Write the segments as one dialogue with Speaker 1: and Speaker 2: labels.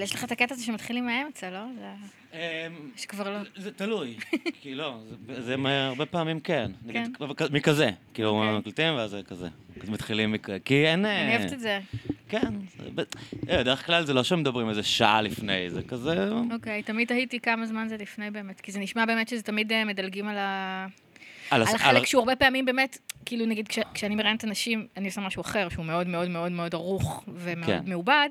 Speaker 1: אבל יש לך את הקטע הזה שמתחילים מהאמצע, לא? זה...
Speaker 2: אמ,
Speaker 1: שכבר לא.
Speaker 2: זה תלוי, כי לא, זה- הרבה פעמים כן.
Speaker 1: כן.
Speaker 2: מכזה, כאילו
Speaker 1: אוקיי.
Speaker 2: מקליטים ואז זה כזה. אז מתחילים, מכ- כי אין...
Speaker 1: אני
Speaker 2: אה,
Speaker 1: אוהבת את זה.
Speaker 2: כן, אה, בדרך כלל זה לא שמדברים איזה שעה לפני, זה כזה...
Speaker 1: אוקיי, תמיד תהיתי כמה זמן זה לפני באמת, כי זה נשמע באמת שזה תמיד אה, מדלגים על ה...
Speaker 2: על הס-
Speaker 1: על
Speaker 2: על
Speaker 1: החלק
Speaker 2: ה-
Speaker 1: שהוא הרבה פעמים באמת, כאילו נגיד כש, כשאני מראיינת אנשים, אני עושה משהו אחר, שהוא מאוד מאוד מאוד מאוד ערוך ומאוד
Speaker 2: כן.
Speaker 1: מעובד,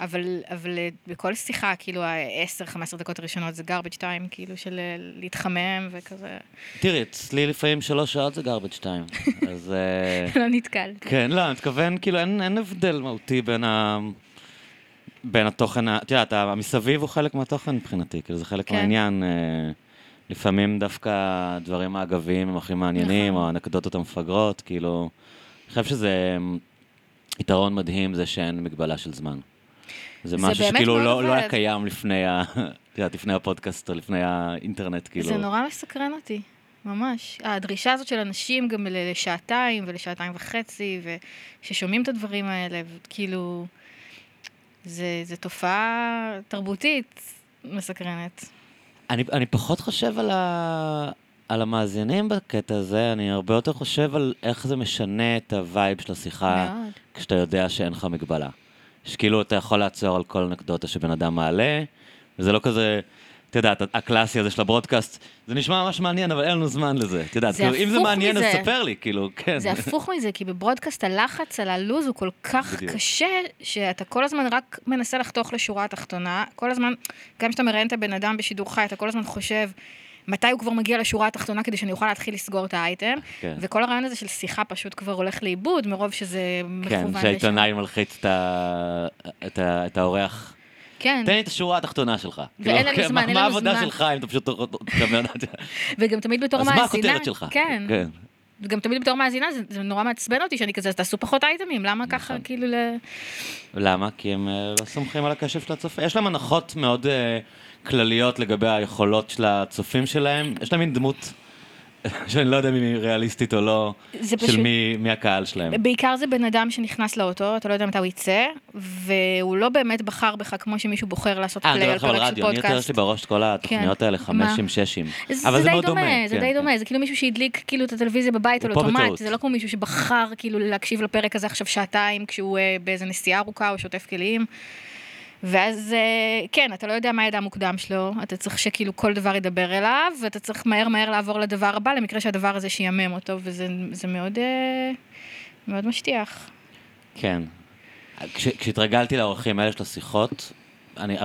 Speaker 1: אבל, אבל אה, בכל שיחה, כאילו ה-10-15 דקות הראשונות זה garbage time, כאילו של אה, להתחמם וכזה,
Speaker 2: תראי, אצלי לפעמים שלוש שעות זה garbage time. אז... אה,
Speaker 1: לא נתקל.
Speaker 2: כן, לא, אני מתכוון, כאילו, אין, אין הבדל מהותי בין ה... בין התוכן, את יודעת, המסביב הוא חלק מהתוכן מבחינתי, כאילו, זה חלק
Speaker 1: כן.
Speaker 2: מהעניין. לפעמים דווקא הדברים האגביים הם הכי מעניינים,
Speaker 1: נכון.
Speaker 2: או האנקדוטות המפגרות, כאילו... אני חושב שזה יתרון מדהים, זה שאין מגבלה של זמן. זה משהו שכאילו לא, לא היה. קיים לפני, ה... לפני הפודקאסט או לפני האינטרנט, כאילו.
Speaker 1: זה נורא מסקרן אותי, ממש. הדרישה הזאת של אנשים גם לשעתיים ולשעתיים וחצי, וששומעים את הדברים האלה, וכאילו, זה, זה תופעה תרבותית מסקרנת.
Speaker 2: אני, אני פחות חושב על, ה... על המאזינים בקטע הזה, אני הרבה יותר חושב על איך זה משנה את ה vibe של השיחה
Speaker 1: מאוד.
Speaker 2: כשאתה יודע שאין לך מגבלה. שכאילו אתה יכול לעצור על כל אנקדוטה שבן אדם מעלה, וזה לא כזה, את יודעת, הקלאסי הזה של ה broadcast, זה נשמע ממש מעניין, אבל אין לנו זמן לזה. את יודעת, כאילו, אם זה מעניין, אז
Speaker 1: מזה.
Speaker 2: ספר לי, כאילו, כן.
Speaker 1: זה הפוך מזה, כי ב broadcast הלחץ על הלוז הוא כל כך
Speaker 2: בדיוק.
Speaker 1: קשה, שאתה כל הזמן רק מנסה לחתוך לשורה התחתונה. כל הזמן, גם כשאתה מראיין את הבן אדם בשידור חי, אתה כל הזמן חושב... מתי הוא כבר מגיע לשורה התחתונה כדי שאני אוכל להתחיל לסגור את האייטם,
Speaker 2: כן.
Speaker 1: וכל הרעיון הזה של שיחה פשוט כבר הולך לאיבוד, מרוב שזה
Speaker 2: כן,
Speaker 1: מכוון לשם.
Speaker 2: שהעיתונאי מלחיץ את, ה... את, ה... את האורח.
Speaker 1: כן,
Speaker 2: תן לי את השורה התחתונה שלך.
Speaker 1: ואין
Speaker 2: כאילו,
Speaker 1: לנו
Speaker 2: כן,
Speaker 1: זמן,
Speaker 2: מה-
Speaker 1: אין
Speaker 2: מה
Speaker 1: לנו
Speaker 2: העבודה
Speaker 1: זמן.
Speaker 2: שלך אם אתה פשוט...
Speaker 1: וגם תמיד בתור
Speaker 2: אז מה
Speaker 1: מאזינה,
Speaker 2: הכותרת שלך?
Speaker 1: כן,
Speaker 2: כן.
Speaker 1: וגם תמיד בתור מאזינה, זה, זה נורא מעצבן אותי שאני כזה, אז תעשו פחות אייטמים, למה ככה
Speaker 2: נכון.
Speaker 1: כאילו ל...
Speaker 2: למה? כי הם אה, לא סומכים על הקשב של הצופה. יש להם הנחות מאוד אה, כלליות לגבי היכולות של הצופים שלהם. יש להם מין דמות שאני לא יודע אם היא ריאליסטית או לא, של
Speaker 1: פשוט-
Speaker 2: מי, מי הקהל שלהם.
Speaker 1: בעיקר זה בן אדם שנכנס לאוטו, אתה לא יודע מתי הוא יצא, והוא לא באמת בחר בך כמו שמישהו בוחר לעשות פליי על פרק של
Speaker 2: רדיו, אני יותר יש
Speaker 1: פודקאסט.
Speaker 2: לי בראש את כל התוכניות
Speaker 1: כן.
Speaker 2: האלה? חמשים, ששים.
Speaker 1: זה,
Speaker 2: אבל
Speaker 1: זה
Speaker 2: מאוד
Speaker 1: דומה,
Speaker 2: דומה.
Speaker 1: זה
Speaker 2: כן,
Speaker 1: די
Speaker 2: כן.
Speaker 1: דומה, זה כאילו מישהו שהדליק כאילו את הטלוויזיה בבית על אוטומט. זה לא כמו מישהו שבחר כאילו להקשיב לפרק הזה עכשיו שעתיים כשהוא אה, באיזה נסיעה ארוכה או שוטף כלים. ואז אה, כן, אתה לא יודע מה הידע המוקדם שלו, אתה צריך שכאילו כל דבר ידבר אליו, ואתה צריך מהר מהר לעבור לדבר הבא, למקרה שהדבר הזה שיאמם אותו, וזה זה מאוד, אה, מאוד משטיח.
Speaker 2: כן. כש- כשהתרגלתי לאורחים האלה של השיחות, אני...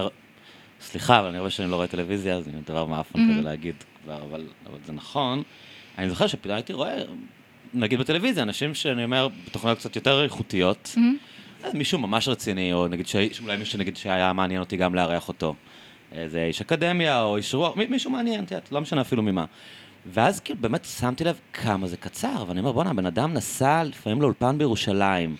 Speaker 2: סליחה, אבל אני הרבה שנים לא רואה טלוויזיה, זה דבר
Speaker 1: Mhm.
Speaker 2: כזה להגיד כבר, אבל, אבל זה נכון. אני זוכר שפתאום הייתי רואה, נגיד בטלוויזיה, אנשים שאני אומר, בתוכניות קצת יותר איכותיות, אז מישהו ממש רציני, או נגיד שאולי מישהו נגיד שהיה מעניין אותי גם לארח אותו. איזה איש אקדמיה, או איש רוח, מי- מישהו מעניין, את יודעת, לא משנה אפילו ממה. ואז כאילו באמת שמתי לב כמה זה קצר, ואני אומר, בואנה, הבן אדם נסע לפעמים לאולפן בירושלים,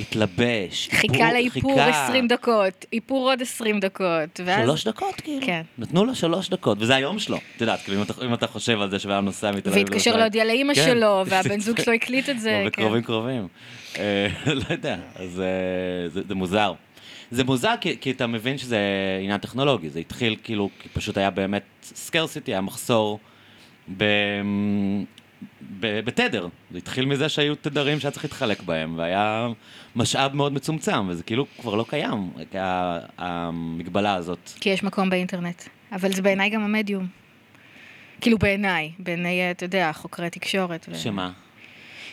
Speaker 2: התלבש,
Speaker 1: חיכה
Speaker 2: איפור-
Speaker 1: לאיפור
Speaker 2: חיכה.
Speaker 1: 20 דקות, איפור עוד 20 דקות, ואז...
Speaker 2: שלוש דקות, כאילו.
Speaker 1: כן.
Speaker 2: נתנו לו שלוש דקות, וזה היום שלו. את יודעת, כאילו, אם אתה- אם אתה חושב על זה שבן אדם נוסע מתל אביב
Speaker 1: והתקשר להודיע לאימא
Speaker 2: כן.
Speaker 1: שלו, והבן זוג שלו הקליט את זה.
Speaker 2: כמו
Speaker 1: כן.
Speaker 2: קרובים. אה, לא יודע, אז אה, זה זה מוזר. זה מוזר כי כי אתה מבין שזה עניין טכנולוגי, זה התחיל כאילו, כי פשוט היה באמת סקרסיטי, היה מחסור ב... בתדר. זה התחיל מזה שהיו תדרים שהיה צריך להתחלק בהם, והיה משאב מאוד מצומצם, וזה כאילו כבר לא קיים, המגבלה הזאת.
Speaker 1: כי יש מקום באינטרנט. אבל זה בעיניי גם המדיום. כאילו בעיניי, בעיניי, אתה יודע, חוקרי תקשורת. ו-
Speaker 2: שמה?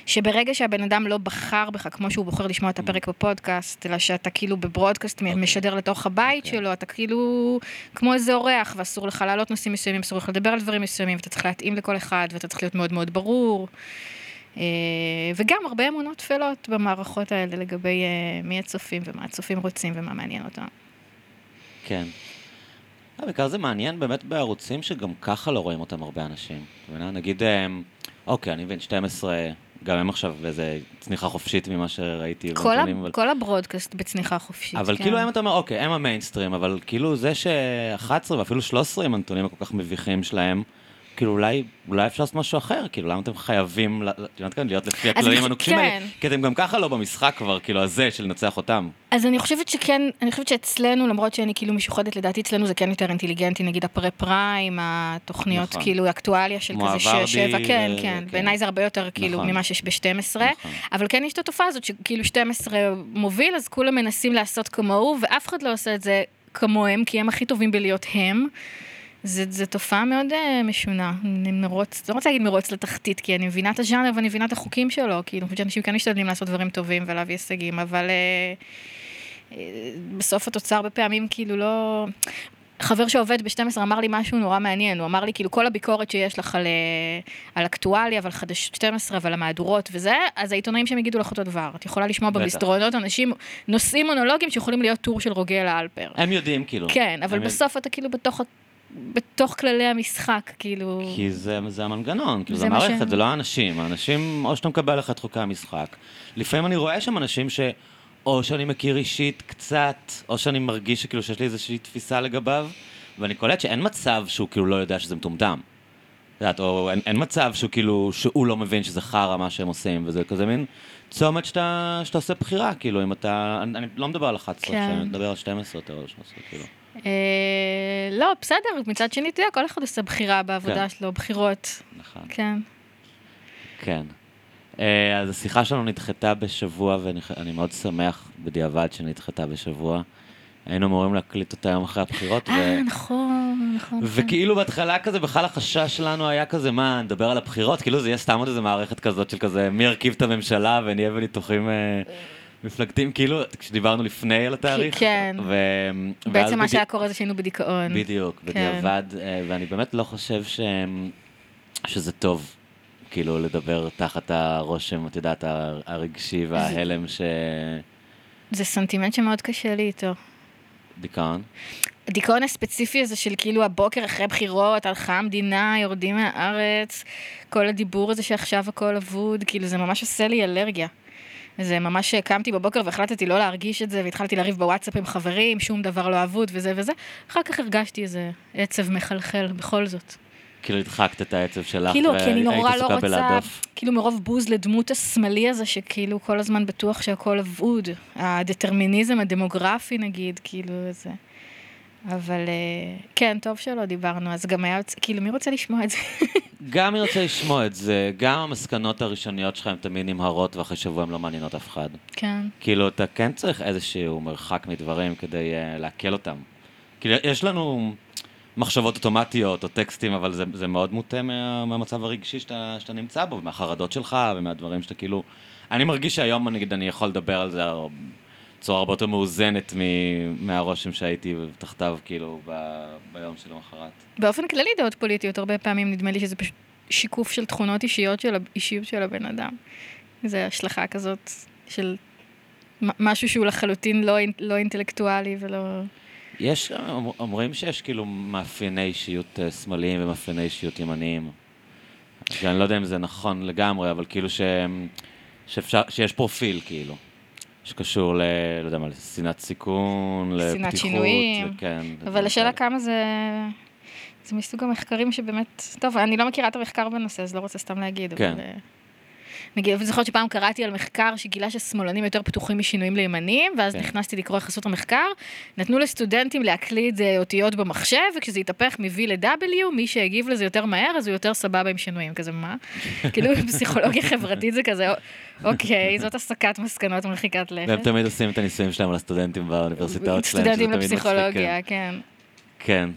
Speaker 1: שברגע שהבן אדם לא בחר בך כמו שהוא בוחר לשמוע את הפרק בפודקאסט, אלא שאתה כאילו בברודקאסט
Speaker 2: אוקיי.
Speaker 1: משדר לתוך הבית
Speaker 2: אוקיי.
Speaker 1: שלו, אתה כאילו כמו איזה אורח, ואסור לך להעלות נושאים מסוימים, אסור לך לדבר על דברים מסוימים, ואתה צריך להתאים לכל אחד, ואתה צריך להיות מאוד מאוד ברור. אה, וגם הרבה אמונות טפלות במערכות האלה לגבי אה, מי הצופים ומה הצופים רוצים ומה מעניין אותם.
Speaker 2: כן. אה, בעיקר זה מעניין באמת בערוצים שגם ככה לא רואים אותם הרבה אנשים. נגיד, אוקיי, אני מבין, 12, גם הם עכשיו באיזה צניחה חופשית ממה שראיתי.
Speaker 1: כל, ה-
Speaker 2: אבל-
Speaker 1: כל הברודקאסט בצניחה חופשית.
Speaker 2: אבל
Speaker 1: כן.
Speaker 2: כאילו הם אתה אומר, אוקיי, הם המיינסטרים, אבל כאילו זה ש-11 ואפילו 13 עם הנתונים הכל כך מביכים שלהם, כאילו אולי, אולי אפשר לעשות משהו אחר, כאילו למה אתם חייבים, את יודעת כאן, להיות לפי הכללים הנוקשים. האלה, כי אתם גם ככה לא במשחק כבר, כאילו הזה של לנצח אותם.
Speaker 1: אז אני חושבת שכן, אני חושבת שאצלנו, למרות שאני כאילו משוחדת, לדעתי אצלנו זה כן יותר אינטליגנטי, נגיד הפרה פריים, התוכניות
Speaker 2: נכון.
Speaker 1: כאילו אקטואליה של כזה 6, 7, כן,
Speaker 2: ו-
Speaker 1: כן,
Speaker 2: כן.
Speaker 1: בעיניי זה הרבה יותר כאילו
Speaker 2: נכון.
Speaker 1: ממה שיש ב-12,
Speaker 2: נכון.
Speaker 1: אבל כן יש את התופעה הזאת שכאילו 12 מוביל, אז כולם מנסים לעשות כמוהו, ואף אחד לא עושה את זה כמוהם, כי הם הכי טובים בלהיות הם. זה תופעה מאוד uh, משונה, מרוץ, לא רוצה להגיד מרוץ לתחתית, כי אני מבינה את הז'אנר ואני מבינה את החוקים שלו, כאילו, אני חושבת שאנשים כן משתדלים לעשות דברים טובים ולהביא הישגים, אבל uh, uh, בסוף התוצר הרבה פעמים כאילו לא... חבר שעובד ב-12 אמר לי משהו נורא מעניין, הוא אמר לי כאילו כל הביקורת שיש לך על, על אקטואליה ועל חדשות 12 ועל המהדורות וזה, אז העיתונאים שם יגידו לך אותו דבר. את יכולה לשמוע. במסדרונות אנשים נושאים מונולוגים שיכולים להיות טור של רוגל האלפר.
Speaker 2: הם יודעים, כאילו.
Speaker 1: כן, אבל בסוף אתה כאילו בתוך, בתוך כללי המשחק, כאילו...
Speaker 2: כי זה, זה המנגנון, כאילו
Speaker 1: זה
Speaker 2: זה
Speaker 1: מה ש-
Speaker 2: המערכת, זה לא האנשים. האנשים, או שאתה מקבל לך את חוקי המשחק. לפעמים אני רואה שם אנשים ש... או שאני מכיר אישית קצת, או שאני מרגיש שכאילו שיש לי איזושהי תפיסה לגביו, ואני קולט שאין מצב שהוא כאילו לא יודע שזה מטומטם. יודעת, או אין, אין מצב שהוא כאילו, שהוא לא מבין שזה חרא מה שהם עושים, וזה כזה מין צומת שאתה, שאתה עושה בחירה, כאילו, אם אתה... אני, אני לא מדבר על 11,
Speaker 1: כן.
Speaker 2: אני מדבר על 12 יותר, או 13, כאילו.
Speaker 1: אה, לא, בסדר, מצד שני, אתה יודע, כל אחד עושה בחירה בעבודה
Speaker 2: כן.
Speaker 1: שלו, בחירות,
Speaker 2: נכון.
Speaker 1: כן.
Speaker 2: כן. אה, אז השיחה שלנו נדחתה בשבוע, ואני מאוד שמח בדיעבד שנדחתה בשבוע. היינו אמורים להקליט אותה יום אחרי הבחירות.
Speaker 1: אה, נכון, נכון. נכון.
Speaker 2: וכאילו בהתחלה כזה, בכלל החשש שלנו היה כזה, מה, נדבר על הבחירות? כאילו זה יהיה סתם עוד איזה מערכת כזאת של כזה, מי ירכיב את הממשלה ונהיה בניתוחים אה, מפלגתיים, כאילו, כשדיברנו לפני על התאריך.
Speaker 1: כן.
Speaker 2: ו...
Speaker 1: בעצם מה
Speaker 2: בדי-
Speaker 1: שהיה קורה זה שהיינו בדיכאון.
Speaker 2: בדיוק,
Speaker 1: כן.
Speaker 2: בדיעבד, אה, ואני באמת לא חושב ש... שזה טוב, כאילו, לדבר תחת הרושם, את יודעת, הר- הרגשי וההלם ש...
Speaker 1: זה סנטימנט שמאוד קשה לי איתו.
Speaker 2: דיכאון.
Speaker 1: הדיכאון הספציפי הזה של כאילו הבוקר אחרי בחירות, הלכה המדינה, יורדים מהארץ, כל הדיבור הזה שעכשיו הכל אבוד, כאילו זה ממש עושה לי אלרגיה. זה ממש קמתי בבוקר והחלטתי לא להרגיש את זה, והתחלתי לריב בוואטסאפ עם חברים, שום דבר לא אבוד וזה וזה. אחר כך הרגשתי איזה עצב מחלחל בכל זאת.
Speaker 2: כאילו הדחקת את העצב שלך,
Speaker 1: כאילו, כי אני נורא לא רוצה. כאילו מרוב בוז לדמות השמאלי הזה, שכאילו כל הזמן בטוח שהכל אבוד. הדטרמיניזם הדמוגרפי נגיד, כאילו זה. אבל אה, כן, טוב שלא דיברנו, אז גם היה, כאילו, מי רוצה לשמוע את זה?
Speaker 2: גם אני רוצה לשמוע את זה, גם המסקנות הראשוניות שלך הן תמיד נמהרות, ואחרי שבוע הן לא מעניינות אף אחד.
Speaker 1: כן.
Speaker 2: כאילו, אתה כן צריך איזשהו מרחק מדברים כדי uh, לעכל אותם. כאילו, יש לנו מחשבות אוטומטיות או טקסטים, אבל זה, זה מאוד מוטה מה, מהמצב הרגשי שאתה, שאתה נמצא בו, מהחרדות שלך ומהדברים שאתה כאילו... אני מרגיש שהיום, נגיד, אני יכול לדבר על זה בצורה הרבה יותר מאוזנת מ- מהרושם שהייתי תחתיו, כאילו, ב, ביום שלמחרת.
Speaker 1: באופן כללי דעות פוליטיות, הרבה פעמים נדמה לי שזה פשוט שיקוף של תכונות אישיות של האישיות של הבן אדם. זה השלכה כזאת של משהו שהוא לחלוטין לא, לא אינטלקטואלי ולא...
Speaker 2: יש, אומר- אומרים שיש כאילו מאפייני אישיות אה, שמאליים ומאפייני אישיות ימניים. שאני לא יודע אם זה נכון לגמרי, אבל כאילו ש... שאפשר, שיש פרופיל כאילו, שקשור ל... לא יודע מה, לשנאת סיכון,
Speaker 1: שנאת
Speaker 2: לפתיחות.
Speaker 1: שינויים.
Speaker 2: כן.
Speaker 1: אבל השאלה. כמה זה... זה מסוג המחקרים שבאמת... טוב, אני לא מכירה את המחקר בנושא, אז לא רוצה סתם להגיד,
Speaker 2: כן.
Speaker 1: אבל... אה, נגיד, אני זוכרת שפעם קראתי על מחקר שגילה ששמאלנים יותר פתוחים משינויים לימניים, ואז
Speaker 2: כן.
Speaker 1: נכנסתי לקרוא חסות המחקר, נתנו לסטודנטים להקליד אה, אותיות במחשב, וכשזה התהפך מ-V ל-W, מי שהגיב לזה יותר מהר, אז הוא יותר סבבה עם שינויים, כזה מה? כאילו בפסיכולוגיה חברתית זה כזה, אוקיי, זאת הסקת מסקנות מרחיקת לכת.
Speaker 2: והם תמיד עושים את הניסויים שלהם על הסטודנטים באוניברסיטאות שלהם.
Speaker 1: סטודנטים
Speaker 2: שזה תמיד מצחיק,
Speaker 1: לפסיכולוגיה, כן.
Speaker 2: כן.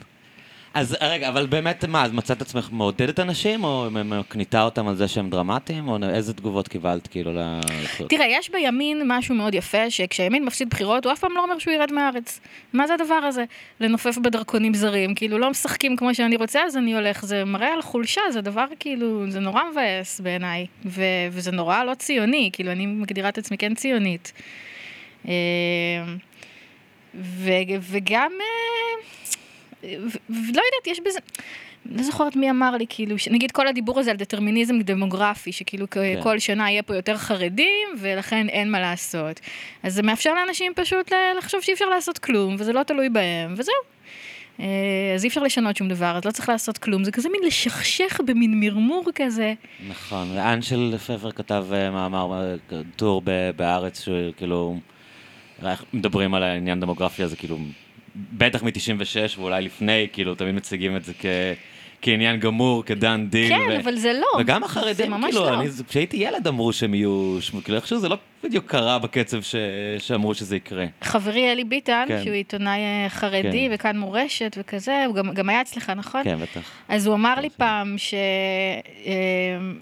Speaker 2: אז רגע, אבל באמת, מה, אז מצאת עצמך מעודדת אנשים, או מקניטה אותם על זה שהם דרמטיים, או איזה תגובות קיבלת כאילו לבחירות?
Speaker 1: תראה, יש בימין משהו מאוד יפה, שכשימין מפסיד בחירות, הוא אף פעם לא אומר שהוא ירד מהארץ. מה זה הדבר הזה? לנופף בדרכונים זרים, כאילו לא משחקים כמו שאני רוצה, אז אני הולך. זה מראה על חולשה, זה דבר כאילו, זה נורא מבאס בעיניי. ו- וזה נורא לא ציוני, כאילו אני מגדירה את עצמי כן ציונית. אה, ו- וגם, אה, ולא יודעת, יש בזה... לא זוכרת מי אמר לי, כאילו, נגיד כל הדיבור הזה על דטרמיניזם דמוגרפי, שכאילו
Speaker 2: כן.
Speaker 1: כל שנה יהיה פה יותר חרדים, ולכן אין מה לעשות. אז זה מאפשר לאנשים פשוט לחשוב שאי אפשר לעשות כלום, וזה לא תלוי בהם, וזהו. אה, אז אי אפשר לשנות שום דבר, אז לא צריך לעשות כלום, זה כזה מין לשכשך במין מרמור כזה.
Speaker 2: נכון, ואנשל פפר כתב אה, מאמר, אה, טור בארץ, שכאילו, מדברים על העניין דמוגרפי הזה, כאילו, בטח מ-96 ואולי לפני, כאילו, תמיד מציגים את זה כ... כעניין גמור, כ done deal.
Speaker 1: כן,
Speaker 2: ו...
Speaker 1: אבל זה לא.
Speaker 2: וגם החרדים, כאילו,
Speaker 1: לא.
Speaker 2: אני, כשהייתי ילד אמרו שהם יהיו, כאילו, איכשהו זה לא בדיוק קרה בקצב ש... שאמרו שזה יקרה.
Speaker 1: חברי אלי ביטן,
Speaker 2: כן.
Speaker 1: שהוא עיתונאי אה, חרדי
Speaker 2: כן.
Speaker 1: וכאן מורשת וכזה, הוא גם, גם היה אצלך, נכון?
Speaker 2: כן, בטח.
Speaker 1: אז הוא אמר לי פעם ש... אה,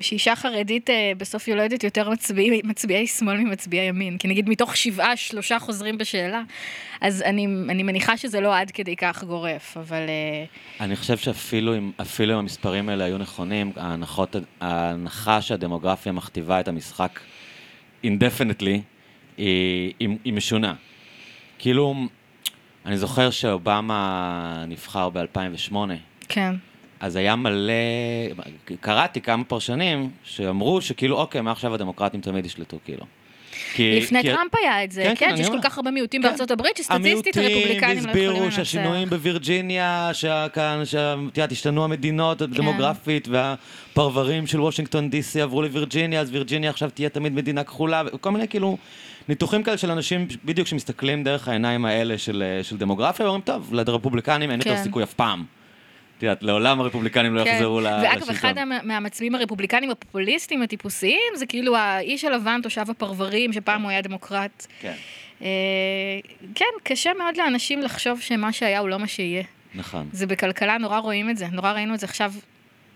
Speaker 1: שאישה חרדית אה, בסוף יולדת יותר מצביעי, מצביעי שמאל ממצביעי ימין. כי נגיד מתוך שבעה, שלושה חוזרים בשאלה. אז אני, אני מניחה שזה לא עד כדי כך גורף, אבל...
Speaker 2: אני חושב שאפילו אם, אפילו אם המספרים האלה היו נכונים, ההנחות, ההנחה שהדמוגרפיה מכתיבה את המשחק indefinitely, היא, היא, היא משונה. כאילו, אני זוכר שאובמה נבחר ב-2008,
Speaker 1: כן.
Speaker 2: אז היה מלא, קראתי כמה פרשנים שאמרו שכאילו, אוקיי, מעכשיו הדמוקרטים תמיד ישלטו, כאילו. כי,
Speaker 1: לפני
Speaker 2: כי-
Speaker 1: טראמפ היה את זה,
Speaker 2: כן,
Speaker 1: כן,
Speaker 2: כן,
Speaker 1: שיש כל. כך הרבה מיעוטים
Speaker 2: כן.
Speaker 1: בארצות הברית, שסטטיסטית הרפובליקנים לא יכולים
Speaker 2: הסבירו
Speaker 1: לנצח.
Speaker 2: שהשינויים בווירג'יניה, שכאן, שאת יודעת, השתנו המדינות
Speaker 1: כן.
Speaker 2: הדמוגרפית, והפרברים של וושינגטון די.סי עברו לווירג'יניה, אז וירג'יניה עכשיו תהיה תמיד מדינה כחולה, וכל מיני כאילו ניתוחים כאלה של אנשים בדיוק שמסתכלים דרך העיניים האלה של, אה, של דמוגרפיה, ואומרים, טוב, לרפובליקנים אין יותר
Speaker 1: כן.
Speaker 2: סיכוי אף פעם. את יודעת, לעולם הרפובליקנים לא
Speaker 1: כן.
Speaker 2: יחזרו לשלטון.
Speaker 1: ואגב, אחד מה- מהמצביעים הרפובליקנים הפופוליסטים הטיפוסיים, זה כאילו האיש הלבן, תושב הפרברים, שפעם הוא היה דמוקרט.
Speaker 2: כן,
Speaker 1: אה, כן, קשה מאוד לאנשים לחשוב שמה שהיה הוא לא מה שיהיה.
Speaker 2: נכון.
Speaker 1: זה בכלכלה, נורא רואים את זה. נורא ראינו את זה עכשיו,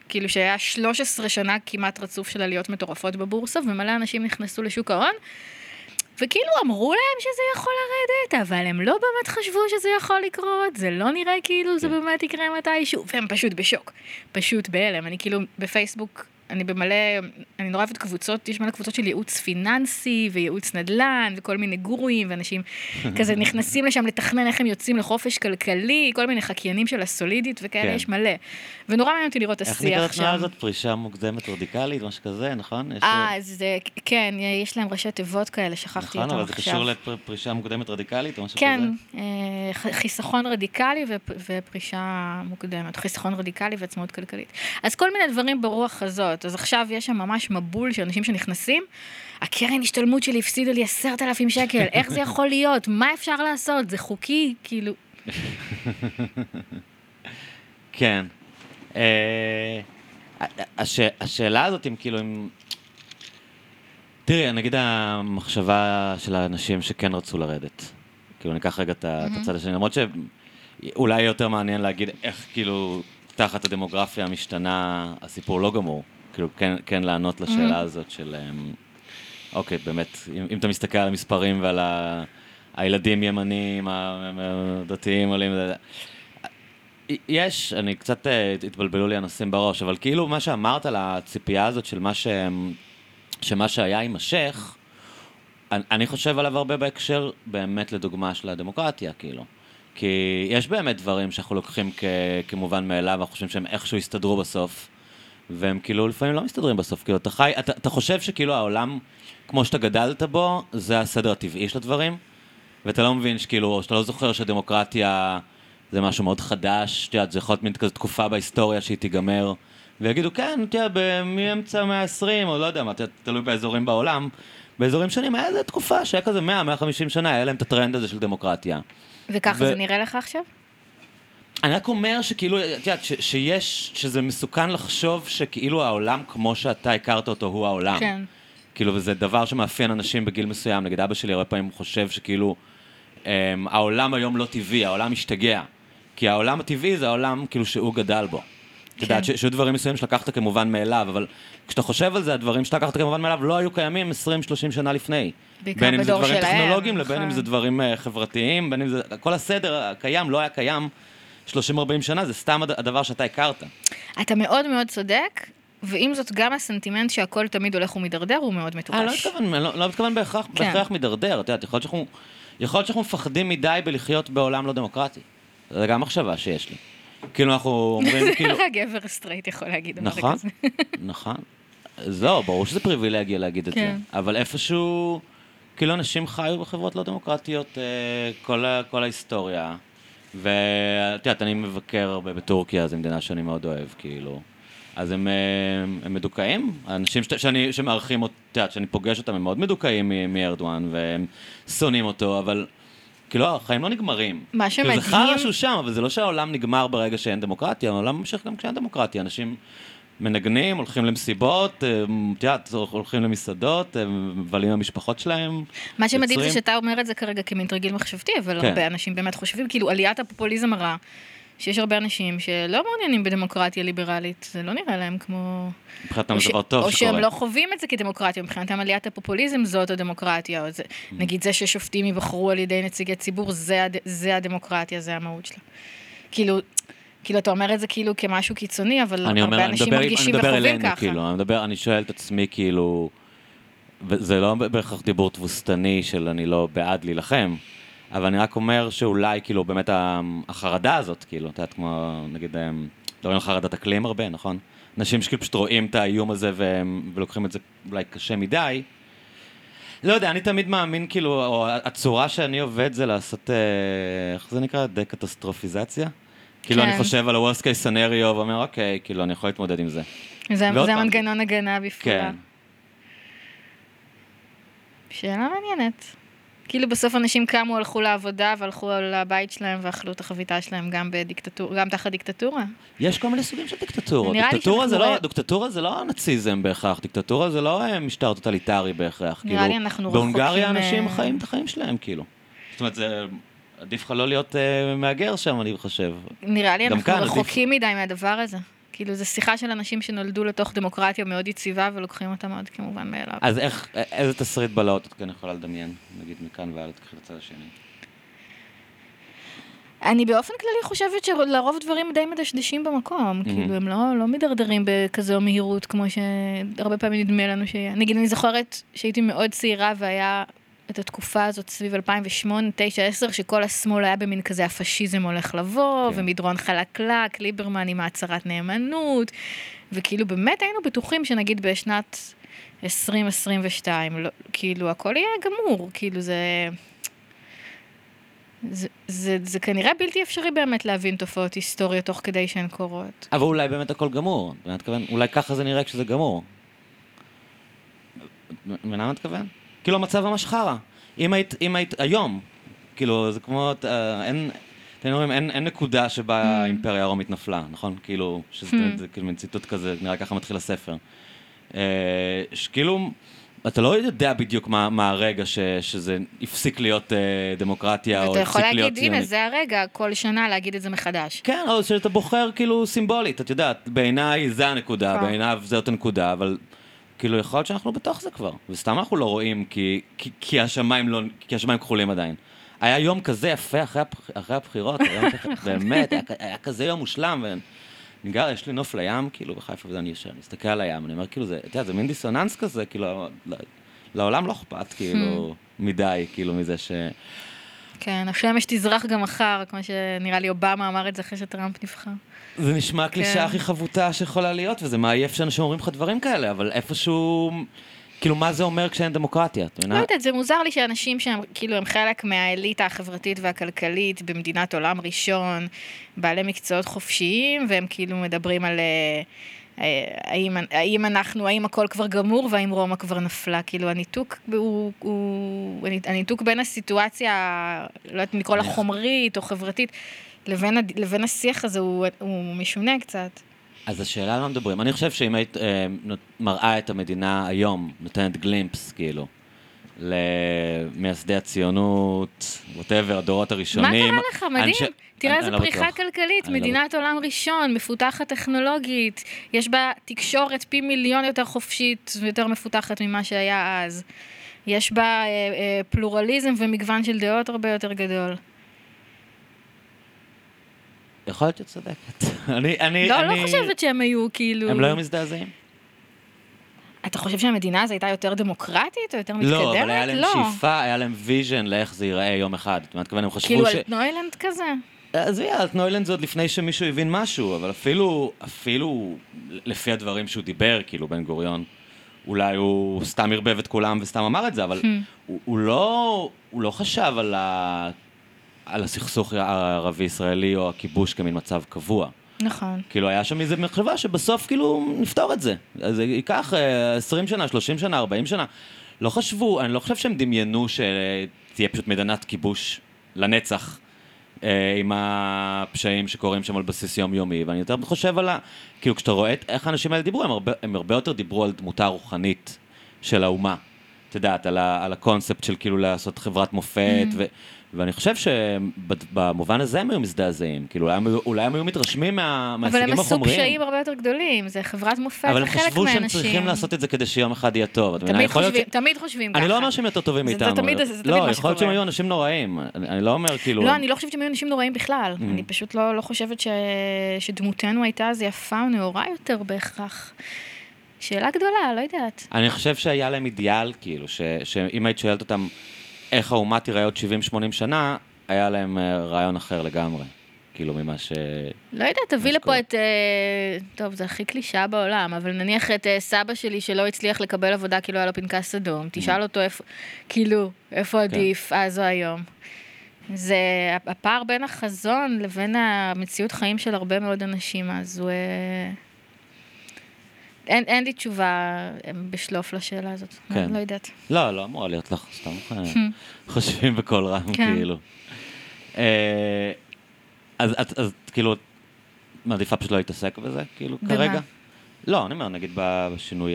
Speaker 1: כאילו שהיה 13 שנה כמעט רצוף של עליות מטורפות בבורסה, ומלא אנשים נכנסו לשוק ההון, וכאילו אמרו להם שזה יכול לרדת, אבל הם לא באמת חשבו שזה יכול לקרות, זה לא נראה כאילו זה
Speaker 2: כן.
Speaker 1: באמת יקרה מתישהו, והם פשוט בשוק, פשוט בהלם. אני כאילו בפייסבוק, אני במלא, אני נורא אוהבת קבוצות, יש מלא קבוצות של ייעוץ פיננסי וייעוץ נדל"ן וכל מיני גורואים, ואנשים כזה נכנסים לשם לתכנן איך הם יוצאים לחופש כלכלי, כל מיני חקיינים של הסולידית וכאלה,
Speaker 2: כן.
Speaker 1: יש מלא. ונורא מעניין אותי לראות את
Speaker 2: איך
Speaker 1: השיח
Speaker 2: נקראת התנועה
Speaker 1: שם.
Speaker 2: הזאת? פרישה מוקדמת רדיקלית, משהו כזה, נכון? יש-
Speaker 1: אה, אז אה, כן, יש להם ראשי תיבות כאלה, שכחתי
Speaker 2: נכון,
Speaker 1: אותם
Speaker 2: אבל זה
Speaker 1: עכשיו.
Speaker 2: קשור לפרישה מוקדמת רדיקלית או משהו
Speaker 1: כן,
Speaker 2: כזה?
Speaker 1: ח- חיסכון רדיקלי ופ- ופרישה מוקדמת, חיסכון רדיקלי ועצמאות כלכלית. אז כל מיני דברים ברוח הזאת. אז עכשיו יש שם ממש מבול של אנשים שנכנסים, הקרן השתלמות שלי הפסידה לי עשרת אלפים שקל, איך זה יכול להיות? מה אפשר לעשות? זה חוקי? כאילו...
Speaker 2: כן. אה, הש, השאלה הזאת, אם כאילו, אם... תראי, נגיד המחשבה של האנשים שכן רצו לרדת. כאילו, ניקח רגע את הצד השני, למרות שאולי יותר מעניין להגיד איך כאילו תחת הדמוגרפיה המשתנה הסיפור לא גמור. כאילו, כן, כן לענות לשאלה הזאת של... אמ, אוקיי, באמת, אם, אם אתה מסתכל על המספרים ועל ה... הילדים ימנים, הדתיים עולים, יש, אני קצת אה, התבלבלו לי הנושאים בראש, אבל כאילו מה שאמרת על הציפייה הזאת של מה, ש... שמה שהיה יימשך, אני, אני חושב עליו הרבה בהקשר באמת לדוגמה של הדמוקרטיה, כאילו. כי יש באמת דברים שאנחנו לוקחים כ... כמובן מאליו, אנחנו חושבים שהם איכשהו יסתדרו בסוף, והם כאילו לפעמים לא מסתדרים בסוף. כאילו, אתה חי, אתה, אתה חושב שכאילו העולם, כמו שאתה גדלת בו, זה הסדר הטבעי של הדברים, ואתה לא מבין שכאילו, או שאתה לא זוכר שדמוקרטיה זה משהו מאוד חדש, את יודעת, זה יכול להיות מין כזו תקופה בהיסטוריה שהיא תיגמר, ויגידו, כן, אתה יודע, מאמצע המאה ה-20, או לא יודע מה, תלוי באזורים בעולם, באזורים שונים היה איזו תקופה שהיה כזה 100-150 שנה, היה להם את הטרנד הזה של דמוקרטיה.
Speaker 1: וככה
Speaker 2: ו-
Speaker 1: זה נראה לך עכשיו?
Speaker 2: אני רק אומר שכאילו, את יודעת, ש- שיש, שזה מסוכן לחשוב שכאילו העולם כמו שאתה הכרת אותו הוא העולם.
Speaker 1: כן.
Speaker 2: כאילו, וזה דבר שמאפיין אנשים בגיל מסוים. נגיד אבא שלי הרבה פעמים חושב שכאילו, אמ, העולם היום לא טבעי, העולם משתגע. כי העולם הטבעי זה העולם כאילו שהוא גדל בו. את יודעת,
Speaker 1: כן.
Speaker 2: ש- שהיו דברים מסוימים שלקחת כמובן מאליו, אבל כשאתה חושב על זה, הדברים שלקחת כמובן מאליו לא היו קיימים 20-30 שנה לפני.
Speaker 1: בעיקר
Speaker 2: בין אם זה
Speaker 1: בדור
Speaker 2: דברים
Speaker 1: שלהם,
Speaker 2: טכנולוגיים, לבין אם
Speaker 1: נכון.
Speaker 2: זה דברים אה, חברתיים, בין אם זה... כל הסדר הקיים לא היה קיים 30-40 שנה, זה סתם הד- הדבר שאתה הכרת.
Speaker 1: אתה מאוד מאוד צודק, ועם זאת גם הסנטימנט שהכל תמיד הולך ומידרדר הוא מאוד מטופש.
Speaker 2: אה, לא מתכוון, לא, לא מתכוון בהכרח,
Speaker 1: כן.
Speaker 2: בהכרח מידרדר, את יודעת, יכול להיות שאנחנו, יכול להיות שאנחנו מפחדים מדי בלחיות בעולם לא דמוקרטי. זו גם מחשבה שיש לי. כאילו אנחנו אומרים, כאילו,
Speaker 1: רק גבר סטרייט יכול להגיד דבר
Speaker 2: נכון,
Speaker 1: כזה.
Speaker 2: נכון. זהו, ברור שזה פריבילגיה להגיד את זה.
Speaker 1: כן.
Speaker 2: אבל איפשהו, כאילו אנשים חיו בחברות לא דמוקרטיות אה, כל ההיסטוריה. ואת יודעת, אני מבקר הרבה בטורקיה, זו מדינה שאני מאוד אוהב, כאילו. אז הם, הם מדוכאים, האנשים ש, שאני, שמארחים אותי, את יודעת, שאני פוגש אותם, הם מאוד מדוכאים מארדואן, והם שונאים אותו, אבל כאילו, החיים לא נגמרים.
Speaker 1: מה
Speaker 2: כאילו, זה
Speaker 1: שמדהים...
Speaker 2: חרא שהוא שם, אבל זה לא שהעולם נגמר ברגע שאין דמוקרטיה, העולם ממשיך גם כשאין דמוקרטיה. אנשים מנגנים, הולכים למסיבות, אה, את יודעת, הולכים למסעדות, הם מבלים עם המשפחות שלהם.
Speaker 1: מה שמדהים זה. שאתה אומר את זה כרגע כמין תרגיל מחשבתי, אבל
Speaker 2: כן.
Speaker 1: הרבה אנשים באמת חושבים, כאילו עליית הפופוליזם הרע, שיש הרבה אנשים שלא מעוניינים בדמוקרטיה ליברלית, זה לא נראה להם כמו...
Speaker 2: מבחינתם
Speaker 1: או
Speaker 2: זה דבר טוב
Speaker 1: או
Speaker 2: שקורה.
Speaker 1: שהם לא חווים את זה כדמוקרטיה, מבחינתם עליית הפופוליזם זאת הדמוקרטיה, או זה,
Speaker 2: Mm.
Speaker 1: נגיד זה ששופטים ייבחרו על ידי נציגי ציבור, זה, הד- זה הדמוקרטיה, זה המהות שלה. כאילו, כאילו, אתה אומר את זה כאילו כמשהו קיצוני, אבל
Speaker 2: אני אומר,
Speaker 1: הרבה
Speaker 2: אני
Speaker 1: אנשים
Speaker 2: מדבר, אני
Speaker 1: מרגישים
Speaker 2: מדבר
Speaker 1: וחווים
Speaker 2: אלינו,
Speaker 1: ככה.
Speaker 2: כאילו, אני מדבר, אני שואל את עצמי, כאילו, וזה לא בהכרח דיבור תבוסתני של אני לא בעד להילחם, אבל אני רק אומר שאולי, כאילו, באמת החרדה הזאת, כאילו, את יודעת, כמו, נגיד, הם מדברים על חרדת אקלים הרבה, נכון? אנשים שכאילו פשוט רואים את האיום הזה והם, ולוקחים את זה אולי קשה מדי. לא יודע, אני תמיד מאמין, כאילו, או הצורה שאני עובד זה לעשות, אה, איך זה נקרא? דקטסטרופיזציה? כאילו,
Speaker 1: כן.
Speaker 2: אני חושב על ה-Worst case scenario ואומר, אוקיי, כאילו, אני יכול להתמודד עם זה.
Speaker 1: זה. מנגנון הגנה בפעולה.
Speaker 2: כן.
Speaker 1: שאלה מעניינת. כאילו בסוף אנשים קמו, הלכו לעבודה והלכו לבית שלהם ואכלו את החביתה שלהם גם בדיקטטורה, גם תחת דיקטטורה.
Speaker 2: יש כל מיני סוגים של דיקטטורות.
Speaker 1: לי
Speaker 2: דיקטטורה זה לא, דיקטטורה זה לא נאציזם בהכרח, דיקטטורה זה לא אה, משטר טוטליטרי בהכרח.
Speaker 1: נראה
Speaker 2: כאילו,
Speaker 1: לי אנחנו
Speaker 2: בהונגריה
Speaker 1: רחוקים,
Speaker 2: אנשים
Speaker 1: אה,
Speaker 2: חיים את החיים שלהם, כאילו. זאת אומרת, זה... עדיף לך לא להיות אה, מהגר שם, אני חושב.
Speaker 1: נראה לי אנחנו
Speaker 2: כאן עדיף-
Speaker 1: רחוקים מדי מהדבר הזה. כאילו, זו שיחה של אנשים שנולדו לתוך דמוקרטיה מאוד יציבה ולוקחים אותה מאוד כמובן מאליו.
Speaker 2: אז איך, א- איזה תסריט בלהות את כן יכולה לדמיין? נגיד מכאן והלאה, תקחי לצד השני.
Speaker 1: אני באופן כללי חושבת שלרוב דברים די מדשדשים במקום, כאילו הם לא, לא מידרדרים בכזו מהירות כמו שהרבה פעמים נדמה לנו שיהיה. נגיד אני זוכרת שהייתי מאוד צעירה והיה את התקופה הזאת סביב 2008, 9, 10, שכל השמאל היה במין כזה הפשיזם הולך לבוא,
Speaker 2: כן.
Speaker 1: ומדרון חלקלק, ליברמן עם הצהרת נאמנות, וכאילו באמת היינו בטוחים שנגיד בשנת 2022, לא, כאילו הכל יהיה גמור, כאילו זה... זה, זה, זה כנראה בלתי אפשרי באמת להבין תופעות היסטוריות תוך כדי שהן קורות.
Speaker 2: אבל אולי באמת הכל גמור. אתה מתכוון? אולי ככה זה נראה כשזה גמור. מבינה מה מתכוון? כאילו המצב ממש חרא. אם היית, אם היית, היום, כאילו, זה כמו, אה, אין, אתם אומרים, אין, אין נקודה שבה האימפריה הרומית נפלה, נכון? כאילו, שזה
Speaker 1: Hmm.
Speaker 2: זה כאילו מין ציטוט כזה, נראה ככה מתחיל הספר. אה, שכאילו, אתה לא יודע בדיוק מה, מה הרגע ש, שזה הפסיק להיות אה, דמוקרטיה, או הפסיק
Speaker 1: יכול
Speaker 2: להיות
Speaker 1: להגיד, הנה. זה הרגע, כל שנה להגיד את זה מחדש.
Speaker 2: כן, או שאתה בוחר כאילו סימבולית, את יודעת, בעיניי זה הנקודה,
Speaker 1: כן.
Speaker 2: בעיניו זאת הנקודה, אבל כאילו יכול להיות שאנחנו בתוך זה כבר, וסתם אנחנו לא רואים כי, כי, כי, השמיים, לא, כי השמיים כחולים עדיין. היה יום כזה יפה אחרי, הבח, אחרי הבחירות, ככה- באמת, היה, היה כזה יום מושלם, ואני גר, יש לי נוף לים, כאילו, בחיפה, וזה אני יושב, אני מסתכל על הים, אני אומר, כאילו, זה, אתה יודע, זה מין דיסוננס כזה, כאילו, ל- לעולם לא אכפת, כאילו, מדי, כאילו, מזה ש...
Speaker 1: כן, השמש תזרח גם מחר, כמו שנראה לי אובמה אמר את זה אחרי שטראמפ נבחר.
Speaker 2: זה נשמע הקלישאה
Speaker 1: כן.
Speaker 2: הכי חבוטה שיכולה להיות, וזה מעייף שאנשים אומרים לך דברים כאלה, אבל איפשהו... כאילו, מה זה אומר כשאין דמוקרטיה? את
Speaker 1: לא
Speaker 2: מבינה?
Speaker 1: יודעת, זה מוזר לי שאנשים שהם כאילו הם חלק מהאליטה החברתית והכלכלית במדינת עולם ראשון, בעלי מקצועות חופשיים, והם כאילו מדברים על אה, אה, האם, האם אנחנו, האם הכל כבר גמור והאם רומא כבר נפלה. כאילו הניתוק הוא, הוא הניתוק בין הסיטואציה, לא יודעת אם לקרוא לה חומרית או חברתית, לבין, לבין השיח הזה הוא, הוא משונה קצת.
Speaker 2: אז השאלה על מה מדברים. אני חושב שאם היית אה, מראה את המדינה היום, נותנת גלימפס, כאילו, למייסדי הציונות, ווטאבר, הדורות
Speaker 1: מה
Speaker 2: הראשונים.
Speaker 1: קרה לך? מדהים.
Speaker 2: אנשי-
Speaker 1: תראה איזה
Speaker 2: לא
Speaker 1: פריחה
Speaker 2: בטוח.
Speaker 1: כלכלית,
Speaker 2: לא
Speaker 1: מדינת עולם ראשון, מפותחת טכנולוגית, יש בה תקשורת פי מיליון יותר חופשית ויותר מפותחת ממה שהיה אז. יש בה אה, אה, פלורליזם ומגוון של דעות הרבה יותר גדול.
Speaker 2: יכול להיות שאת צודקת. אני, אני,
Speaker 1: לא,
Speaker 2: אני...
Speaker 1: לא חושבת שהם היו כאילו...
Speaker 2: הם לא היו מזדעזעים?
Speaker 1: אתה חושב שהמדינה הזו הייתה יותר דמוקרטית או יותר מתקדמת?
Speaker 2: לא, אבל היה להם
Speaker 1: לא.
Speaker 2: שאיפה, היה להם vision לאיך זה ייראה יום אחד. זאת אומרת, הם חשבו
Speaker 1: כאילו
Speaker 2: ש...
Speaker 1: על נוילנד כזה?
Speaker 2: עזבי, אלטנוילנד זה עוד לפני שמישהו הבין משהו, אבל אפילו, אפילו לפי הדברים שהוא דיבר, כאילו, בן גוריון, אולי הוא סתם ערבב את כולם וסתם אמר את זה, אבל
Speaker 1: Hmm.
Speaker 2: הוא, הוא, לא, הוא לא חשב על, ה, על הסכסוך הערבי-ישראלי או הכיבוש כמין מצב קבוע.
Speaker 1: נכון.
Speaker 2: כאילו, היה שם איזו מחשבה שבסוף כאילו נפתור את זה. אז זה ייקח אה, 20 שנה, 30 שנה, 40 שנה. לא חשבו, אני לא חושב שהם דמיינו שתהיה פשוט מדינת כיבוש לנצח. אה, עם הפשעים שקורים שם על בסיס יומיומי, ואני יותר חושב על ה... כאילו, כשאתה רואה איך האנשים האלה דיברו, הם הרבה, הם הרבה יותר דיברו על דמותה הרוחנית של האומה. את יודעת, על, ה, על הקונספט של כאילו לעשות חברת מופת, ו, ואני חושב שבמובן הזה הם היו מזדעזעים. כאילו, אולי הם, היו- אולי הם היו מתרשמים מה,
Speaker 1: אבל
Speaker 2: מההישגים
Speaker 1: הם עשו
Speaker 2: החומריים.
Speaker 1: פשעים הרבה יותר גדולים, זה חברת מופת
Speaker 2: אבל הם חשבו
Speaker 1: מהאנשים.
Speaker 2: שהם צריכים לעשות את זה כדי שיום אחד יהיה טוב.
Speaker 1: תמיד
Speaker 2: להיות
Speaker 1: חושבים,
Speaker 2: ש-
Speaker 1: תמיד חושבים ככה.
Speaker 2: אני לא אומר שהם יותר טובים
Speaker 1: זה- זה
Speaker 2: מאיתנו.
Speaker 1: תמיד- זה תמיד
Speaker 2: לא,
Speaker 1: מה
Speaker 2: יכול להיות שהם
Speaker 1: שקורה.
Speaker 2: היו אנשים נוראים. אני אני לא אומר כאילו...
Speaker 1: לא, אני לא חושבת שהם היו אנשים נוראים בכלל.
Speaker 2: Mm.
Speaker 1: אני פשוט לא, לא חושבת ש... שדמותנו הייתה אז יפה או נאורה יותר בהכרח. שאלה גדולה, לא יודעת.
Speaker 2: אני חושב שהיה להם אידיאל, כאילו, ש, שאם היית שואלת אותם איך האומה תיראה עוד 70-80 שנה, היה להם אה, רעיון אחר לגמרי. כאילו, ממה ש...
Speaker 1: לא יודעת, תביא
Speaker 2: שקורה.
Speaker 1: לפה את... אה, טוב, זה הכי קלישאה בעולם, אבל נניח את אה, סבא שלי שלא הצליח לקבל עבודה כי לא היה לו פנקס אדום, תשאל אותו איפה, כאילו, איפה עדיף אז או היום. זה הפער בין החזון לבין המציאות חיים של הרבה מאוד אנשים, אז הוא... אין, אין לי תשובה אה, בשלוף לשאלה הזאת,
Speaker 2: כן.
Speaker 1: לא יודעת.
Speaker 2: לא, לא אמורה להיות לך, סתם אה, חושבים בקול רם,
Speaker 1: כן.
Speaker 2: כאילו. אה, אז את, אז כאילו, מעדיפה פשוט לא להתעסק בזה, כאילו,
Speaker 1: במה?
Speaker 2: כרגע? לא, אני אומר, נגיד בשינוי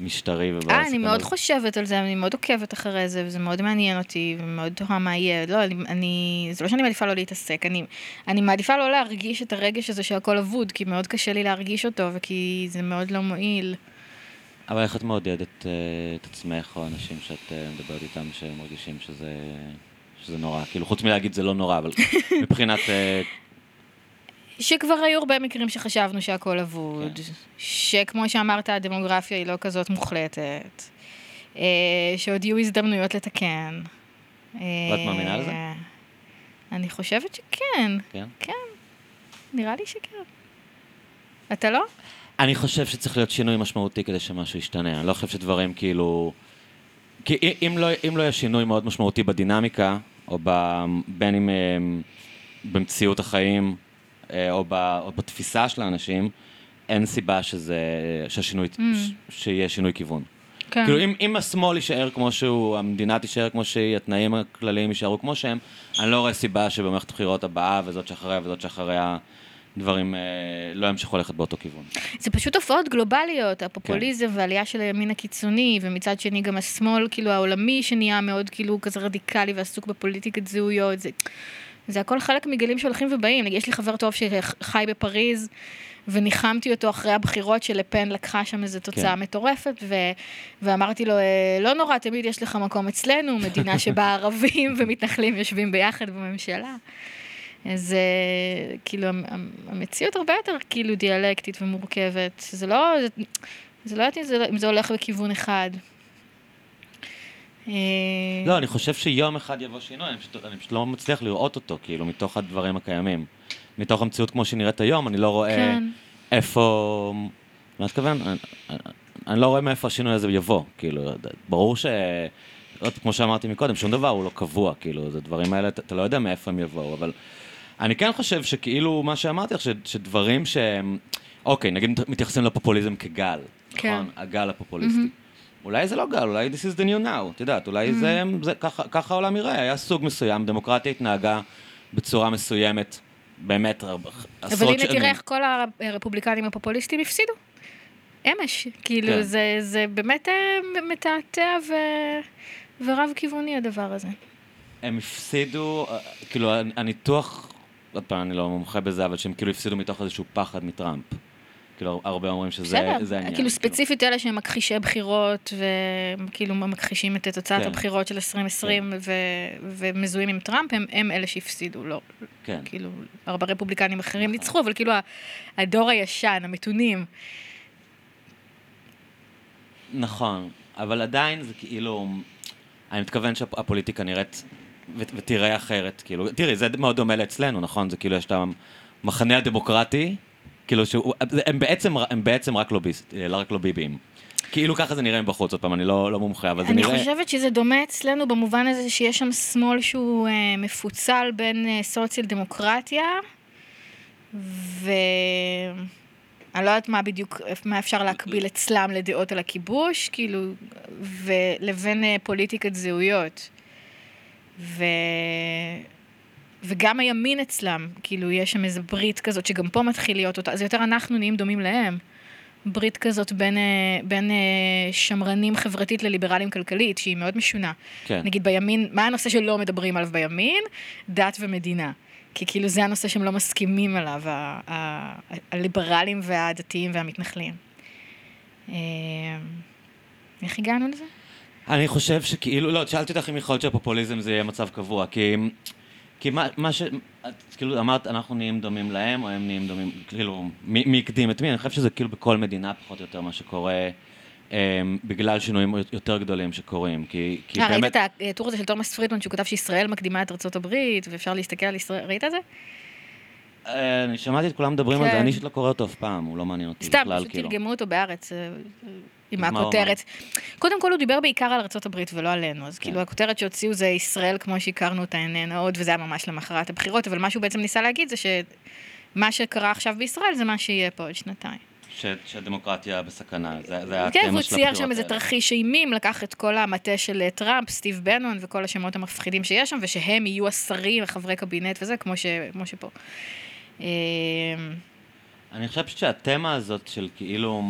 Speaker 2: המשטרי ובסכנות.
Speaker 1: אה, אני מאוד חושבת על זה, אני מאוד עוקבת אחרי זה, וזה מאוד מעניין אותי, ומאוד תוהה מה יהיה. לא, אני, אני, זה לא שאני מעדיפה לא להתעסק, אני, אני מעדיפה לא להרגיש את הרגש הזה שהכל אבוד, כי מאוד קשה לי להרגיש אותו, וכי זה מאוד לא מועיל.
Speaker 2: אבל איך את מעודדת אה, את עצמך או אנשים שאת אה, מדברת איתם שמרגישים שזה, שזה נורא? כאילו, חוץ מלהגיד זה לא נורא, אבל מבחינת... אה,
Speaker 1: שכבר היו הרבה מקרים שחשבנו שהכל אבוד,
Speaker 2: כן.
Speaker 1: שכמו שאמרת, הדמוגרפיה היא לא כזאת מוחלטת, אה, שעוד יהיו הזדמנויות לתקן.
Speaker 2: ואת מאמינה לזה?
Speaker 1: אה, אני חושבת שכן,
Speaker 2: כן?
Speaker 1: כן, נראה לי שכן. אתה לא?
Speaker 2: אני חושב שצריך להיות שינוי משמעותי כדי שמשהו ישתנה. אני לא חושב שדברים כאילו... כי אם- לא, אם לא יהיה שינוי מאוד משמעותי בדינמיקה, או ב, בין אם אה, במציאות החיים, אה, או, ב, או בתפיסה של האנשים, אין סיבה שזה, שהשינוי,
Speaker 1: Mm.
Speaker 2: ש, שיהיה שינוי כיוון.
Speaker 1: כן.
Speaker 2: כאילו, אם, אם השמאל יישאר כמו שהוא, המדינה תישאר כמו שהיא, התנאים הכלליים יישארו כמו שהם, אני לא רואה סיבה שבמערכת הבחירות הבאה, וזאת שאחריה וזאת שאחריה, דברים אה, לא ימשיכו ללכת באותו כיוון.
Speaker 1: זה פשוט תופעות גלובליות, הפופוליזם
Speaker 2: כן.
Speaker 1: והעלייה של הימין הקיצוני, ומצד שני גם השמאל, כאילו העולמי, שנהיה מאוד כאילו כזה רדיקלי ועסוק בפוליטיקת זהויות, זה, זה הכל חלק מגלים שהולכים ובאים. יש לי חבר טוב שחי בפריז, וניחמתי אותו אחרי הבחירות שלפן לקחה שם איזו תוצאה
Speaker 2: כן.
Speaker 1: מטורפת, ו... ואמרתי לו, "אה, לא נורא, תמיד יש לך מקום אצלנו, מדינה שבה ערבים ומתנחלים יושבים ביחד בממשלה. אז אה, כאילו, המ- המ- המציאות הרבה יותר כאילו דיאלקטית ומורכבת. זה לא, זה, זה לא יודעת אם זה, אם זה הולך בכיוון אחד. אה,
Speaker 2: לא, אני חושב שיום אחד יבוא שינוי, אני פשוט, אני פשוט לא מצליח לראות אותו, כאילו, מתוך הדברים הקיימים. מתוך המציאות כמו שהיא נראית היום, אני לא רואה
Speaker 1: כן.
Speaker 2: איפה... מה את מתכוון? אני, אני, אני לא רואה מאיפה השינוי הזה יבוא, כאילו, ברור ש... עוד, כמו שאמרתי מקודם, שום דבר הוא לא קבוע, כאילו, זה דברים האלה, אתה, אתה לא יודע מאיפה הם יבואו, אבל אני כן חושב שכאילו, מה שאמרתי לך, ש- שדברים שהם... אוקיי, נגיד מתייחסים לפופוליזם כגל,
Speaker 1: כן.
Speaker 2: נכון? הגל הפופוליסטי. אולי זה לא גל, אולי this is the new now, את יודעת, אולי זה, זה ככה, ככה העולם יראה, היה סוג מסוים, דמוקרטיה התנהגה בצורה מסוימת, באמת, הרבה-
Speaker 1: אבל
Speaker 2: עשרות
Speaker 1: הנה
Speaker 2: שנים.
Speaker 1: תראה איך כל הרפובליקנים הפופוליסטים הפסידו. אמש. כאילו,
Speaker 2: כן.
Speaker 1: זה, זה באמת אה, מתעתע ו... ורב כיווני הדבר הזה.
Speaker 2: הם הפסידו, אה, כאילו, הניתוח, עוד פעם, אני לא מומחה בזה, אבל שהם כאילו הפסידו מתוך איזשהו פחד מטראמפ. כאילו, הרבה אומרים שזה העניין.
Speaker 1: כאילו ספציפית אלה שהם מכחישי בחירות, וכאילו מכחישים את תוצאת
Speaker 2: כן.
Speaker 1: הבחירות של 2020 ו... ומזוהים עם טראמפ, הם, הם אלה שהפסידו, לא,
Speaker 2: כן.
Speaker 1: כאילו, הרבה רפובליקנים אחרים ניצחו, אבל כאילו הדור הישן, המתונים,
Speaker 2: נכון, אבל עדיין זה כאילו, אני מתכוון שהפוליטיקה נראית ו- ותראה אחרת, כאילו, תראי, זה מאוד דומה לאצלנו, נכון? זה כאילו, יש את המחנה הדמוקרטי, כאילו, שהוא, הם בעצם, הם בעצם רק לוביסט, לא רק לא ביבים. כאילו ככה זה נראה מבחוץ, עוד פעם, אני לא, לא מומחה, אבל זה
Speaker 1: אני
Speaker 2: נראה...
Speaker 1: חושבת שזה דומה אצלנו במובן הזה שיש שם שמאל שהוא אה, מפוצל בין אה, סוציאל דמוקרטיה, ואני לא יודעת מה בדיוק, מה אפשר להקביל אצלם לדעות על הכיבוש, כאילו, ולבין אה, פוליטיקת זהויות. ו... וגם הימין אצלם, כאילו, יש שם איזה ברית כזאת, שגם פה מתחיל להיות אותה, אז יותר אנחנו נהיים דומים להם. ברית כזאת בין, אה, בין אה, שמרנים חברתית לליברלים כלכלית, שהיא מאוד משונה.
Speaker 2: כן.
Speaker 1: נגיד בימין, מה הנושא שלא מדברים עליו בימין? דת ומדינה. כי כאילו זה הנושא שהם לא מסכימים עליו, ה- ה- הליברלים והדתיים והמתנחלים. אה, איך הגענו לזה?
Speaker 2: אני חושב שכאילו, לא, שאלתי אותך אם יכול להיות שהפופוליזם זה יהיה מצב קבוע, כי, כי מה, מה ש... את כאילו אמרת, אנחנו נהיים דומים להם, או הם נהיים דומים, כאילו, מי, מי הקדים את מי? אני חושב שזה כאילו בכל מדינה פחות או יותר מה שקורה, אה, בגלל שינויים יותר גדולים שקורים, כי, כי
Speaker 1: אה, ראית
Speaker 2: באמת...
Speaker 1: את הטור הזה של תומאס פרידמן, שהוא כתב שישראל מקדימה את ארצות הברית, ואפשר להסתכל על ישראל, ראית את זה?
Speaker 2: אה, אני שמעתי את כולם מדברים על זה,
Speaker 1: כן.
Speaker 2: אני אישית לא קורא אותו אף פעם, הוא לא מעניין אותי
Speaker 1: סתם,
Speaker 2: בכלל,
Speaker 1: פשוט
Speaker 2: כאילו.
Speaker 1: תרגמו אותו בארץ, אה, עם
Speaker 2: הוא
Speaker 1: הכותרת. קודם כל הוא דיבר בעיקר על ארה"ב ולא עלינו, אז
Speaker 2: כן.
Speaker 1: כאילו הכותרת שהוציאו זה ישראל כמו שהכרנו אותה איננה עוד, וזה היה ממש למחרת הבחירות, אבל מה שהוא בעצם ניסה להגיד זה שמה שקרה עכשיו בישראל זה מה שיהיה פה עוד שנתיים.
Speaker 2: ש, שהדמוקרטיה בסכנה, זה, זה היה
Speaker 1: כן,
Speaker 2: התמה של
Speaker 1: צייר
Speaker 2: הבחירות
Speaker 1: שם איזה
Speaker 2: האלה.
Speaker 1: תרחיש אימים, לקח את כל המטה של אה, טראמפ, סטיב בנון וכל השמות המפחידים שיש שם, ושהם יהיו השרים וחברי קבינט וזה, כמו, ש... כמו שפה. אה,
Speaker 2: אני חושב שהתמה הזאת של כאילו...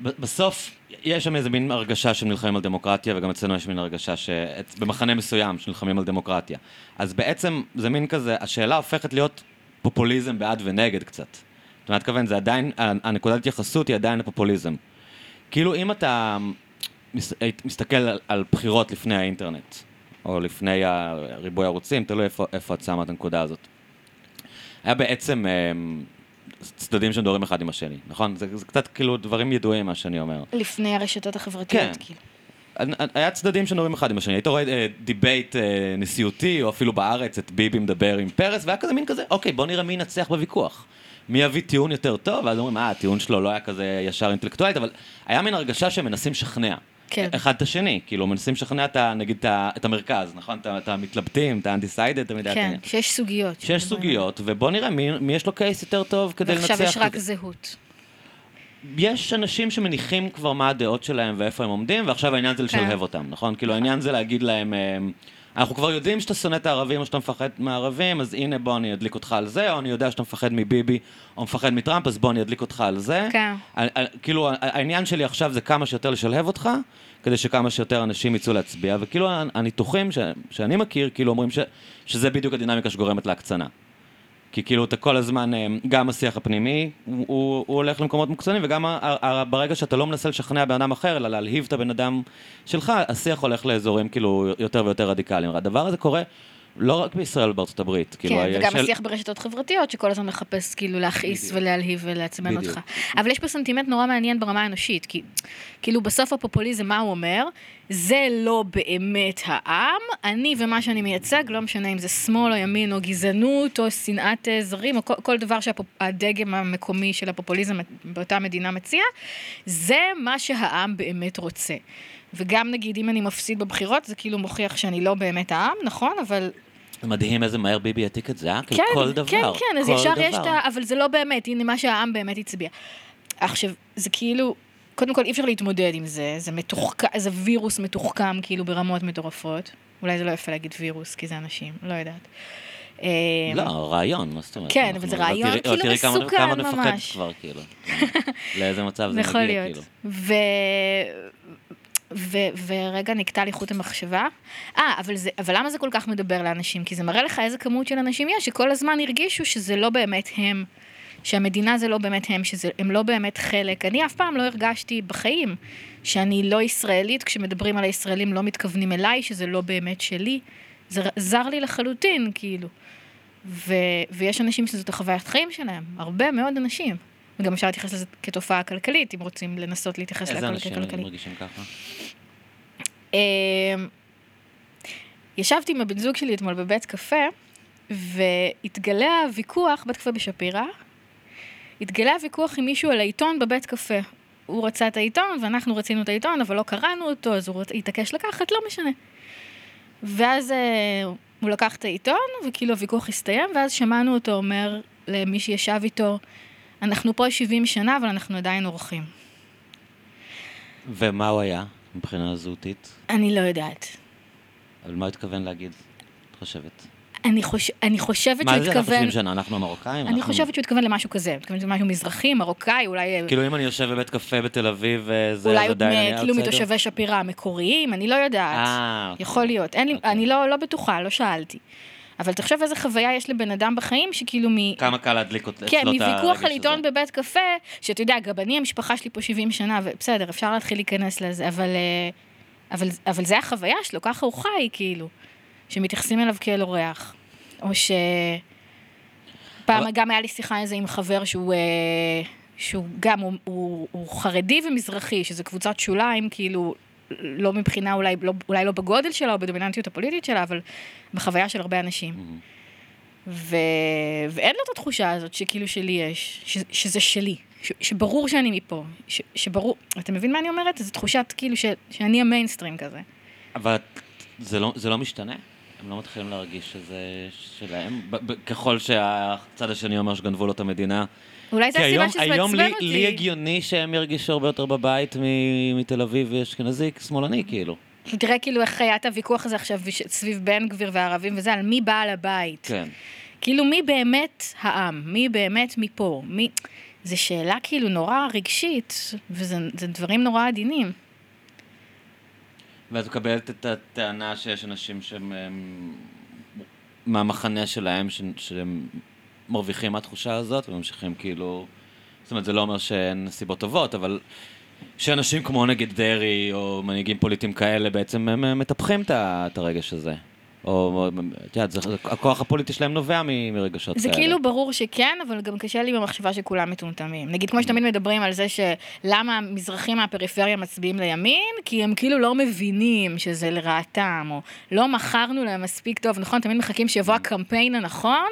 Speaker 2: בסוף, יש שם איזה מין הרגשה של נלחמים על דמוקרטיה, וגם אצלנו יש מין הרגשה שבמחנה מסוים שנלחמים על דמוקרטיה. אז בעצם זה מין כזה, השאלה הופכת להיות פופוליזם בעד ונגד קצת. אתה מתכוון, זה עדיין, הנקודת התייחסות היא עדיין הפופוליזם. כאילו אם אתה מס- מסתכל על, על בחירות לפני האינטרנט, או לפני ריבוי ערוצים, תלוי איפה, איפה את שמה את הנקודה הזאת. היה בעצם אמ, צדדים שמדברים אחד עם השני, נכון? זה, זה קצת כאילו דברים ידועים מה שאני אומר.
Speaker 1: לפני הרשתות החברתיות,
Speaker 2: כן.
Speaker 1: כאילו.
Speaker 2: היה צדדים שמדברים אחד עם השני, היית רואה אה, debate אה, נשיאותי, או אפילו בארץ את ביבי מדבר עם פרס, והיה כזה מין כזה, אוקיי, בוא נראה מי ינצח בוויכוח. מי יביא טיעון יותר טוב, ואז אומרים, אה, הטיעון שלו לא היה כזה ישר אינטלקטואלית, אבל היה מין הרגשה שהם מנסים לשכנע.
Speaker 1: כן.
Speaker 2: אחד את השני, כאילו מנסים לשכנע את נגיד את המרכז, נכון? את המתלבטים, את האנטיסיידד, תמיד
Speaker 1: כן,
Speaker 2: העניין.
Speaker 1: שיש סוגיות.
Speaker 2: שיש סוגיות, ובוא נראה מי, מי יש לו קייס יותר טוב כדי לנצח.
Speaker 1: ועכשיו יש רק
Speaker 2: כזה.
Speaker 1: זהות.
Speaker 2: יש אנשים שמניחים כבר מה הדעות שלהם ואיפה הם עומדים, ועכשיו העניין זה לשלהב
Speaker 1: כן.
Speaker 2: אותם, נכון? כאילו העניין זה להגיד להם, אמ, אנחנו כבר יודעים שאתה שונא את הערבים או שאתה מפחד מהערבים, אז הנה בוא אני אדליק אותך על זה, או אני יודע שאתה מפחד מביבי או מפחד מטראמפ, אז בוא אני אדליק אותך על זה.
Speaker 1: כן.
Speaker 2: ה- ה- כאילו העניין שלי עכשיו זה כמה שיותר לשלהב אותך, כדי שכמה שיותר אנשים יצאו להצביע, וכאילו הניתוחים ש- שאני מכיר, כאילו אומרים ש- שזה בדיוק הדינמיקה שגורמת להקצנה. כי כאילו אתה כל הזמן, אה, גם השיח הפנימי, הוא, הוא, הוא הולך למקומות מוקצנים, וגם ה, ה, ברגע שאתה לא מנסה לשכנע בן אדם אחר, אלא להלהיב את הבן אדם שלך, השיח הולך לאזורים כאילו יותר ויותר רדיקליים. הדבר הזה קורה לא רק בישראל ובארצות הברית. כאילו,
Speaker 1: כן,
Speaker 2: יש
Speaker 1: וגם
Speaker 2: של-
Speaker 1: השיח ברשתות חברתיות, שכל הזמן מחפש כאילו להכעיס
Speaker 2: בדיוק.
Speaker 1: ולהלהיב ולעצבן. אותך. אבל יש פה סנטימנט נורא מעניין ברמה האנושית, כי כאילו בסוף הפופוליזם, מה הוא אומר? זה לא באמת העם, אני ומה שאני מייצג, לא משנה אם זה שמאל או ימין או גזענות או שנאת אה, זרים או כל, כל דבר שהדגם המקומי של הפופוליזם באותה מדינה מציע, זה מה שהעם באמת רוצה. וגם נגיד אם אני מפסיד בבחירות, זה כאילו מוכיח שאני לא באמת העם, נכון? אבל
Speaker 2: מדהים איזה מהר ביבי העתיק את זה, אה?
Speaker 1: כן,
Speaker 2: כל דבר.
Speaker 1: כן, כן, אז ישר
Speaker 2: דבר.
Speaker 1: יש את ה... אבל זה לא באמת, הנה מה שהעם באמת הצביע. עכשיו, זה כאילו, קודם כל אי אפשר להתמודד עם זה, זה מתוחכם, זה וירוס מתוחכם כאילו ברמות מטורפות. אולי זה לא יפה להגיד וירוס, כי זה אנשים, לא יודעת. אה,
Speaker 2: לא, רעיון, מה זאת אומרת?
Speaker 1: כן, אבל זה
Speaker 2: לא
Speaker 1: רעיון
Speaker 2: תראי-
Speaker 1: כאילו
Speaker 2: לא תראי כמה-
Speaker 1: מסוכן
Speaker 2: נפחד
Speaker 1: ממש.
Speaker 2: כבר, כאילו. לאיזה מצב זה
Speaker 1: יכול
Speaker 2: מגיע. כאילו.
Speaker 1: ו... ורגע נקטע לי חוט המחשבה. אה, אבל. אבל למה זה כל כך מדבר לאנשים? כי זה מראה לך איזה כמות של אנשים יש, שכל הזמן הרגישו שזה לא באמת הם, שהמדינה זה לא באמת הם, שהם לא באמת חלק. אני אף פעם לא הרגשתי בחיים שאני לא ישראלית, כשמדברים על הישראלים לא מתכוונים אליי, שזה לא באמת שלי. זה זר לי לחלוטין, כאילו. ו... ויש אנשים שזאת החוויית חיים שלהם, הרבה מאוד אנשים. וגם אפשר להתייחס לזה כתופעה כלכלית, אם רוצים לנסות להתייחס
Speaker 2: איזה
Speaker 1: להכל
Speaker 2: אנשים
Speaker 1: ככלכלי.
Speaker 2: מרגישים ככה?
Speaker 1: אמ, ישבתי עם הבן זוג שלי אתמול בבית קפה, והתגלה הוויכוח, בית קפה בשפירא, התגלה הוויכוח עם מישהו על העיתון בבית קפה. הוא רצה את העיתון, ואנחנו רצינו את העיתון, אבל לא קראנו אותו, אז הוא התעקש לקחת, לא משנה. ואז אה, הוא לקח את העיתון, וכאילו הוויכוח הסתיים, ואז שמענו אותו אומר למי שישב איתו, אנחנו פה 70 שנה, אבל אנחנו עדיין אורחים.
Speaker 2: ומה הוא היה מבחינה זהותית?
Speaker 1: אני לא יודעת.
Speaker 2: אבל מה התכוון להגיד, את חושבת?
Speaker 1: אני, חוש... אני חושבת שהוא התכוון...
Speaker 2: מה זה אנחנו 70 שנה? אנחנו המרוקאים?
Speaker 1: אני
Speaker 2: אנחנו...
Speaker 1: חושבת שהוא התכוון למשהו כזה. התכוון למשהו מזרחי, מרוקאי, אולי...
Speaker 2: כאילו אם אני יושב בבית קפה בתל אביב, וזה
Speaker 1: אולי
Speaker 2: עדיין אני
Speaker 1: כאילו מתושבי שפירא המקוריים, אני לא יודעת.
Speaker 2: אה, אוקיי.
Speaker 1: יכול להיות. אין לי,
Speaker 2: אוקיי.
Speaker 1: אני לא, לא בטוחה, לא שאלתי. אבל תחשוב איזה חוויה יש לבן אדם בחיים, שכאילו מ...
Speaker 2: כמה קל להדליק אותה.
Speaker 1: כן, מוויכוח על עיתון בבית קפה, שאתה יודע, גם אני, המשפחה שלי פה 70 שנה, ובסדר, אפשר להתחיל להיכנס לזה, אבל, אה, אבל, אבל זה החוויה שלו, ככה הוא חי, כאילו, שמתייחסים אליו כאל אורח. או ש... פעם
Speaker 2: אבל-
Speaker 1: גם היה לי שיחה איזה עם חבר שהוא, אה, שהוא גם, הוא, הוא, הוא חרדי ומזרחי, שזה קבוצת שוליים, כאילו, לא מבחינה, אולי לא, אולי לא בגודל שלה או בדומיננטיות הפוליטית שלה, אבל בחוויה של הרבה אנשים. ו... ואין לו את התחושה הזאת שכאילו שלי יש, ש... שזה שלי, ש... שברור שאני מפה, ש... שברור, אתה מבין מה אני אומרת? זו תחושת כאילו ש... שאני המיינסטרים כזה.
Speaker 2: אבל זה לא, זה לא משתנה? הם לא מתחילים להרגיש שזה שלהם? ב- ב- ככל שהצד השני אומר שגנבו לו את המדינה.
Speaker 1: אולי זה
Speaker 2: כי
Speaker 1: הסיבה
Speaker 2: היום,
Speaker 1: שזה
Speaker 2: היום
Speaker 1: מעצבן
Speaker 2: לי,
Speaker 1: אותי.
Speaker 2: לי הגיוני שהם ירגישו הרבה יותר בבית מתל אביב אשכנזי שמאלני כאילו.
Speaker 1: תראה כאילו איך היה את הוויכוח הזה עכשיו סביב בן גביר והערבים וזה, על מי בעל הבית.
Speaker 2: כן.
Speaker 1: כאילו מי באמת העם, מי באמת מפה, מי... זו שאלה כאילו נורא רגשית, וזה זה דברים נורא עדינים.
Speaker 2: ואת מקבלת את הטענה שיש אנשים שהם הם, מהמחנה שלהם, שהם מרוויחים מהתחושה הזאת וממשיכים כאילו... זאת אומרת, זה לא אומר שאין סיבות טובות, אבל שאנשים כמו נגיד דרעי או מנהיגים פוליטיים כאלה בעצם הם מטפחים את הרגש הזה. או, את יודעת, זה- הכוח הפוליטי שלהם נובע מרגשות
Speaker 1: זה
Speaker 2: כאלה.
Speaker 1: כאילו ברור שכן, אבל גם קשה לי במחשבה שכולם מטומטמים. נגיד, כמו שתמיד מדברים על זה שלמה מזרחים מהפריפריה מצביעים לימין, כי הם כאילו לא מבינים שזה לרעתם, או לא מכרנו להם מספיק טוב, נכון? תמיד מחכים שיבוא הקמפיין הנכון,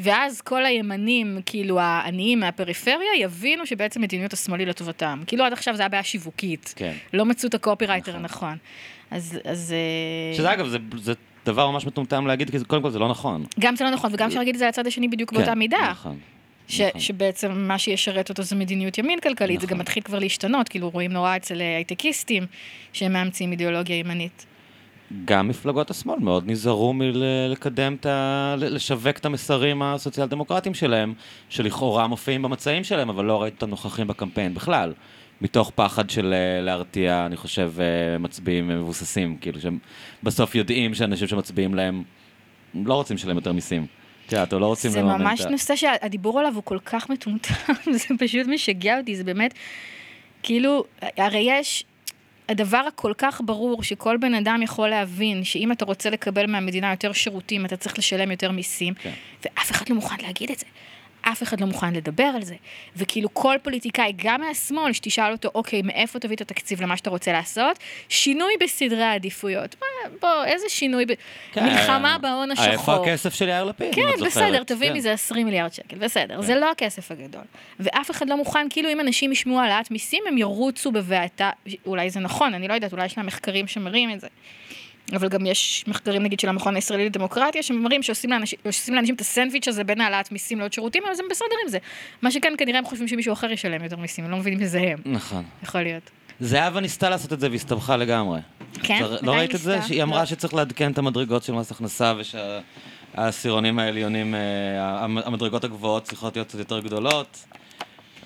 Speaker 1: ואז כל הימנים, כאילו העניים מהפריפריה, יבינו שבעצם מדיניות השמאל היא לטובתם. כאילו עד עכשיו זה היה בעיה שיווקית.
Speaker 2: כן.
Speaker 1: לא מצאו את הקופירייטר
Speaker 2: נכון.
Speaker 1: הנכון. אז... אז אה,
Speaker 2: שזה אגב, זה, זה דבר ממש מטומטם להגיד, כי זה- קודם כל זה לא נכון.
Speaker 1: גם זה לא נכון, וגם אפשר להגיד את זה לצד השני בדיוק באותה
Speaker 2: כן,
Speaker 1: מידה.
Speaker 2: נכון.
Speaker 1: ש,
Speaker 2: נכון.
Speaker 1: שבעצם מה שישרת אותו זה מדיניות ימין כלכלית, זה
Speaker 2: נכון.
Speaker 1: גם מתחיל כבר להשתנות, כאילו רואים נורא אצל הייטקיסטים שהם מאמצים אידיאולוגיה ימנית.
Speaker 2: גם מפלגות השמאל מאוד נזהרו מלקדם את ה... לשווק את המסרים הסוציאל דמוקרטיים שלהם, שלכאורה מופיעים במצעים שלהם, אבל לא ראית אותם נוכחים בקמפיין בכלל. מתוך פחד של אה, להרתיע, אני חושב, אה, מצביעים מבוססים, כאילו שהם בסוף יודעים שאנשים שמצביעים להם לא רוצים לשלם יותר מיסים. את יודעת, או לא רוצים
Speaker 1: זה
Speaker 2: לממן
Speaker 1: ממש
Speaker 2: את ה...
Speaker 1: נושא שהדיבור עליו הוא כל כך מטומטם, זה פשוט משגע אותי, זה באמת, כאילו, הרי יש... הדבר הכל כך ברור שכל בן אדם יכול להבין שאם אתה רוצה לקבל מהמדינה יותר שירותים, אתה צריך לשלם יותר מיסים,
Speaker 2: כן.
Speaker 1: ואף אחד לא מוכן להגיד את זה. אף אחד לא מוכן לדבר על זה. וכאילו כל פוליטיקאי, גם מהשמאל, שתשאל אותו, אוקיי, מאיפה תביא את התקציב למה שאתה רוצה לעשות? שינוי בסדרי העדיפויות. מה, בוא, איזה שינוי? ב...
Speaker 2: כן,
Speaker 1: מלחמה
Speaker 2: אה,
Speaker 1: בהון
Speaker 2: אה,
Speaker 1: השחור.
Speaker 2: איפה הכסף של יאיר לפיד?
Speaker 1: כן? בסדר, תביא
Speaker 2: כן.
Speaker 1: מזה 20 מיליארד שקל, בסדר.
Speaker 2: כן.
Speaker 1: זה לא הכסף הגדול. ואף אחד לא מוכן, כאילו אם אנשים ישמעו העלאת מיסים, הם ירוצו בבעתה, אולי זה נכון, אני לא יודעת, אולי יש להם מחקרים שמראים את זה. אבל גם יש מחקרים נגיד של המכון הישראלי לדמוקרטיה, שמראים שעושים לאנשים, לאנשים את הסנדוויץ' הזה בין העלאת מיסים לעוד שירותים, אז הם בסדר עם זה. מה שכן, כנראה הם חושבים שמישהו אחר ישלם יותר מיסים, הם לא מבינים שזה הם.
Speaker 2: נכון.
Speaker 1: יכול להיות.
Speaker 2: זהבה ניסתה לעשות את זה והסתבכה לגמרי.
Speaker 1: כן?
Speaker 2: לא ראית את זה? שהיא אמרה
Speaker 1: לא.
Speaker 2: שצריך לעדכן את המדרגות של מס הכנסה ושהעשירונים העליונים, אה, המ- המדרגות הגבוהות צריכות להיות יותר גדולות,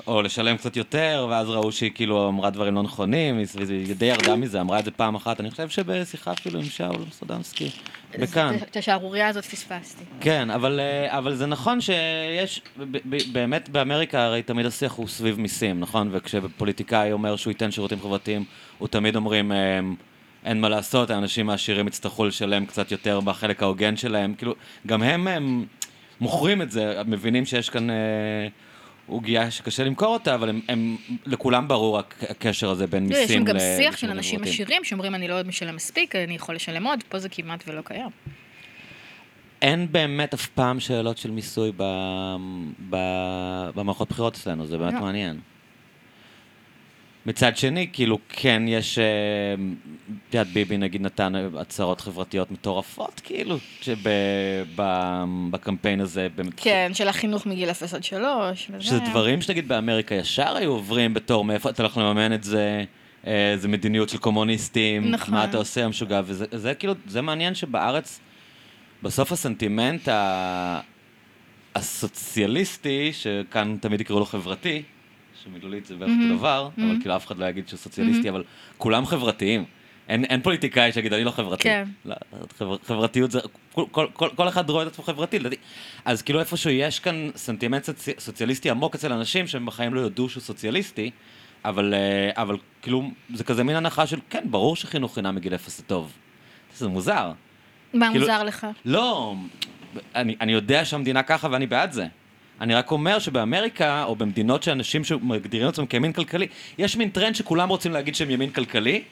Speaker 2: או לשלם קצת יותר, ואז ראו שהיא כאילו אמרה דברים לא נכונים, היא די ירדה מזה, אמרה את זה פעם אחת, אני חושב שבשיחה אפילו עם שאול סודנסקי, בכאן.
Speaker 1: את השערורייה הזאת פספסתי.
Speaker 2: כן, אבל, אה, אבל זה נכון שיש, באמת באמריקה הרי תמיד השיח הוא סביב מיסים, נכון? וכשפוליטיקאי אומר שהוא ייתן שירותים חברתיים, הוא תמיד אומרים, אה, אין מה לעשות, האנשים העשירים יצטרכו לשלם קצת יותר בחלק ההוגן שלהם, כאילו, גם הם, הם מוכרים את זה, מבינים שיש כאן אה, עוגיה שקשה למכור אותה, אבל הם, הם, לכולם ברור הק- הקשר הזה בין
Speaker 1: תראה,
Speaker 2: מיסים
Speaker 1: יש שם גם
Speaker 2: ל-
Speaker 1: שיח של אנשים. עשירים שאומרים, אני לא משלם מספיק, אני יכול לשלם עוד, פה זה כמעט ולא קיים.
Speaker 2: אין באמת אף פעם שאלות של מיסוי. במערכות בחירות אצלנו, זה באמת
Speaker 1: לא.
Speaker 2: מעניין. מצד שני, כאילו, כן יש, אה, את יודעת, ביבי נגיד נתן הצהרות חברתיות מטורפות, כאילו, בקמפיין הזה.
Speaker 1: כן, של החינוך מגיל 0 עד 3.
Speaker 2: שזה דברים שנגיד באמריקה ישר היו עוברים בתור מאיפה אתה הולך לממן את זה, אה, זה מדיניות של קומוניסטים, נכון. מה אתה עושה המשוגע, וזה כאילו, זה מעניין שבארץ, בסוף הסנטימנט ה... הסוציאליסטי, שכאן תמיד יקראו לו חברתי, שמילולית זה בערך אותו דבר, אבל כאילו אף אחד לא יגיד שהוא סוציאליסטי, אבל כולם חברתיים. אין, אין פוליטיקאי שיגיד, אני לא חברתי.
Speaker 1: כן.
Speaker 2: לא, חבר, חברתיות זה, כל, כל, כל, כל אחד רואה את עצמו חברתי, לדעתי. אז כאילו איפשהו יש כאן סנטימנט סוצ... סוציאליסטי עמוק אצל אנשים שהם בחיים לא יודו שהוא סוציאליסטי, אבל, אה, אבל כאילו, זה כזה מין הנחה של, כן, ברור שחינוך חינם מגיל אפס זה טוב. זה מוזר.
Speaker 1: מה כאילו, מוזר לך?
Speaker 2: לא, אני, אני יודע שהמדינה ככה ואני בעד זה. אני רק אומר שבאמריקה, או במדינות שאנשים שמגדירים עצמם כימין כלכלי, יש מין טרנד שכולם רוצים להגיד שהם ימין כלכלי,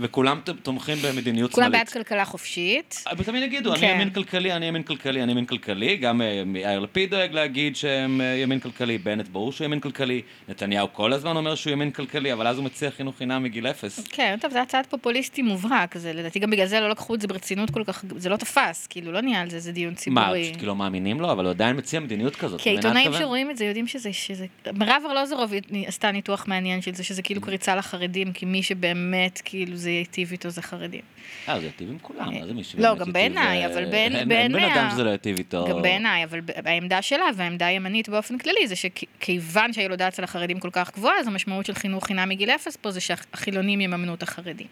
Speaker 2: וכולם תומכים במדיניות
Speaker 1: שמאלית. כולם בעד כלכלה חופשית.
Speaker 2: אבל תמיד יגידו, כן. אני ימין כלכלי, אני ימין כלכלי, אני ימין כלכלי. גם אה, יאיר לפיד דואג להגיד שהם אה, ימין כלכלי, בנט ברור שהוא ימין כלכלי, נתניהו כל הזמן אומר שהוא ימין כלכלי, אבל אז הוא מציע חינוך חינם מגיל אפס.
Speaker 1: כן, טוב, זה הצעת פופוליסטי מובהק, זה לדעתי גם בגלל זה לא לקחו את זה ברצינות כל כך, זה לא תפס, כאילו, לא נהיה על זה, זה דיון ציבורי.
Speaker 2: מה, פשוט כאילו מאמינים לו, אבל הוא עדיין מציע מדיניות כזאת.
Speaker 1: כי העיתונאים שרואים את זה יודעים שזה, שזה... מירב ארלוזורוב עשתה ניתוח מעניין של זה, שזה כאילו קריצה לחרדים, כי מי שבאמת, כאילו, זה ייטיב איתו זה חרדים.
Speaker 2: אה, זה ייטיב עם כולם, מה זה מישהו
Speaker 1: לא, גם בעיניי, אבל בעיניי... אין
Speaker 2: בן אדם שזה לא ייטיב איתו.
Speaker 1: גם בעיניי, אבל העמדה שלה והעמדה הימנית באופן כללי, זה שכיוון שהילודה אצל החרדים כל כך גבוהה, אז המשמעות של חינוך חינם מגיל אפס פה זה שהחילונים יממנו את החרדים.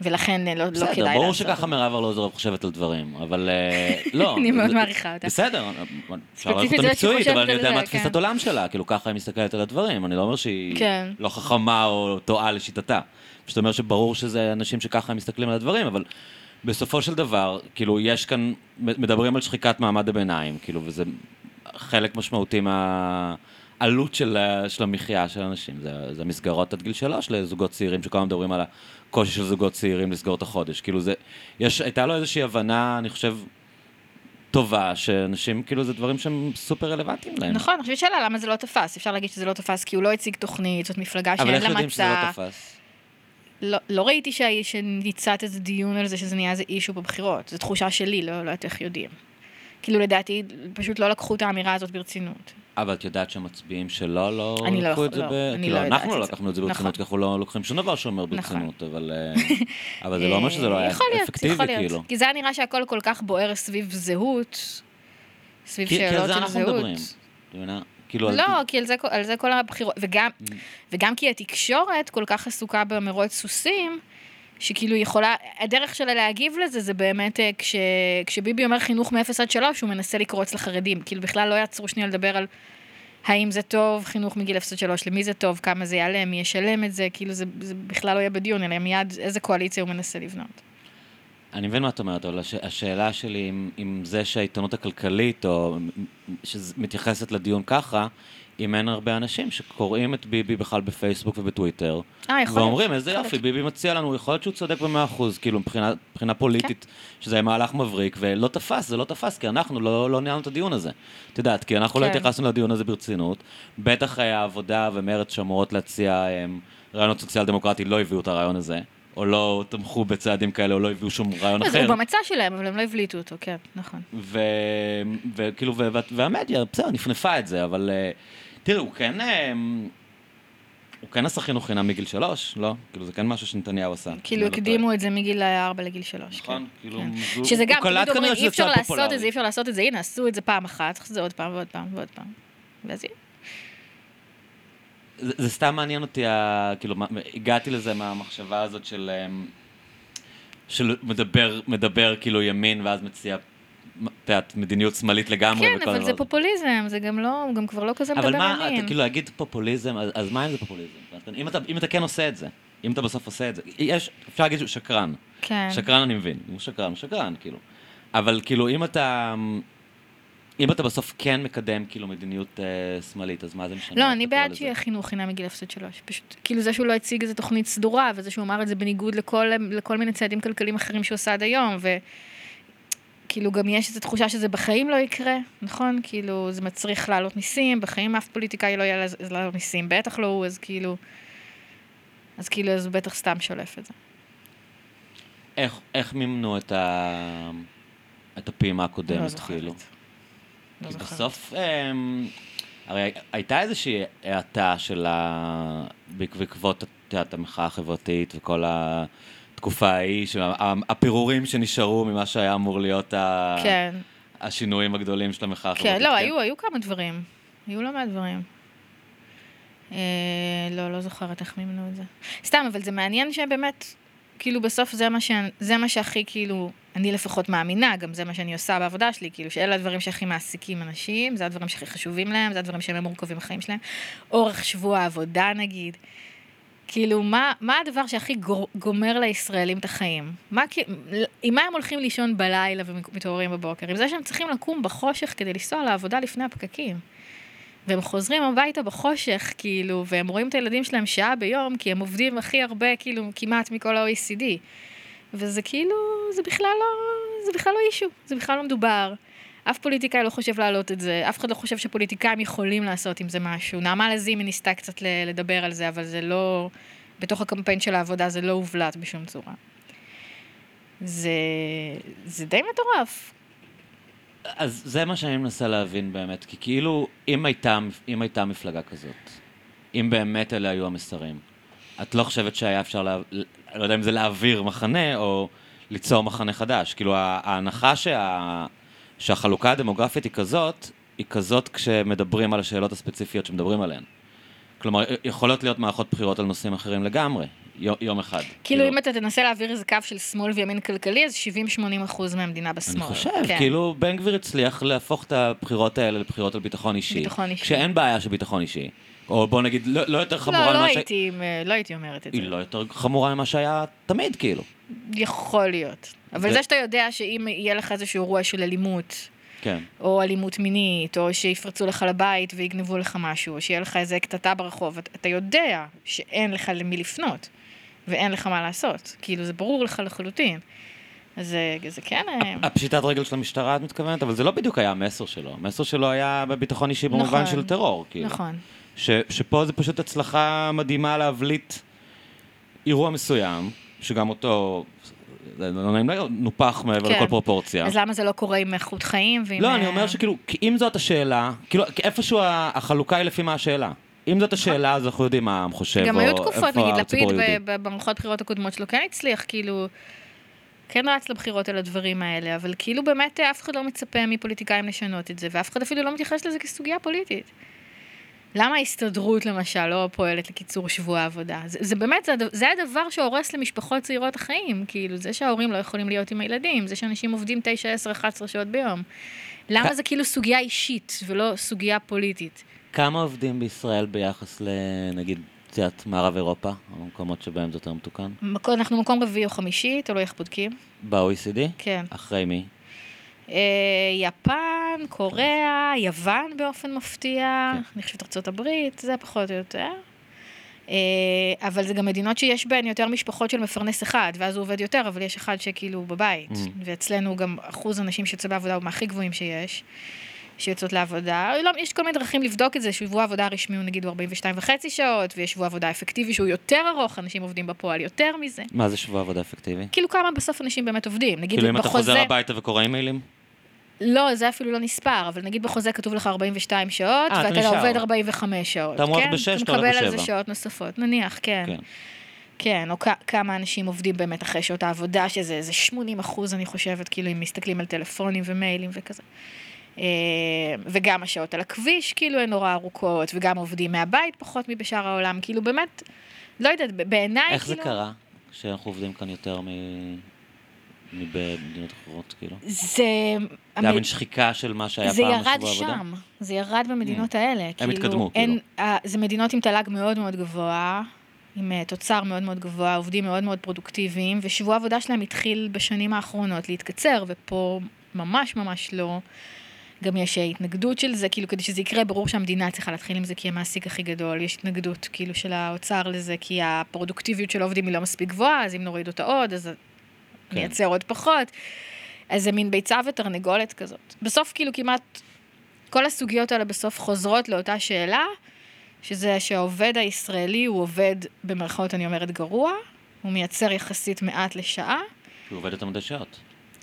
Speaker 1: ולכן לא, לא כדאי לעשות.
Speaker 2: בסדר, ברור שככה מירב ארלוזורוב חושבת על דברים, אבל אה, לא.
Speaker 1: אני מאוד מעריכה אותה.
Speaker 2: בסדר, אפשר לראות אותה מקצועית, אבל אני יודע מה תפיסת כן. עולם שלה, כאילו ככה היא מסתכלת על הדברים, אני לא אומר שהיא כן. לא חכמה או טועה לשיטתה. פשוט אומר שברור שזה אנשים שככה מסתכלים על הדברים, אבל בסופו של דבר, כאילו, יש כאן, מדברים על שחיקת מעמד הביניים, כאילו, וזה חלק משמעותי מהעלות של, של המחיה של אנשים. זה, זה מסגרות עד גיל שלוש לזוגות צעירים, שכל הזמן מדברים על הקושי של זוגות צעירים לסגור את החודש. כאילו, זה, יש, הייתה לו איזושהי הבנה, אני חושב, טובה, שאנשים, כאילו, זה דברים שהם סופר רלוונטיים להם.
Speaker 1: נכון, אני חושבת שאלה למה זה לא תפס. אפשר להגיד שזה לא תפס כי הוא לא הציג תוכנית, זאת מפלגה שאין לה מצע. אבל איך יודעים שזה לא תפס? לא, לא ראיתי שניצת איזה דיון על זה שזה נהיה איזה אישו בבחירות, זו תחושה שלי, לא, לא יודעת איך יודעים. כאילו לדעתי, פשוט לא לקחו את האמירה הזאת ברצינות.
Speaker 2: אבל את יודעת שהמצביעים שלו לא
Speaker 1: לקחו
Speaker 2: לא, את זה לא, ב... אני כאילו, לא יודעת אנחנו לא לקחנו את זה ברצינות, נכון. כי אנחנו לא לוקחים שום דבר שאומר נכון. ברצינות. אבל, אה, אבל זה לא אומר שזה לא היה אפקטיבי,
Speaker 1: כאילו. כי זה היה נראה שהכל כל כך בוער סביב זהות, סביב שאלות של זהות. כאילו... לא, על... כי על זה, על זה כל הבחירות, וגם, mm. וגם כי התקשורת כל כך עסוקה במרוץ סוסים, שכאילו יכולה, הדרך שלה להגיב לזה זה באמת אה, כש, כשביבי אומר חינוך מ-0 עד 3, הוא מנסה לקרוץ לחרדים. כאילו בכלל לא יעצרו שנייה לדבר על האם זה טוב, חינוך מגיל 0 עד 3, למי זה טוב, כמה זה יעלה, מי ישלם את זה, כאילו זה, זה בכלל לא יהיה בדיון, אלא מיד איזה קואליציה הוא מנסה לבנות.
Speaker 2: אני מבין מה את אומרת, אבל הש, השאלה שלי אם, אם זה שהעיתונות הכלכלית, או שמתייחסת לדיון ככה, אם אין הרבה אנשים שקוראים את ביבי בכלל בפייסבוק ובטוויטר,
Speaker 1: 아, אה,
Speaker 2: ואומרים, איזה יופי, ביבי מציע לנו, יכול להיות שהוא צודק במאה אחוז, כאילו מבחינה, מבחינה פוליטית, כן. שזה מהלך מבריק, ולא תפס, זה לא תפס, כי אנחנו לא, לא ניהלנו את הדיון הזה. את יודעת, כי אנחנו לא כן. לא התייחסנו לדיון הזה ברצינות, בטח העבודה ומרצ שאמורות להציע רעיונות סוציאל דמוקרטי לא הביאו את הרעיון הזה. או לא תמכו בצעדים כאלה, או לא הביאו שום רעיון אחר.
Speaker 1: הוא במצע שלהם, אבל הם לא הבליטו אותו, כן, נכון.
Speaker 2: וכאילו, והמדיה, בסדר, נפנפה את זה, אבל אה, תראי, הוא כן... אה, הוא כן עשה חינוך חינם מגיל שלוש, לא? כאילו זה כן משהו שנתניהו עשה.
Speaker 1: כאילו הקדימו את זה מגיל ארבע לגיל שלוש.
Speaker 2: נכון,
Speaker 1: כן. כאילו... כן. שזה גם, תמיד אומרים, אי אפשר לעשות את זה, אי אפשר לעשות את זה, הנה, עשו את זה פעם אחת, צריך זה עוד פעם ועוד פעם ועוד פעם. ואז יהיה.
Speaker 2: זה, זה סתם מעניין אותי, כאילו, הגעתי לזה מהמחשבה הזאת של, אמ, של מדבר, מדבר כאילו ימין ואז מציע, את יודעת, מדיניות שמאלית לגמרי.
Speaker 1: כן, אבל זה פופוליזם, זה גם לא, גם כבר לא כזה מדבר ימין. אבל
Speaker 2: מה, אתה, כאילו להגיד פופוליזם, אז, אז מה אם זה פופוליזם? אם אתה, אם אתה כן עושה את זה, אם אתה בסוף עושה את זה, יש, אפשר להגיד שהוא שקרן.
Speaker 1: כן.
Speaker 2: שקרן אני מבין, הוא שקרן, הוא שקרן, כאילו. אבל כאילו, אם אתה... אם אתה בסוף כן מקדם כאילו מדיניות אה, שמאלית, אז מה זה משנה?
Speaker 1: לא, אני בעד שיהיה חינוך חינם מגיל 0 עד 3. פשוט, כאילו זה שהוא לא הציג איזה תוכנית סדורה, וזה שהוא אמר את זה בניגוד לכל, לכל מיני צעדים כלכליים אחרים שהוא עושה עד היום, וכאילו גם יש איזו תחושה שזה בחיים לא יקרה, נכון? כאילו, זה מצריך להעלות מיסים, בחיים אף פוליטיקאי לא יעלה להעלות מיסים, בטח לא הוא, אז כאילו... אז כאילו, אז הוא בטח סתם שולף את זה.
Speaker 2: איך, איך מימנו את, ה... את הפעימה
Speaker 1: לא
Speaker 2: הקודמת,
Speaker 1: זוכרת. לא
Speaker 2: כי
Speaker 1: זוכרת.
Speaker 2: בסוף, אמ, הרי הייתה איזושהי האטה של ה... בעק- בעקבות, את יודעת, המחאה החברתית וכל התקופה ההיא, של ה- הפירורים שנשארו ממה שהיה אמור להיות ה...
Speaker 1: כן,
Speaker 2: השינויים הגדולים של המחאה החברתית.
Speaker 1: כן, לא, היו, היו כמה דברים. היו לא מעט דברים. אה, לא, לא זוכרת איך מימנו את זה. סתם, אבל זה מעניין שבאמת, כאילו בסוף זה מה, ש... זה מה שהכי כאילו, אני לפחות מאמינה, גם זה מה שאני עושה בעבודה שלי, כאילו שאלה הדברים שהכי מעסיקים אנשים, זה הדברים שהכי חשובים להם, זה הדברים שהם מורכבים בחיים שלהם. אורך שבוע העבודה נגיד. כאילו, מה, מה הדבר שהכי גומר לישראלים את החיים? מה, עם מה הם הולכים לישון בלילה ומתעוררים בבוקר? עם זה שהם צריכים לקום בחושך כדי לנסוע לעבודה לפני הפקקים. והם חוזרים הביתה בחושך, כאילו, והם רואים את הילדים שלהם שעה ביום, כי הם עובדים הכי הרבה, כאילו, כמעט מכל ה-OECD. וזה כאילו, זה בכלל לא, זה בכלל לא אישו, זה בכלל לא מדובר. אף פוליטיקאי לא חושב להעלות את זה, אף אחד לא חושב שפוליטיקאים יכולים לעשות עם זה משהו. נעמה לזימי ניסתה קצת לדבר על זה, אבל זה לא, בתוך הקמפיין של העבודה זה לא הובלט בשום צורה. זה, זה די מטורף.
Speaker 2: אז זה מה שאני מנסה להבין באמת, כי כאילו, אם הייתה, אם הייתה מפלגה כזאת, אם באמת אלה היו המסרים, את לא חושבת שהיה אפשר, לה, לא יודע אם זה להעביר מחנה או ליצור מחנה חדש. כאילו, ההנחה שה, שהחלוקה הדמוגרפית היא כזאת, היא כזאת כשמדברים על השאלות הספציפיות שמדברים עליהן. כלומר, יכולות להיות מערכות בחירות על נושאים אחרים לגמרי, יום, אחד.
Speaker 1: כאילו, אם אתה תנסה להעביר איזה קו של שמאל וימין כלכלי, אז 70-80 אחוז מהמדינה בשמאל.
Speaker 2: אני חושב,
Speaker 1: כן.
Speaker 2: כאילו בן גביר הצליח להפוך את הבחירות האלה לבחירות על ביטחון אישי.
Speaker 1: ביטחון אישי.
Speaker 2: כשאין בעיה של ביטחון אישי. או בוא נגיד, לא, לא יותר חמורה
Speaker 1: לא, לא
Speaker 2: ממה ש...
Speaker 1: הייתי, לא הייתי אומרת את זה.
Speaker 2: היא לא יותר חמורה ממה שהיה תמיד, כאילו.
Speaker 1: יכול להיות. אבל
Speaker 2: זה-
Speaker 1: זה שאתה יודע שאם יהיה לך איזשהו אירוע של אלימות,
Speaker 2: כן.
Speaker 1: או אלימות מינית, או שיפרצו לך לבית ויגנבו לך משהו, או שיהיה לך איזה קטטה ברחוב, אתה יודע שאין לך למי לפנות, ואין לך מה לעשות. כאילו, זה ברור לך לחלוטין. אז זה, כן... אה,
Speaker 2: הפשיטת רגל של המשטרה, את מתכוונת? אבל זה לא בדיוק היה המסר שלו. המסר שלו היה בביטחון אישי במובן
Speaker 1: נכון.
Speaker 2: של טרור, כאילו.
Speaker 1: נכון.
Speaker 2: ש, שפה זה פשוט הצלחה מדהימה להבליט אירוע מסוים, שגם אותו, לא נעים להגיד, נופח מעבר
Speaker 1: כן.
Speaker 2: לכל פרופורציה.
Speaker 1: אז למה זה לא קורה עם איכות חיים ועם...
Speaker 2: לא,
Speaker 1: אה,
Speaker 2: אני אומר שכאילו, אם זאת השאלה, כאילו, איפשהו החלוקה היא לפי מה השאלה. אם זאת השאלה, אז אנחנו יודעים מה העם חושב,
Speaker 1: גם היו תקופות, נגיד לפיד במערכות בחירות הקודמות שלו כן הצליח, כאילו, כן רץ לבחירות על הדברים האלה, אבל כאילו באמת אה, אף אחד לא מצפה מפוליטיקאים לשנות את זה, ואף אחד אפילו לא מתייחס לזה כסוגיה פוליטית. למה ההסתדרות למשל לא פועלת לקיצור שבוע העבודה? זה, זה באמת, זה, זה הדבר שהורס למשפחות צעירות החיים, כאילו, זה שההורים לא יכולים להיות עם הילדים, זה שאנשים עובדים 9, 10, 11 שעות ביום. למה
Speaker 2: כ-
Speaker 1: זה כאילו סוגיה אישית ולא סוגיה פוליטית?
Speaker 2: כמה עובדים בישראל ביחס לנגיד, יודעת, מערב אירופה, המקומות שבהם זה יותר מתוקן?
Speaker 1: אנחנו מקום רביעי או חמישי, תלוי איך בודקים.
Speaker 2: ב-OECD?
Speaker 1: כן.
Speaker 2: אחרי מי?
Speaker 1: אה, יפן, קוריאה, יוון באופן מפתיע,
Speaker 2: כן.
Speaker 1: אני חושבת ארצות הברית, זה פחות או יותר. אה, אבל זה גם מדינות שיש בהן יותר משפחות של מפרנס אחד, ואז הוא עובד יותר, אבל יש אחד שכאילו בבית.
Speaker 2: Mm.
Speaker 1: ואצלנו גם אחוז הנשים שיוצא בעבודה הוא מהכי גבוהים שיש, שיוצאות לעבודה. לא, יש כל מיני דרכים לבדוק את זה, שבוע העבודה הרשמי הוא נגיד הוא 42 וחצי שעות, ויש שבוע עבודה אפקטיבי שהוא יותר ארוך, אנשים עובדים בפועל יותר מזה.
Speaker 2: מה זה שבוע עבודה אפקטיבי?
Speaker 1: כאילו כמה בסוף אנשים באמת עובדים. נגיד
Speaker 2: כאילו אם אתה
Speaker 1: בחוזה...
Speaker 2: חוזר הביתה וקורא אימיילים?
Speaker 1: לא, זה אפילו לא נספר, אבל נגיד בחוזה כתוב לך 42 שעות,
Speaker 2: אה, אתה
Speaker 1: ואתה
Speaker 2: נשאר.
Speaker 1: עובד 45 שעות.
Speaker 2: אתה אמור
Speaker 1: כן?
Speaker 2: בשש, אתה הולך
Speaker 1: מקבל על זה. שעות נוספות, נניח, כן.
Speaker 2: כן.
Speaker 1: כן, או כ- כמה אנשים עובדים באמת אחרי שעות העבודה, שזה איזה 80 אחוז, אני חושבת, כאילו, אם מסתכלים על טלפונים ומיילים וכזה. אה, וגם השעות על הכביש, כאילו, הן נורא ארוכות, וגם עובדים מהבית פחות מבשאר העולם, כאילו, באמת, לא יודעת, בעיניי,
Speaker 2: איך זה
Speaker 1: כאילו...
Speaker 2: קרה? שאנחנו עובדים כאן יותר מ- מבמדינות אחרות, כאילו?
Speaker 1: זה...
Speaker 2: זה היה מין שחיקה של מה שהיה
Speaker 1: זה
Speaker 2: פעם
Speaker 1: ירד
Speaker 2: בשבוע עבודה?
Speaker 1: שם, זה ירד במדינות האלה.
Speaker 2: הם התקדמו,
Speaker 1: אין,
Speaker 2: כאילו.
Speaker 1: זה מדינות עם תל"ג מאוד מאוד גבוה, עם אה, תוצר מאוד מאוד גבוה, עובדים מאוד מאוד פרודוקטיביים, ושבוע העבודה שלהם התחיל בשנים האחרונות להתקצר, ופה ממש ממש לא. גם יש אה, התנגדות של זה, כאילו כדי שזה יקרה, ברור שהמדינה צריכה להתחיל עם זה כי המעסיק הכי גדול, יש התנגדות כאילו של האוצר לזה, כי הפרודוקטיביות של העובדים היא לא מספיק גבוהה, אז אם נוריד אותה עוד, אז
Speaker 2: כן.
Speaker 1: נייצר עוד פחות. אז זה מין ביצה ותרנגולת כזאת. בסוף כאילו כמעט כל הסוגיות האלה בסוף חוזרות לאותה שאלה, שזה שהעובד הישראלי הוא עובד, במרכאות אני אומרת, גרוע, הוא מייצר יחסית מעט לשעה,
Speaker 2: הוא עובד יותר מדי שעות.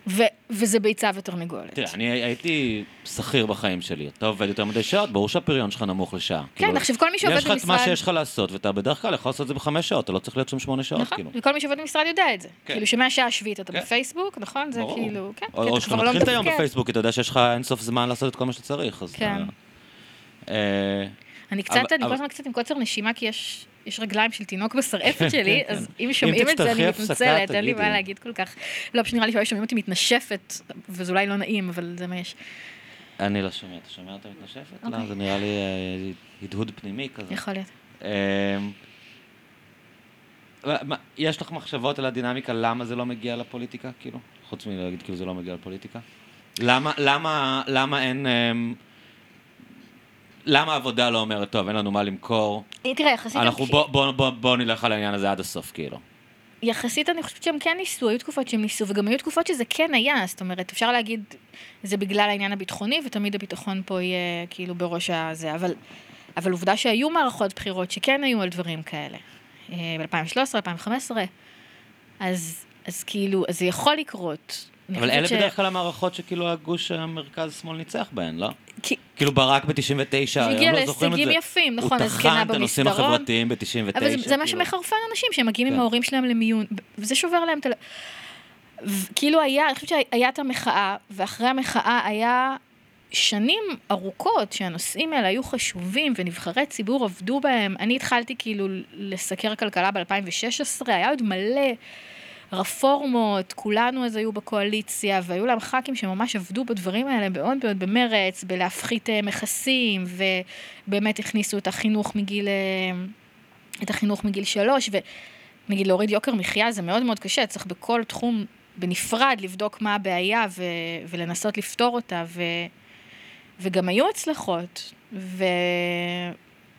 Speaker 1: ו- וזה ביצה ותרנגולת.
Speaker 2: תראה, אני הייתי שכיר בחיים שלי. אתה עובד יותר מדי שעות, ברור שהפריון שלך נמוך לשעה.
Speaker 1: כן,
Speaker 2: כאילו,
Speaker 1: עכשיו כל מי שעובד
Speaker 2: יש לך את מה
Speaker 1: במשרד-
Speaker 2: שיש לך לעשות, ואתה בדרך כלל יכול לעשות את זה בחמש שעות, אתה לא צריך להיות שם שמונה שעות,
Speaker 1: נכון,
Speaker 2: כאילו.
Speaker 1: וכל מי שעובד במשרד יודע את זה.
Speaker 2: כן.
Speaker 1: כאילו שמהשעה השביעית אתה
Speaker 2: כן.
Speaker 1: בפייסבוק, נכון? זה
Speaker 2: ברור.
Speaker 1: כאילו, כן,
Speaker 2: או או
Speaker 1: אתה
Speaker 2: שאתה
Speaker 1: לא
Speaker 2: מתחיל את היום. בפייסבוק, כי אתה יודע שיש לך אינסוף זמן לעשות את כל מה שאתה צריך, אז
Speaker 1: כן.
Speaker 2: אתה... אה,
Speaker 1: אני קצת,
Speaker 2: אבל-
Speaker 1: אני כל
Speaker 2: אבל-
Speaker 1: הזמן קצת עם קוצר נשימה, כי יש... יש רגליים של תינוק בשרעפת שלי,
Speaker 2: כן,
Speaker 1: אז
Speaker 2: כן.
Speaker 1: אם שומעים את זה, אני מתנצלת, אין לי. מה להגיד כל כך. לא, פשוט נראה לי ששומעים אותי מתנשפת, וזה אולי לא נעים, אבל זה מה יש.
Speaker 2: אני לא שומע, אתה שומע אותה מתנשפת? לא,
Speaker 1: אוקיי.
Speaker 2: זה נראה לי אה, הדהוד פנימי כזה.
Speaker 1: יכול להיות.
Speaker 2: אמ, מה- יש לך מחשבות על הדינמיקה, למה זה לא מגיע לפוליטיקה, כאילו? חוץ מלהגיד כאילו זה לא מגיע לפוליטיקה? למה, למה, למה אין... למה העבודה לא אומרת, טוב, אין לנו מה למכור,
Speaker 1: אה, תראה, יחסית...
Speaker 2: אנחנו בוא, בוא, בוא, בוא נלך על העניין הזה עד הסוף, כאילו.
Speaker 1: יחסית אני חושבת שהם כן ניסו, היו תקופות שהם ניסו, וגם היו תקופות שזה כן היה, זאת אומרת, אפשר להגיד, זה בגלל העניין הביטחוני, ותמיד הביטחון פה יהיה כאילו בראש הזה, אבל, אבל עובדה שהיו מערכות בחירות שכן היו על דברים כאלה. ב-2013, 2015, אז, אז כאילו, אז זה יכול לקרות.
Speaker 2: אבל אלה
Speaker 1: ש-
Speaker 2: בדרך כלל המערכות שכאילו הגוש המרכז-שמאל ניצח בהן, לא?
Speaker 1: כי-
Speaker 2: כאילו ברק ב-99,
Speaker 1: זה הגיע
Speaker 2: היום לא זוכרים את זה.
Speaker 1: להישגים יפים, נכון,
Speaker 2: הוא
Speaker 1: הזקנה
Speaker 2: טחן את הנושאים
Speaker 1: במסדרון.
Speaker 2: החברתיים ב-99.
Speaker 1: אבל זה, זה מה
Speaker 2: כאילו.
Speaker 1: שמחרפן אנשים, שהם מגיעים
Speaker 2: כן.
Speaker 1: עם ההורים שלהם למיון, וזה שובר להם את ה... כאילו היה, אני חושבת שהיה את המחאה, ואחרי המחאה היה שנים ארוכות שהנושאים האלה היו חשובים, ונבחרי ציבור עבדו בהם. אני התחלתי כאילו לסקר כלכלה ב-2016, היה עוד מלא רפורמות, כולנו אז היו בקואליציה, והיו להם ח"כים שממש עבדו בדברים האלה מאוד מאוד במרץ, בלהפחית אה, מכסים, ובאמת הכניסו את החינוך מגיל... אה, את החינוך מגיל שלוש, ונגיד להוריד יוקר מחיה זה מאוד מאוד קשה, צריך בכל תחום בנפרד לבדוק מה הבעיה ו- ולנסות לפתור אותה, ו- וגם היו הצלחות, ו-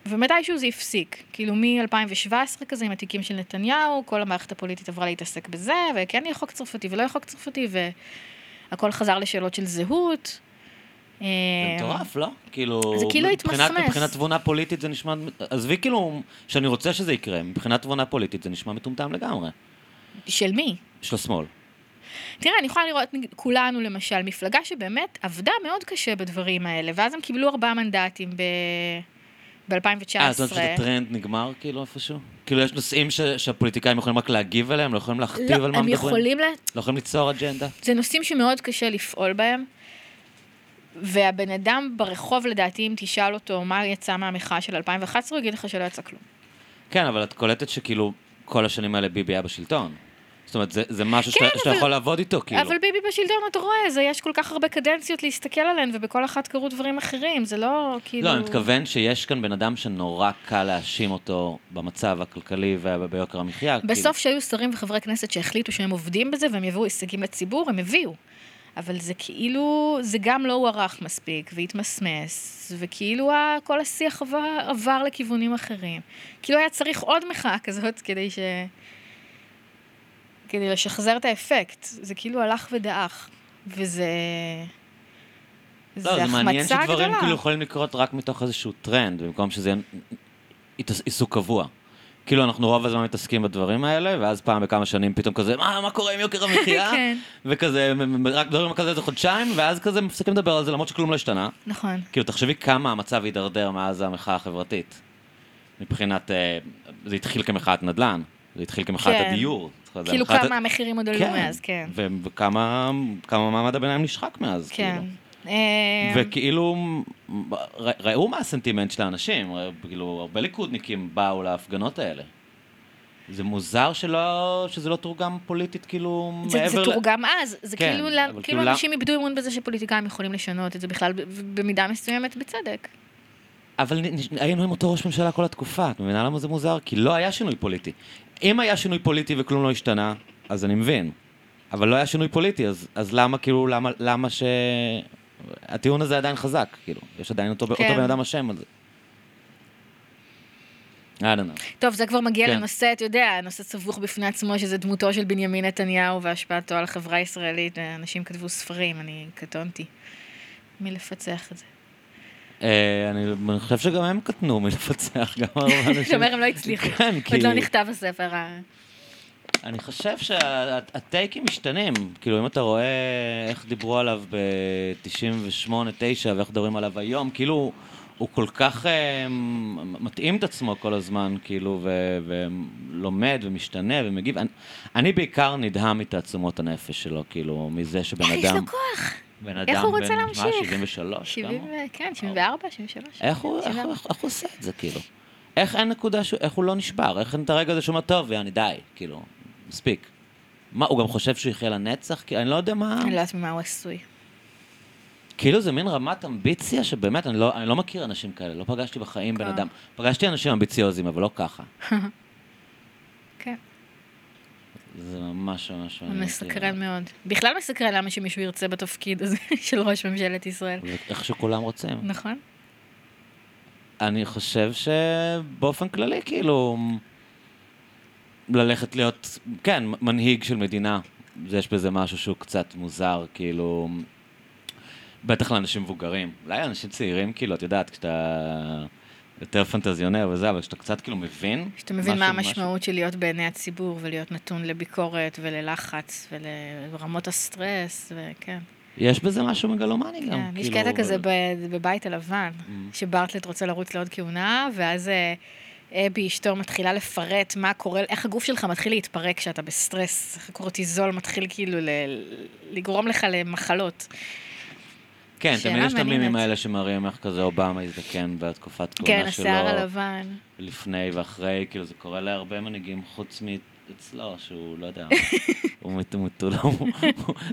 Speaker 1: ומתישהו זה הפסיק. כאילו מ-2017 כזה עם התיקים של נתניהו, כל המערכת הפוליטית עברה להתעסק בזה, וכן יהיה חוק צרפתי ולא יהיה חוק צרפתי, והכל חזר לשאלות של זהות.
Speaker 2: זה מטורף, לא? כאילו...
Speaker 1: זה כאילו התמסמס.
Speaker 2: מבחינת תבונה פוליטית זה נשמע... עזבי כאילו, שאני רוצה שזה יקרה, מבחינת תבונה פוליטית זה נשמע מטומטם לגמרי.
Speaker 1: של מי?
Speaker 2: של השמאל.
Speaker 1: תראה, אני יכולה לראות, כולנו למשל, מפלגה שבאמת עבדה מאוד קשה בדברים האלה, ואז הם קיבלו ארבעה מנדטים ב... ב-2019.
Speaker 2: אה, זאת אומרת שזה טרנד נגמר כאילו איפשהו? כאילו יש נושאים ש- שהפוליטיקאים יכולים רק להגיב עליהם, לא יכולים להכתיב על
Speaker 1: לא,
Speaker 2: מה
Speaker 1: הם
Speaker 2: מדברים?
Speaker 1: יכולים, ל...
Speaker 2: לא יכולים ליצור אג'נדה?
Speaker 1: זה נושאים שמאוד קשה לפעול בהם, והבן אדם ברחוב, לדעתי, אם תשאל אותו מה יצא מהמחאה של 2011, הוא יגיד לך שלא יצא כלום.
Speaker 2: כן, אבל את קולטת שכאילו כל השנים האלה ביבי היה בשלטון. זאת אומרת, זה, זה משהו
Speaker 1: כן,
Speaker 2: שאתה, שאתה
Speaker 1: אבל-
Speaker 2: יכול לעבוד איתו, כאילו.
Speaker 1: אבל ביבי בשלטון, אתה רואה, זה, יש כל כך הרבה קדנציות להסתכל עליהן, ובכל אחת קרו דברים אחרים, זה לא כאילו...
Speaker 2: לא, אני מתכוון שיש כאן בן אדם שנורא קל להאשים אותו במצב הכלכלי וביוקר המחיה. כאילו.
Speaker 1: בסוף שהיו שרים וחברי כנסת שהחליטו שהם עובדים בזה והם יביאו הישגים לציבור, הם הביאו. אבל זה כאילו, זה גם לא הוארך מספיק והתמסמס, וכאילו כל השיח עבר, עבר לכיוונים אחרים. כאילו היה צריך עוד מחאה כזאת כדי ש... כדי לשחזר את האפקט. זה כאילו הלך ודעך, וזה...
Speaker 2: לא, זה מעניין שדברים
Speaker 1: גדולה.
Speaker 2: כאילו יכולים לקרות רק מתוך איזשהו טרנד, במקום שזה יהיה עיס- עיסוק קבוע. כאילו אנחנו רוב הזמן מתעסקים בדברים האלה, ואז פעם בכמה שנים פתאום כזה, מה, מה קורה עם יוקר המחיה?
Speaker 1: כן.
Speaker 2: וכזה, רק מדברים על כזה איזה חודשיים, ואז כזה מפסיקים לדבר על זה למרות שכלום לא השתנה.
Speaker 1: נכון.
Speaker 2: כאילו, תחשבי כמה המצב הידרדר מאז המחאה החברתית. מבחינת, אה, זה התחיל כמחאת נדל"ן, זה התחיל כמחאת
Speaker 1: כן.
Speaker 2: הדיור.
Speaker 1: כאילו כמה המחירים עוד עלו מאז, כן.
Speaker 2: וכמה כמה מעמד הביניים נשחק מאז,
Speaker 1: כן.
Speaker 2: כאילו.
Speaker 1: אה,
Speaker 2: וכאילו, ראו מה הסנטימנט של האנשים, כאילו, הרבה ליכודניקים באו להפגנות האלה. זה מוזר שלא, שזה לא תורגם פוליטית, כאילו,
Speaker 1: זה,
Speaker 2: מעבר
Speaker 1: זה
Speaker 2: ל...
Speaker 1: תורגם אז, זה
Speaker 2: כן,
Speaker 1: כאילו, לה-
Speaker 2: כאילו
Speaker 1: כאילו
Speaker 2: למה-
Speaker 1: אנשים איבדו אמון בזה שפוליטיקאים יכולים לשנות את זה בכלל, במידה מסוימת בצדק.
Speaker 2: אבל נ- נ- היינו עם אותו ראש ממשלה כל התקופה, את מבינה למה זה מוזר? כי לא היה שינוי פוליטי. אם היה שינוי פוליטי וכלום לא השתנה, אז אני מבין. אבל לא היה שינוי פוליטי, אז, אז למה, כאילו, למה, למה ש... הטיעון הזה עדיין חזק, כאילו, יש עדיין אותו,
Speaker 1: כן.
Speaker 2: אותו בן אדם אשם על זה.
Speaker 1: טוב, זה כבר מגיע
Speaker 2: כן.
Speaker 1: לנושא, אתה יודע, נושא סבוך בפני עצמו, שזה דמותו של בנימין נתניהו והשפעתו על החברה הישראלית. אנשים כתבו ספרים, אני קטונתי מלפצח את זה.
Speaker 2: אה, אני חושב שגם הם קטנו מלפצח, גם הרבה אנשים.
Speaker 1: אתה אומר, הם לא הצליחו.
Speaker 2: כן, כי...
Speaker 1: עוד לא נכתב הספר.
Speaker 2: אני חושב שהטייקים משתנים. כאילו, אם אתה רואה איך דיברו עליו ב-98, 9, ואיך מדברים עליו היום, כאילו, הוא כל כך אה, מתאים את עצמו כל הזמן, כאילו, ו- ולומד ומשתנה ומגיב. אני, אני בעיקר נדהם מתעצומות הנפש שלו, כאילו, מזה שבן
Speaker 1: אה, יש
Speaker 2: אדם...
Speaker 1: לו כוח.
Speaker 2: בן
Speaker 1: איך
Speaker 2: אדם
Speaker 1: הוא רוצה
Speaker 2: בן, מה,
Speaker 1: להמשיך?
Speaker 2: 73?
Speaker 1: 70,
Speaker 2: כמה?
Speaker 1: ו- כן, 74, 73.
Speaker 2: איך הוא, איך,
Speaker 1: 74.
Speaker 2: איך, איך הוא עושה את זה, כאילו? איך אין נקודה, ש... איך הוא לא נשבר? איך אין את הרגע הזה שהוא אומר, טוב, יאני, די, כאילו, מספיק. מה, הוא גם חושב שהוא יחיה לנצח? כי אני לא יודע מה...
Speaker 1: אני לא יודעת ממה הוא עשוי.
Speaker 2: כאילו זה מין רמת אמביציה שבאמת, אני לא, אני לא מכיר אנשים כאלה, לא פגשתי בחיים בן. אדם. פגשתי אנשים אמביציוזים, אבל לא ככה. זה ממש ממש מעניין.
Speaker 1: מסקרן מאוד. בכלל מסקרן למה שמישהו ירצה בתפקיד הזה של ראש ממשלת ישראל.
Speaker 2: איך שכולם רוצים.
Speaker 1: נכון?
Speaker 2: אני חושב שבאופן כללי, כאילו, ללכת להיות, כן, מנהיג של מדינה, יש בזה משהו שהוא קצת מוזר, כאילו, בטח לאנשים מבוגרים. אולי לאנשים צעירים, כאילו, את יודעת, כשאתה יותר פנטזיונר וזה, אבל כשאתה קצת כאילו מבין...
Speaker 1: שאתה מבין מה
Speaker 2: משהו- משהו-
Speaker 1: המשמעות של להיות בעיני הציבור ולהיות נתון לביקורת וללחץ ולרמות הסטרס, וכן.
Speaker 2: יש בזה משהו מגלומני גם.
Speaker 1: כן, יש
Speaker 2: כאילו,
Speaker 1: קטע כזה בבית הלבן,
Speaker 2: Mm.
Speaker 1: שברטלט רוצה לרוץ לעוד כהונה, ואז אה, אבי אשתו מתחילה לפרט מה קורה, איך הגוף שלך מתחיל להתפרק כשאתה בסטרס, איך הקורטיזול מתחיל כאילו ל- לגרום לך למחלות.
Speaker 2: כן, תמיד יש את המימים. האלה שמראים איך כזה אובמה הזדקן בתקופת
Speaker 1: כן,
Speaker 2: כהונה שלו.
Speaker 1: השיער הלבן.
Speaker 2: לפני ואחרי, כאילו זה קורה להרבה מנהיגים חוץ מאצלו, שהוא לא יודע, הוא מטולטל,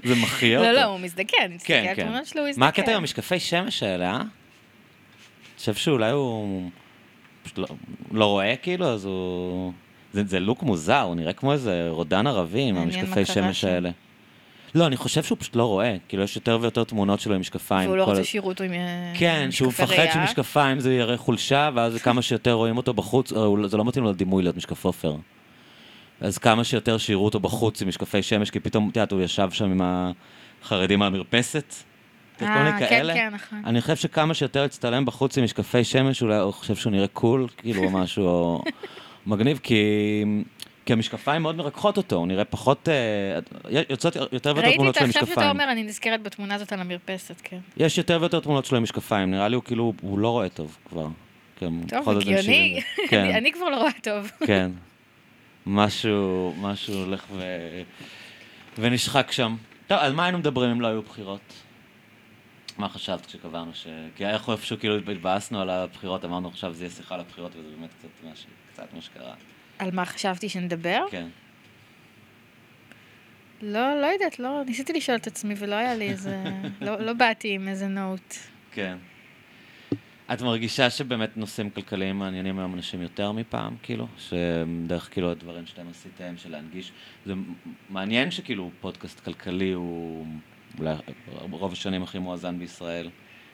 Speaker 2: זה מחיה אותו.
Speaker 1: לא, לא, הוא מזדקן,
Speaker 2: כן, כן.
Speaker 1: שלו, הוא.
Speaker 2: מה הקטע עם המשקפי שמש האלה, אה? אני חושב שאולי הוא פשוט לא, לא רואה כאילו, אז הוא... זה, זה לוק מוזר, הוא נראה כמו איזה רודן ערבי עם המשקפי שמש. האלה. לא, אני חושב שהוא פשוט לא רואה, כאילו יש יותר ויותר תמונות שלו עם משקפיים.
Speaker 1: והוא לא
Speaker 2: כל
Speaker 1: רוצה שיראו אותו עם אה,
Speaker 2: כן, שהוא
Speaker 1: משקפי
Speaker 2: מפחד
Speaker 1: ראייה.
Speaker 2: שמשקפיים זה יראה חולשה, ואז כמה שיותר רואים אותו בחוץ, או הוא- זה לא מתאים לו לדימוי להיות משקף עופר. אז כמה שיותר שיראו אותו בחוץ עם משקפי שמש, כי פתאום, את יודעת, הוא ישב שם עם החרדים על המרפסת. כל מיני
Speaker 1: אה, כן,
Speaker 2: כאלה.
Speaker 1: כן, נכון.
Speaker 2: אני חושב שכמה שיותר יצטלם בחוץ עם משקפי שמש, אולי הוא חושב שהוא נראה קול, כאילו, משהו מגניב, כי... כי המשקפיים מאוד מרככות אותו, הוא נראה פחות... אה, יוצאות יותר ויותר
Speaker 1: ראיתי
Speaker 2: תמונות
Speaker 1: את
Speaker 2: של
Speaker 1: עכשיו שאתה. אומר, אני נזכרת בתמונה הזאת על המרפסת, כן.
Speaker 2: יש יותר ויותר תמונות שלו עם משקפיים, נראה לי הוא כאילו, הוא לא רואה טוב כבר. כן,
Speaker 1: טוב, הגיוני.
Speaker 2: 70. כן,
Speaker 1: אני- כבר לא רואה טוב.
Speaker 2: כן. משהו, משהו הולך ו... ונשחק שם. טוב, על מה היינו מדברים אם לא היו בחירות? מה חשבת כשקבענו ש... כי איך איפשהו כאילו התבאסנו על הבחירות, אמרנו עכשיו זה יהיה שיחה על הבחירות, וזה באמת. קצת מה שקרה.
Speaker 1: על מה חשבתי שנדבר?
Speaker 2: כן.
Speaker 1: לא, לא יודעת, לא, ניסיתי לשאול את עצמי ולא היה לי איזה, לא, לא באתי עם איזה נוט.
Speaker 2: כן. את מרגישה שבאמת נושאים כלכליים מעניינים היום אנשים יותר מפעם, כאילו? שדרך כאילו הדברים שאתם עשיתם, של להנגיש, זה מעניין שכאילו פודקאסט כלכלי הוא אולי רוב השנים הכי מואזן בישראל.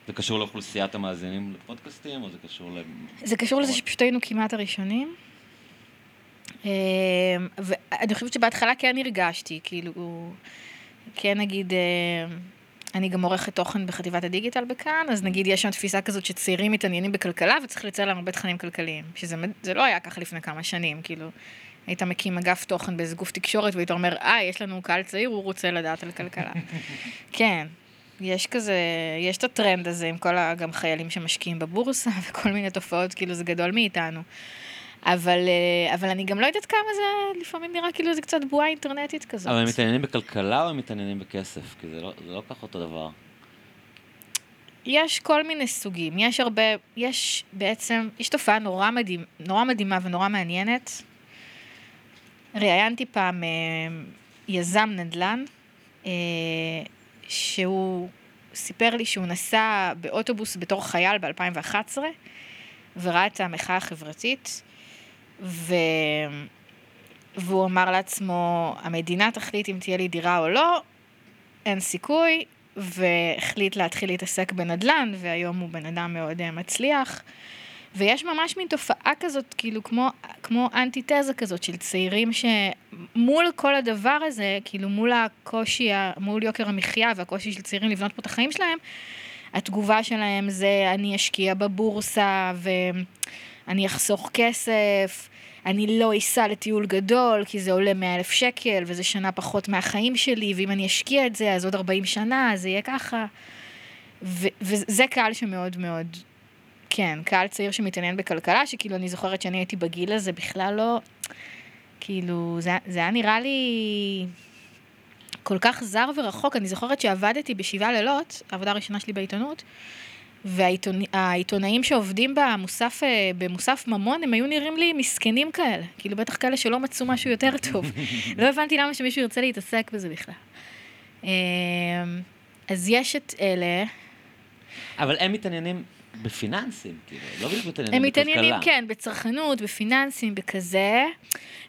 Speaker 2: זה קשור לאוכלוסיית המאזינים לפודקאסטים, או זה קשור ל...
Speaker 1: זה קשור לזה שפשוט היינו כמעט הראשונים. אה, ואני חושבת שבהתחלה כן הרגשתי, כאילו, כן נגיד, אה, אני גם עורכת תוכן בחטיבת הדיגיטל בכאן, אז נגיד יש שם תפיסה כזאת שצעירים מתעניינים בכלכלה וצריך לצייר להם הרבה תכנים כלכליים, שזה לא היה ככה לפני כמה שנים, כאילו, היית מקים אגף תוכן באיזה גוף תקשורת והיית אומר, אה, יש לנו קהל צעיר, הוא רוצה לדעת על כלכלה. כן, יש כזה, יש את הטרנד הזה עם כל ה... גם חיילים שמשקיעים בבורסה וכל מיני תופעות, כאילו זה גדול מאיתנו. אבל, אה, אבל אני גם לא יודעת כמה זה, לפעמים נראה כאילו זה קצת בועה אינטרנטית כזאת.
Speaker 2: אבל הם מתעניינים בכלכלה או הם מתעניינים בכסף? כי זה לא, זה לא כך אותו דבר.
Speaker 1: יש כל מיני סוגים, יש הרבה, יש בעצם, יש תופעה נורא, מדהים, נורא מדהימה ונורא מעניינת. ראיינתי פעם אה, יזם נדל"ן, אה, שהוא סיפר לי שהוא נסע באוטובוס בתור חייל ב-2011, וראה את המחאה החברתית, ו... והוא אמר לעצמו, המדינה תחליט אם תהיה לי דירה או לא, אין סיכוי, והחליט להתחיל להתעסק בנדל"ן, והיום הוא בן אדם מאוד אה, מצליח. ויש ממש מין תופעה כזאת, כאילו כמו, כמו אנטיתזה כזאת של צעירים שמול כל הדבר הזה, כאילו מול הקושי, מול יוקר המחיה והקושי של צעירים לבנות פה את החיים שלהם, התגובה שלהם זה אני אשקיע בבורסה ואני אחסוך כסף, אני לא אסע לטיול גדול כי זה עולה 100 אלף שקל וזה שנה פחות מהחיים שלי, ואם אני אשקיע את זה אז עוד 40 שנה זה יהיה ככה. ו- וזה קהל שמאוד מאוד, כן, קהל צעיר שמתעניין בכלכלה, שכאילו אני זוכרת שאני הייתי בגיל הזה בכלל לא, כאילו, זה, זה היה נראה לי כל כך זר ורחוק. אני זוכרת שעבדתי בשבעה לילות, העבודה הראשונה שלי בעיתונות, והעיתונאים שעובדים במוסף, אה, במוסף ממון, הם היו נראים לי מסכנים כאלה. כאילו, בטח כאלה שלא מצאו משהו יותר טוב. לא הבנתי למה שמישהו ירצה להתעסק בזה בכלל. אמ, אז יש את אלה.
Speaker 2: אבל הם מתעניינים בפיננסים, כאילו, לא בדיוק מתעניינים
Speaker 1: הם
Speaker 2: בכלכלה.
Speaker 1: מתעניינים, כן, בצרכנות, בפיננסים, בכזה,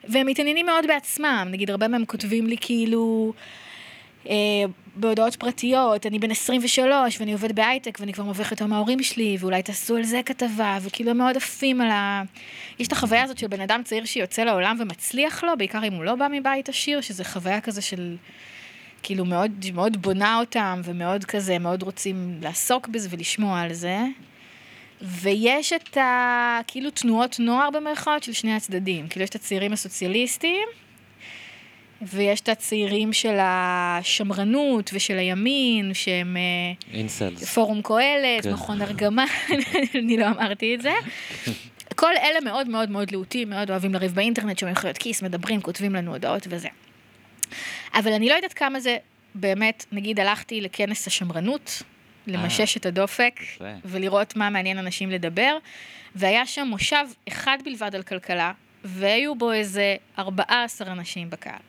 Speaker 1: והם מתעניינים מאוד בעצמם. נגיד, הרבה מהם כותבים לי כאילו... אה, בהודעות פרטיות, אני בן 23 ואני עובד בהייטק ואני כבר מרוויח יותר מההורים שלי, ואולי תעשו על זה כתבה, וכאילו הם מאוד עפים על ה... יש את החוויה הזאת של בן אדם צעיר שיוצא לעולם ומצליח לו, בעיקר אם הוא לא בא מבית עשיר, שזה חוויה כזה של... כאילו מאוד, מאוד בונה אותם, ומאוד כזה, מאוד רוצים לעסוק בזה ולשמוע על זה. ויש את ה... כאילו תנועות נוער במרכאות של שני הצדדים. כאילו יש את הצעירים הסוציאליסטים, ויש את הצעירים של השמרנות ושל הימין, שהם אה,
Speaker 2: אינסלס.
Speaker 1: פורום קהלת,
Speaker 2: כן.
Speaker 1: מכון ארגמן, אני לא אמרתי את זה. כל אלה מאוד מאוד מאוד להוטים, מאוד אוהבים לריב באינטרנט, שומעים חיות כיס, מדברים, כותבים לנו הודעות וזה. אבל אני לא יודעת כמה זה באמת, נגיד הלכתי לכנס השמרנות, למשש את הדופק. ולראות מה מעניין אנשים לדבר, והיה שם מושב אחד בלבד על כלכלה, והיו בו איזה 14 אנשים בקהל.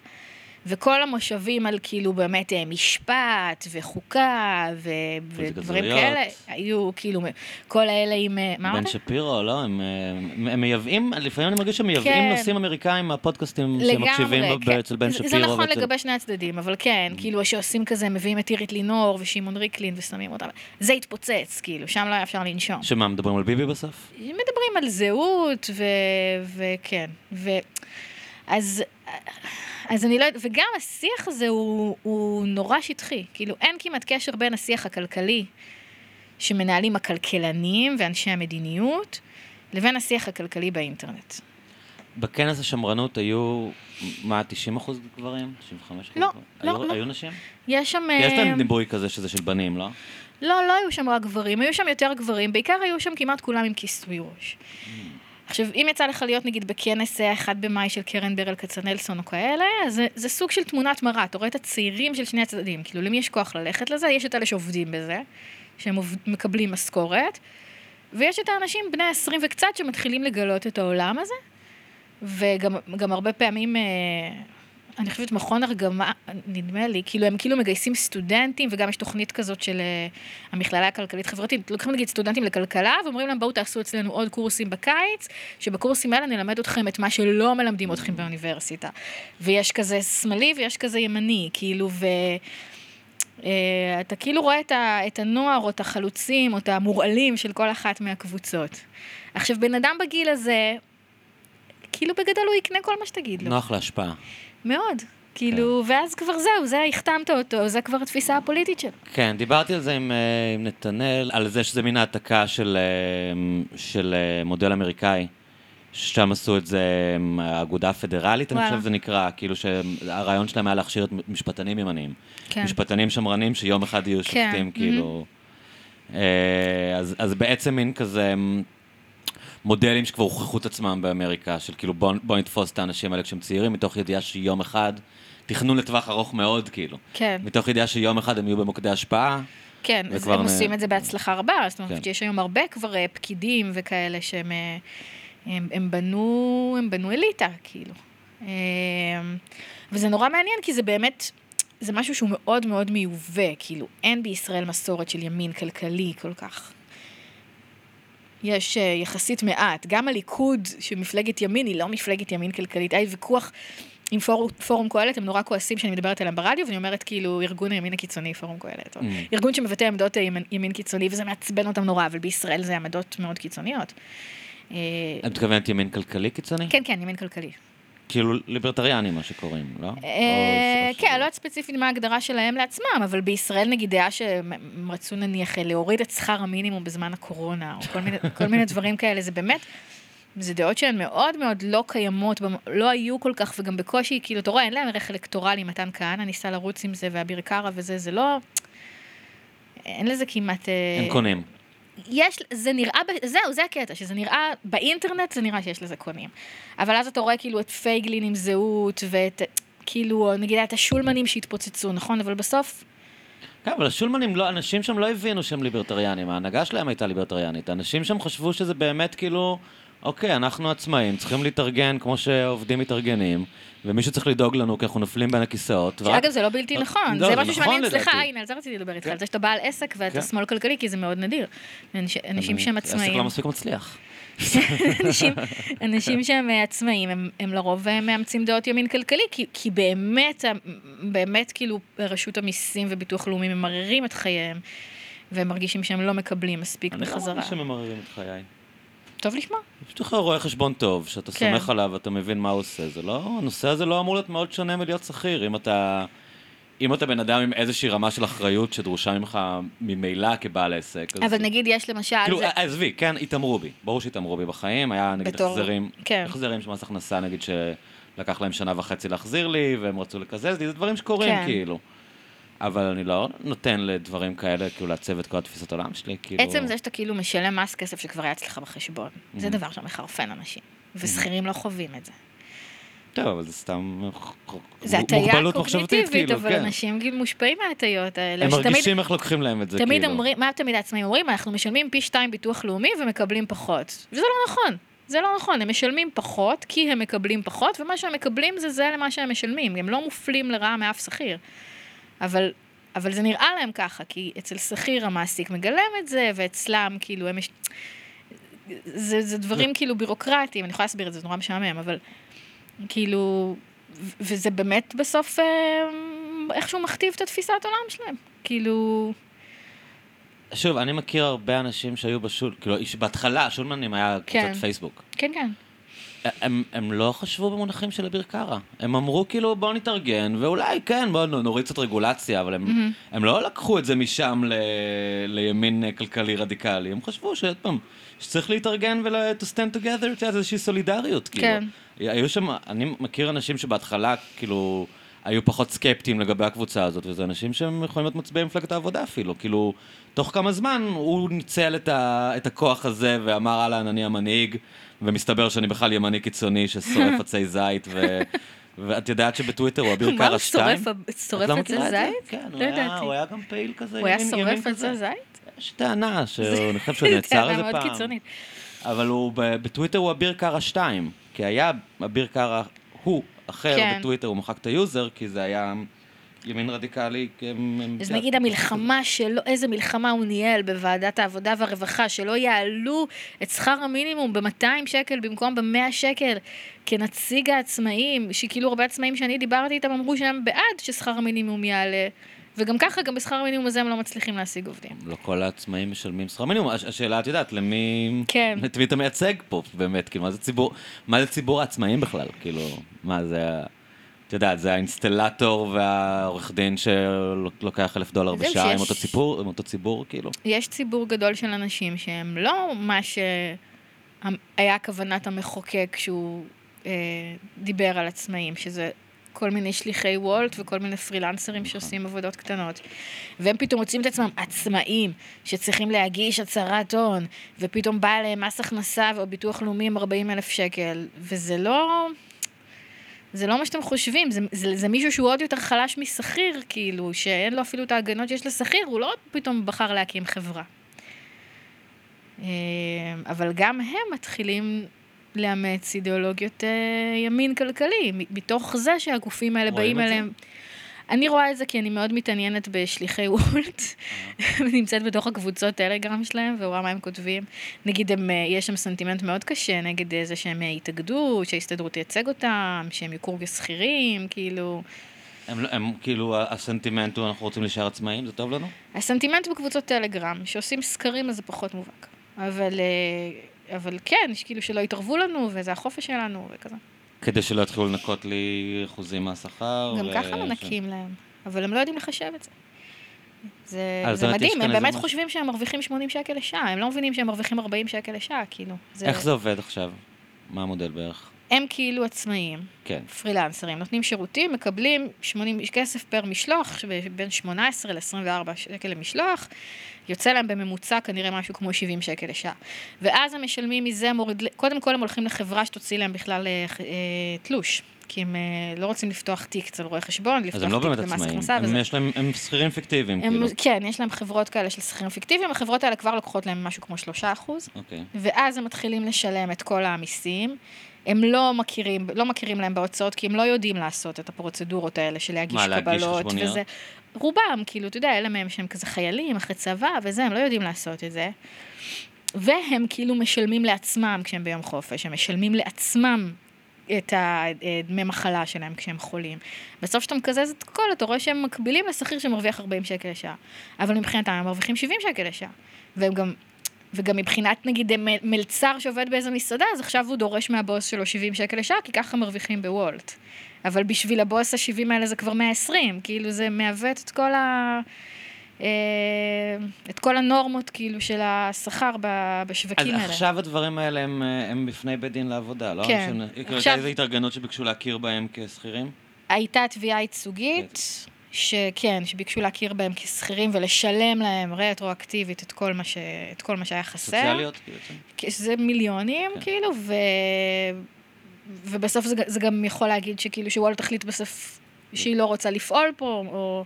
Speaker 1: וכל המושבים על כאילו באמת אה, משפט וחוקה ו- ודברים. כאלה, היו כאילו כל האלה עם... אה, מה
Speaker 2: בן
Speaker 1: אמרת?
Speaker 2: שפירו, לא? הם, הם, הם מייבאים, לפעמים אני מרגיש שהם מייבאים
Speaker 1: כן.
Speaker 2: נושאים אמריקאים מהפודקאסטים שהם מקשיבים
Speaker 1: לגמרי,
Speaker 2: ב-
Speaker 1: כן.
Speaker 2: אצל בן שפירו.
Speaker 1: זה נכון
Speaker 2: ואצל-
Speaker 1: לגבי שני הצדדים, אבל כן, כאילו שעושים כזה, מביאים את אירית לינור ושמעון ריקלין ושמים אותם, זה התפוצץ, כאילו, שם לא היה אפשר לנשום.
Speaker 2: שמה, מדברים על ביבי בסוף?
Speaker 1: מדברים על זהות. וכן, ו... אז... אז אני לא יודעת, וגם השיח הזה הוא, הוא נורא שטחי, כאילו אין כמעט קשר בין השיח הכלכלי שמנהלים הכלכלנים ואנשי המדיניות, לבין השיח הכלכלי באינטרנט.
Speaker 2: בכנס השמרנות היו, מה, 90 אחוז גברים? 95 אחוז?
Speaker 1: לא,
Speaker 2: גברים?
Speaker 1: לא,
Speaker 2: היו,
Speaker 1: לא.
Speaker 2: היו נשים?
Speaker 1: יש שם...
Speaker 2: יש
Speaker 1: אה,
Speaker 2: להם דיבוי כזה שזה של בנים, לא?
Speaker 1: לא, לא היו שם רק גברים, היו שם יותר גברים, בעיקר היו שם כמעט כולם עם כיסוי ראש. עכשיו, אם יצא לך להיות נגיד בכנס אה, ה-1 במאי של קרן ברל כצנלסון או כאלה, אז זה, זה סוג של תמונת מראה, אתה רואה את הצעירים של שני הצדדים, כאילו למי יש כוח ללכת לזה, יש את אלה שעובדים בזה, שהם עובד, מקבלים משכורת, ויש את האנשים בני 20 וקצת שמתחילים לגלות את העולם הזה, וגם גם הרבה פעמים, אה, אני חושבת מכון ארגמה, נדמה לי, כאילו הם כאילו מגייסים סטודנטים, וגם יש תוכנית כזאת של אה, המכללה הכלכלית חברתית, לוקחים נגיד סטודנטים לכלכלה, ואומרים להם בואו תעשו אצלנו עוד קורסים בקיץ, שבקורסים האלה נלמד אתכם את מה שלא מלמדים אתכם באוניברסיטה. ויש כזה שמאלי ויש כזה ימני, כאילו, ו... אה, אתה כאילו רואה את, ה, את הנוער או את החלוצים או את המורעלים של כל אחת מהקבוצות. עכשיו, בן אדם בגיל הזה, כאילו בגדול הוא יקנה כל מה שתגיד לו.
Speaker 2: נוח להשפעה.
Speaker 1: מאוד. כאילו, ואז כבר זהו, זה החתמת אותו, זה כבר התפיסה הפוליטית שלו.
Speaker 2: כן, דיברתי על זה עם, אה, עם נתנאל, על זה שזה מין העתקה של, אה, של אה, מודל אמריקאי. שם עשו את זה עם האגודה הפדרלית, אני. חושב שזה נקרא, כאילו שהרעיון שלהם היה להכשיר את משפטנים ימניים.
Speaker 1: כן.
Speaker 2: משפטנים שמרנים שיום אחד יהיו
Speaker 1: כן,
Speaker 2: שופטים, כאילו... אה, אז, אז בעצם מין כזה מודלים שכבר הוכחו את עצמם באמריקה, של כאילו בוא, בוא נתפוס את האנשים האלה כשהם צעירים, מתוך ידיעה שיום אחד, תכנון לטווח ארוך מאוד, כאילו.
Speaker 1: כן,
Speaker 2: מתוך ידיעה שיום אחד הם יהיו במוקדי השפעה.
Speaker 1: כן, אז הם
Speaker 2: נ-
Speaker 1: עושים את זה בהצלחה רבה, זאת אומרת
Speaker 2: כן.
Speaker 1: שיש היום הרבה כבר אה, פקידים וכאלה שהם אה, הם, הם בנו, הם בנו אליטה, כאילו. אה, וזה נורא מעניין, כי זה באמת, זה משהו שהוא מאוד מאוד מיובא, כאילו, אין בישראל מסורת של ימין כלכלי כל כך. יש אה, יחסית מעט. גם הליכוד, שמפלגת ימין, היא לא מפלגת ימין כלכלית. היה ויכוח עם פורום, פורום קהלת, הם נורא כועסים שאני מדברת עליהם ברדיו, ואני אומרת כאילו, ארגון הימין הקיצוני, פורום קהלת. או
Speaker 2: Mm.
Speaker 1: ארגון שמבטא עמדות אה, ימין, ימין קיצוני, וזה מעצבן אותם נורא, אבל בישראל זה עמדות מאוד קיצוניות. אה,
Speaker 2: את מתכוונת ימין כלכלי קיצוני?
Speaker 1: כן, כן, ימין כלכלי.
Speaker 2: כאילו ליברטריאנים, מה שקוראים, לא?
Speaker 1: אה, כן, לא יודעת ספציפית מה ההגדרה שלהם לעצמם, אבל בישראל נגיד דעה שהם רצו נניח להוריד את שכר המינימום בזמן הקורונה, או כל מיני, דברים כאלה, זה באמת, זה דעות שהן מאוד מאוד לא קיימות, לא היו כל כך, וגם בקושי, כאילו, אתה רואה, אין להם ערך אלקטורלי, מתן כהנא ניסה לרוץ עם זה, ואביר קארה וזה, זה לא... אין לזה כמעט... אה,
Speaker 2: הם קונים.
Speaker 1: יש, זה נראה, זהו, זה הקטע, שזה נראה, באינטרנט זה נראה שיש לזה קונים. אבל אז אתה רואה כאילו את פייגלין עם זהות, ואת, כאילו, נגיד את השולמנים שהתפוצצו, נכון? אבל בסוף,
Speaker 2: כן, אבל השולמנים, לא, אנשים שם לא הבינו שהם ליברטריאנים, ההנהגה שלהם הייתה ליברטריאנית. אנשים שם חשבו שזה באמת כאילו, אוקיי, אנחנו עצמאים, צריכים להתארגן כמו שעובדים מתארגנים, ומישהו צריך לדאוג לנו כי אנחנו נופלים בין הכיסאות.
Speaker 1: שאגב, זה לא בלתי נכון,
Speaker 2: לא,
Speaker 1: זה משהו
Speaker 2: נכון
Speaker 1: שמעניין, סליחה,
Speaker 2: לדעתי.
Speaker 1: הנה, על זה רציתי לדבר איתך,
Speaker 2: כן.
Speaker 1: על זה שאתה בעל עסק ואתה
Speaker 2: כן.
Speaker 1: שמאל כלכלי, כי זה מאוד נדיר. אנש- אנשים שהם
Speaker 2: עסק
Speaker 1: עצמאים,
Speaker 2: לא מספיק מצליח.
Speaker 1: אנשים, אנשים שהם אה, עצמאים, הם, הם לרוב אה, מאמצים דעות ימין כלכלי, כי, כי באמת, אה, באמת כאילו רשות המיסים וביטוח לאומי ממררים את חייהם, והם מרגישים שהם לא מקבלים מספיק
Speaker 2: אני לא
Speaker 1: בחזרה.
Speaker 2: מרגיש שממררים את חיי.
Speaker 1: טוב לשמוע.
Speaker 2: יש לך רואה חשבון טוב, שאתה
Speaker 1: כן.
Speaker 2: סומך עליו ואתה מבין מה הוא עושה. זה לא, הנושא הזה לא אמור להיות מאוד שונה מלהיות שכיר. אם אתה, אם אתה בן אדם עם איזושהי רמה של אחריות שדרושה ממך ממילא כבעל עסק, אז...
Speaker 1: אבל נגיד יש למשל,
Speaker 2: כאילו,
Speaker 1: זה,
Speaker 2: עזבי, כן, התעמרו בי. ברור שהתעמרו בי בחיים, היה נגיד
Speaker 1: בתור-
Speaker 2: החזרים,
Speaker 1: כן.
Speaker 2: החזרים של מס הכנסה, נגיד שלקח להם שנה וחצי להחזיר לי, והם רצו לקזז לי, זה דברים שקורים,
Speaker 1: כן.
Speaker 2: כאילו. אבל אני לא נותן לדברים כאלה, כאילו, לעצב את כל התפיסת עולם שלי, כאילו...
Speaker 1: עצם זה שאתה כאילו משלם מס כסף שכבר היה אצלך בחשבון, זה
Speaker 2: Mhm.
Speaker 1: דבר שמחרפן אנשים, ושכירים לא חווים את זה.
Speaker 2: טוב, אבל זה סתם...
Speaker 1: זה הטיה קוגניטיבית,
Speaker 2: כאילו,
Speaker 1: אבל
Speaker 2: כן.
Speaker 1: אנשים מושפעים מההטיות האלה.
Speaker 2: הם
Speaker 1: שתמיד-
Speaker 2: מרגישים איך לוקחים להם את זה,
Speaker 1: תמיד
Speaker 2: כאילו.
Speaker 1: אומרים, מה תמיד העצמאים אומרים? אנחנו משלמים פי שתיים ביטוח לאומי ומקבלים פחות. וזה לא נכון. זה לא נכון, הם משלמים פחות כי הם מקבלים פחות, ומה שהם מקבלים זה זה למה שהם משלמים. הם לא מופלים לרעה מאף שכיר. אבל, אבל זה נראה להם ככה, כי אצל שכיר המעסיק מגלם את זה, ואצלם כאילו הם יש... זה, זה דברים כאילו בירוקרטיים, אני יכולה להסביר את זה, זה נורא משעמם, אבל כאילו... וזה באמת בסוף אה, איכשהו מכתיב את התפיסת עולם שלהם. כאילו...
Speaker 2: שוב, אני מכיר הרבה אנשים שהיו בשול, כאילו, בהתחלה, שולמנים היה
Speaker 1: כן.
Speaker 2: קבוצת פייסבוק.
Speaker 1: כן, כן.
Speaker 2: הם, הם לא חשבו במונחים של אביר קארה. הם אמרו כאילו בואו נתארגן, ואולי כן, בואו נוריד קצת רגולציה, אבל הם,
Speaker 1: מהמם.
Speaker 2: הם לא לקחו את זה משם ל, לימין כלכלי רדיקלי. הם חשבו שעוד פעם, שצריך להתארגן ול- to stand together, את יודעת, איזושהי סולידריות. כאילו.
Speaker 1: כן.
Speaker 2: היו שם, אני מכיר אנשים שבהתחלה, כאילו, היו פחות סקפטיים לגבי הקבוצה הזאת, וזה אנשים שהם יכולים להיות מצביעי מפלגת העבודה אפילו. כאילו, תוך כמה זמן הוא ניצל את, ה, את הכוח הזה ואמר, אהלן, אני המנהיג, ומסתבר שאני בכלל ימני קיצוני ששורף עצי זית, ו... ואת יודעת שבטוויטר הוא אביר
Speaker 1: מה
Speaker 2: קארה
Speaker 1: הוא
Speaker 2: 2?
Speaker 1: שורף שורף
Speaker 2: את לא
Speaker 1: עצי
Speaker 2: זה?
Speaker 1: זית?
Speaker 2: כן, הוא
Speaker 1: לא
Speaker 2: היה-. הוא היה גם פעיל כזה,
Speaker 1: הוא היה שורף. עצי זית?
Speaker 2: יש טענה שאני חושב שהוא נעצר איזה פעם. אבל הוא, בטוויטר הוא אביר קארה 2, כי היה אביר קארה, הוא אחר
Speaker 1: כן.
Speaker 2: בטוויטר, הוא מחק את ה user, כי זה היה ימין רדיקלי. כי הם- הם-
Speaker 1: אז נגיד המלחמה שלו, איזה מלחמה הוא ניהל בוועדת העבודה והרווחה, שלא יעלו את שכר המינימום ב-200 שקל במקום ב-100 שקל, כנציג העצמאים, שכאילו הרבה עצמאים שאני דיברתי איתם אמרו שהם בעד ששכר המינימום יעלה, וגם ככה, גם בשכר המינימום הזה הם לא מצליחים להשיג עובדים.
Speaker 2: לא כל העצמאים משלמים שכר מינימום. הש- השאלה, את יודעת, למי...
Speaker 1: כן.
Speaker 2: את מי אתה מייצג פה, באמת? כאילו, מה זה ציבור, מה זה ציבור העצמאים בכלל? כאילו, מה זה... את יודעת, זה האינסטלטור והעורך דין שלוקח אלף דולר בשעה עם
Speaker 1: שיש-
Speaker 2: אותו ציבור, עם אותו ציבור, כאילו.
Speaker 1: יש ציבור גדול של אנשים שהם לא מה שהיה כוונת המחוקק כשהוא אה, דיבר על עצמאים, שזה כל מיני שליחי וולט וכל מיני פרילנסרים שעושים עבודות קטנות. והם פתאום מוצאים את עצמם עצמאים, שצריכים להגיש הצהרת הון, ופתאום בא להם מס הכנסה או ביטוח לאומי עם 40 אלף שקל, וזה לא... זה לא מה שאתם חושבים, זה, זה, זה מישהו שהוא עוד יותר חלש משכיר, כאילו, שאין לו אפילו את ההגנות שיש לשכיר, הוא לא פתאום בחר להקים חברה. אה, אבל גם הם מתחילים לאמץ אידיאולוגיות אה, ימין כלכלי, מתוך זה שהגופים האלה באים? אליהם. אני רואה את זה כי אני מאוד מתעניינת בשליחי וולט, ונמצאת בתוך הקבוצות טלגרם שלהם, ורואה מה הם כותבים. נגיד, הם, אה, יש שם סנטימנט מאוד קשה נגד אה, זה שהם אה, יתאגדו, שההסתדרות תייצג אותם, שהם יוכרו כשכירים, כאילו...
Speaker 2: הם, לא- הם כאילו, הסנטימנט הוא, אנחנו רוצים להישאר עצמאים, זה טוב לנו?
Speaker 1: הסנטימנט בקבוצות טלגרם, שעושים סקרים אז זה פחות מובהק. אבל, אה, אבל כן, כאילו שלא יתערבו לנו, וזה החופש שלנו, וכזה.
Speaker 2: כדי שלא יתחילו לנקות לי אחוזים מהשכר.
Speaker 1: גם
Speaker 2: ו-
Speaker 1: ככה מנקים להם, אבל הם לא יודעים לחשב את זה. זה,
Speaker 2: אז
Speaker 1: זה מדהים, הם באמת חושבים שהם מרוויחים 80 שקל לשעה, הם לא מבינים שהם מרוויחים 40 שקל לשעה, כאילו. זה,
Speaker 2: איך זה עובד עכשיו? מה המודל בערך?
Speaker 1: הם כאילו עצמאים,
Speaker 2: כן.
Speaker 1: פרילנסרים, נותנים שירותים, מקבלים 80 כסף פר משלוח, בין 18 ל-24 שקל למשלוח, יוצא להם בממוצע כנראה משהו כמו 70 שקל לשעה. ואז הם משלמים מזה, מוריד, קודם כל הם הולכים לחברה שתוציא להם בכלל אה, אה, תלוש. כי הם אה, לא רוצים לפתוח תיק אצל רואה חשבון, לפתוח
Speaker 2: אז לא
Speaker 1: תיק
Speaker 2: באמת
Speaker 1: במס
Speaker 2: עצמאים,
Speaker 1: הכנסה.
Speaker 2: הם
Speaker 1: וזה-
Speaker 2: יש להם, הם שכירים פיקטיביים,
Speaker 1: הם,
Speaker 2: כאילו.
Speaker 1: כן, יש להם חברות כאלה של שכירים פיקטיביים, החברות האלה כבר לוקחות להם משהו כמו 3 אחוז,
Speaker 2: אוקיי.
Speaker 1: ואז הם מתחילים לשלם את כל המיסים. הם לא מכירים, לא מכירים להם בהוצאות, כי הם לא יודעים לעשות את הפרוצדורות האלה של להגיש
Speaker 2: מה, להגיש
Speaker 1: קבלות
Speaker 2: חשבוניות?
Speaker 1: וזה. רובם, כאילו, אתה יודע, אלה מהם שהם כזה חיילים, אחרי צבא וזה, הם לא יודעים לעשות את זה. והם כאילו משלמים לעצמם כשהם ביום חופש, הם משלמים לעצמם את הדמי מחלה שלהם כשהם חולים. בסוף כשאתה מקזז את הכל, אתה רואה שהם מקבילים לשכיר שמרוויח 40 שקל לשעה. אבל מבחינתם הם מרוויחים 70 שקל לשעה. והם גם, וגם מבחינת נגיד מ- מלצר שעובד באיזה מסעדה, אז עכשיו הוא דורש מהבוס שלו 70 שקל לשעה, כי ככה מרוויחים בוולט. אבל בשביל הבוס ה-70 האלה זה כבר 120, כאילו זה מעוות את כל ה... אה, את כל הנורמות כאילו של השכר ב-
Speaker 2: אז
Speaker 1: בשווקים האלה.
Speaker 2: עכשיו הדברים האלה הם, אה, הם בפני בית דין לעבודה, לא?
Speaker 1: כן. עכשיו-
Speaker 2: הייתה איזו התארגנות שביקשו להכיר בהם כשכירים?
Speaker 1: הייתה תביעה ייצוגית, שכן, שביקשו להכיר בהם כשכירים ולשלם להם רטרואקטיבית את כל מה, ש... את כל מה שהיה חסר.
Speaker 2: סוציאליות, בעצם?
Speaker 1: כי שזה מיליונים,
Speaker 2: כן.
Speaker 1: כאילו, ו... ובסוף זה, זה גם יכול להגיד שכאילו שוולט תחליט בסוף שהיא לא רוצה לפעול פה, או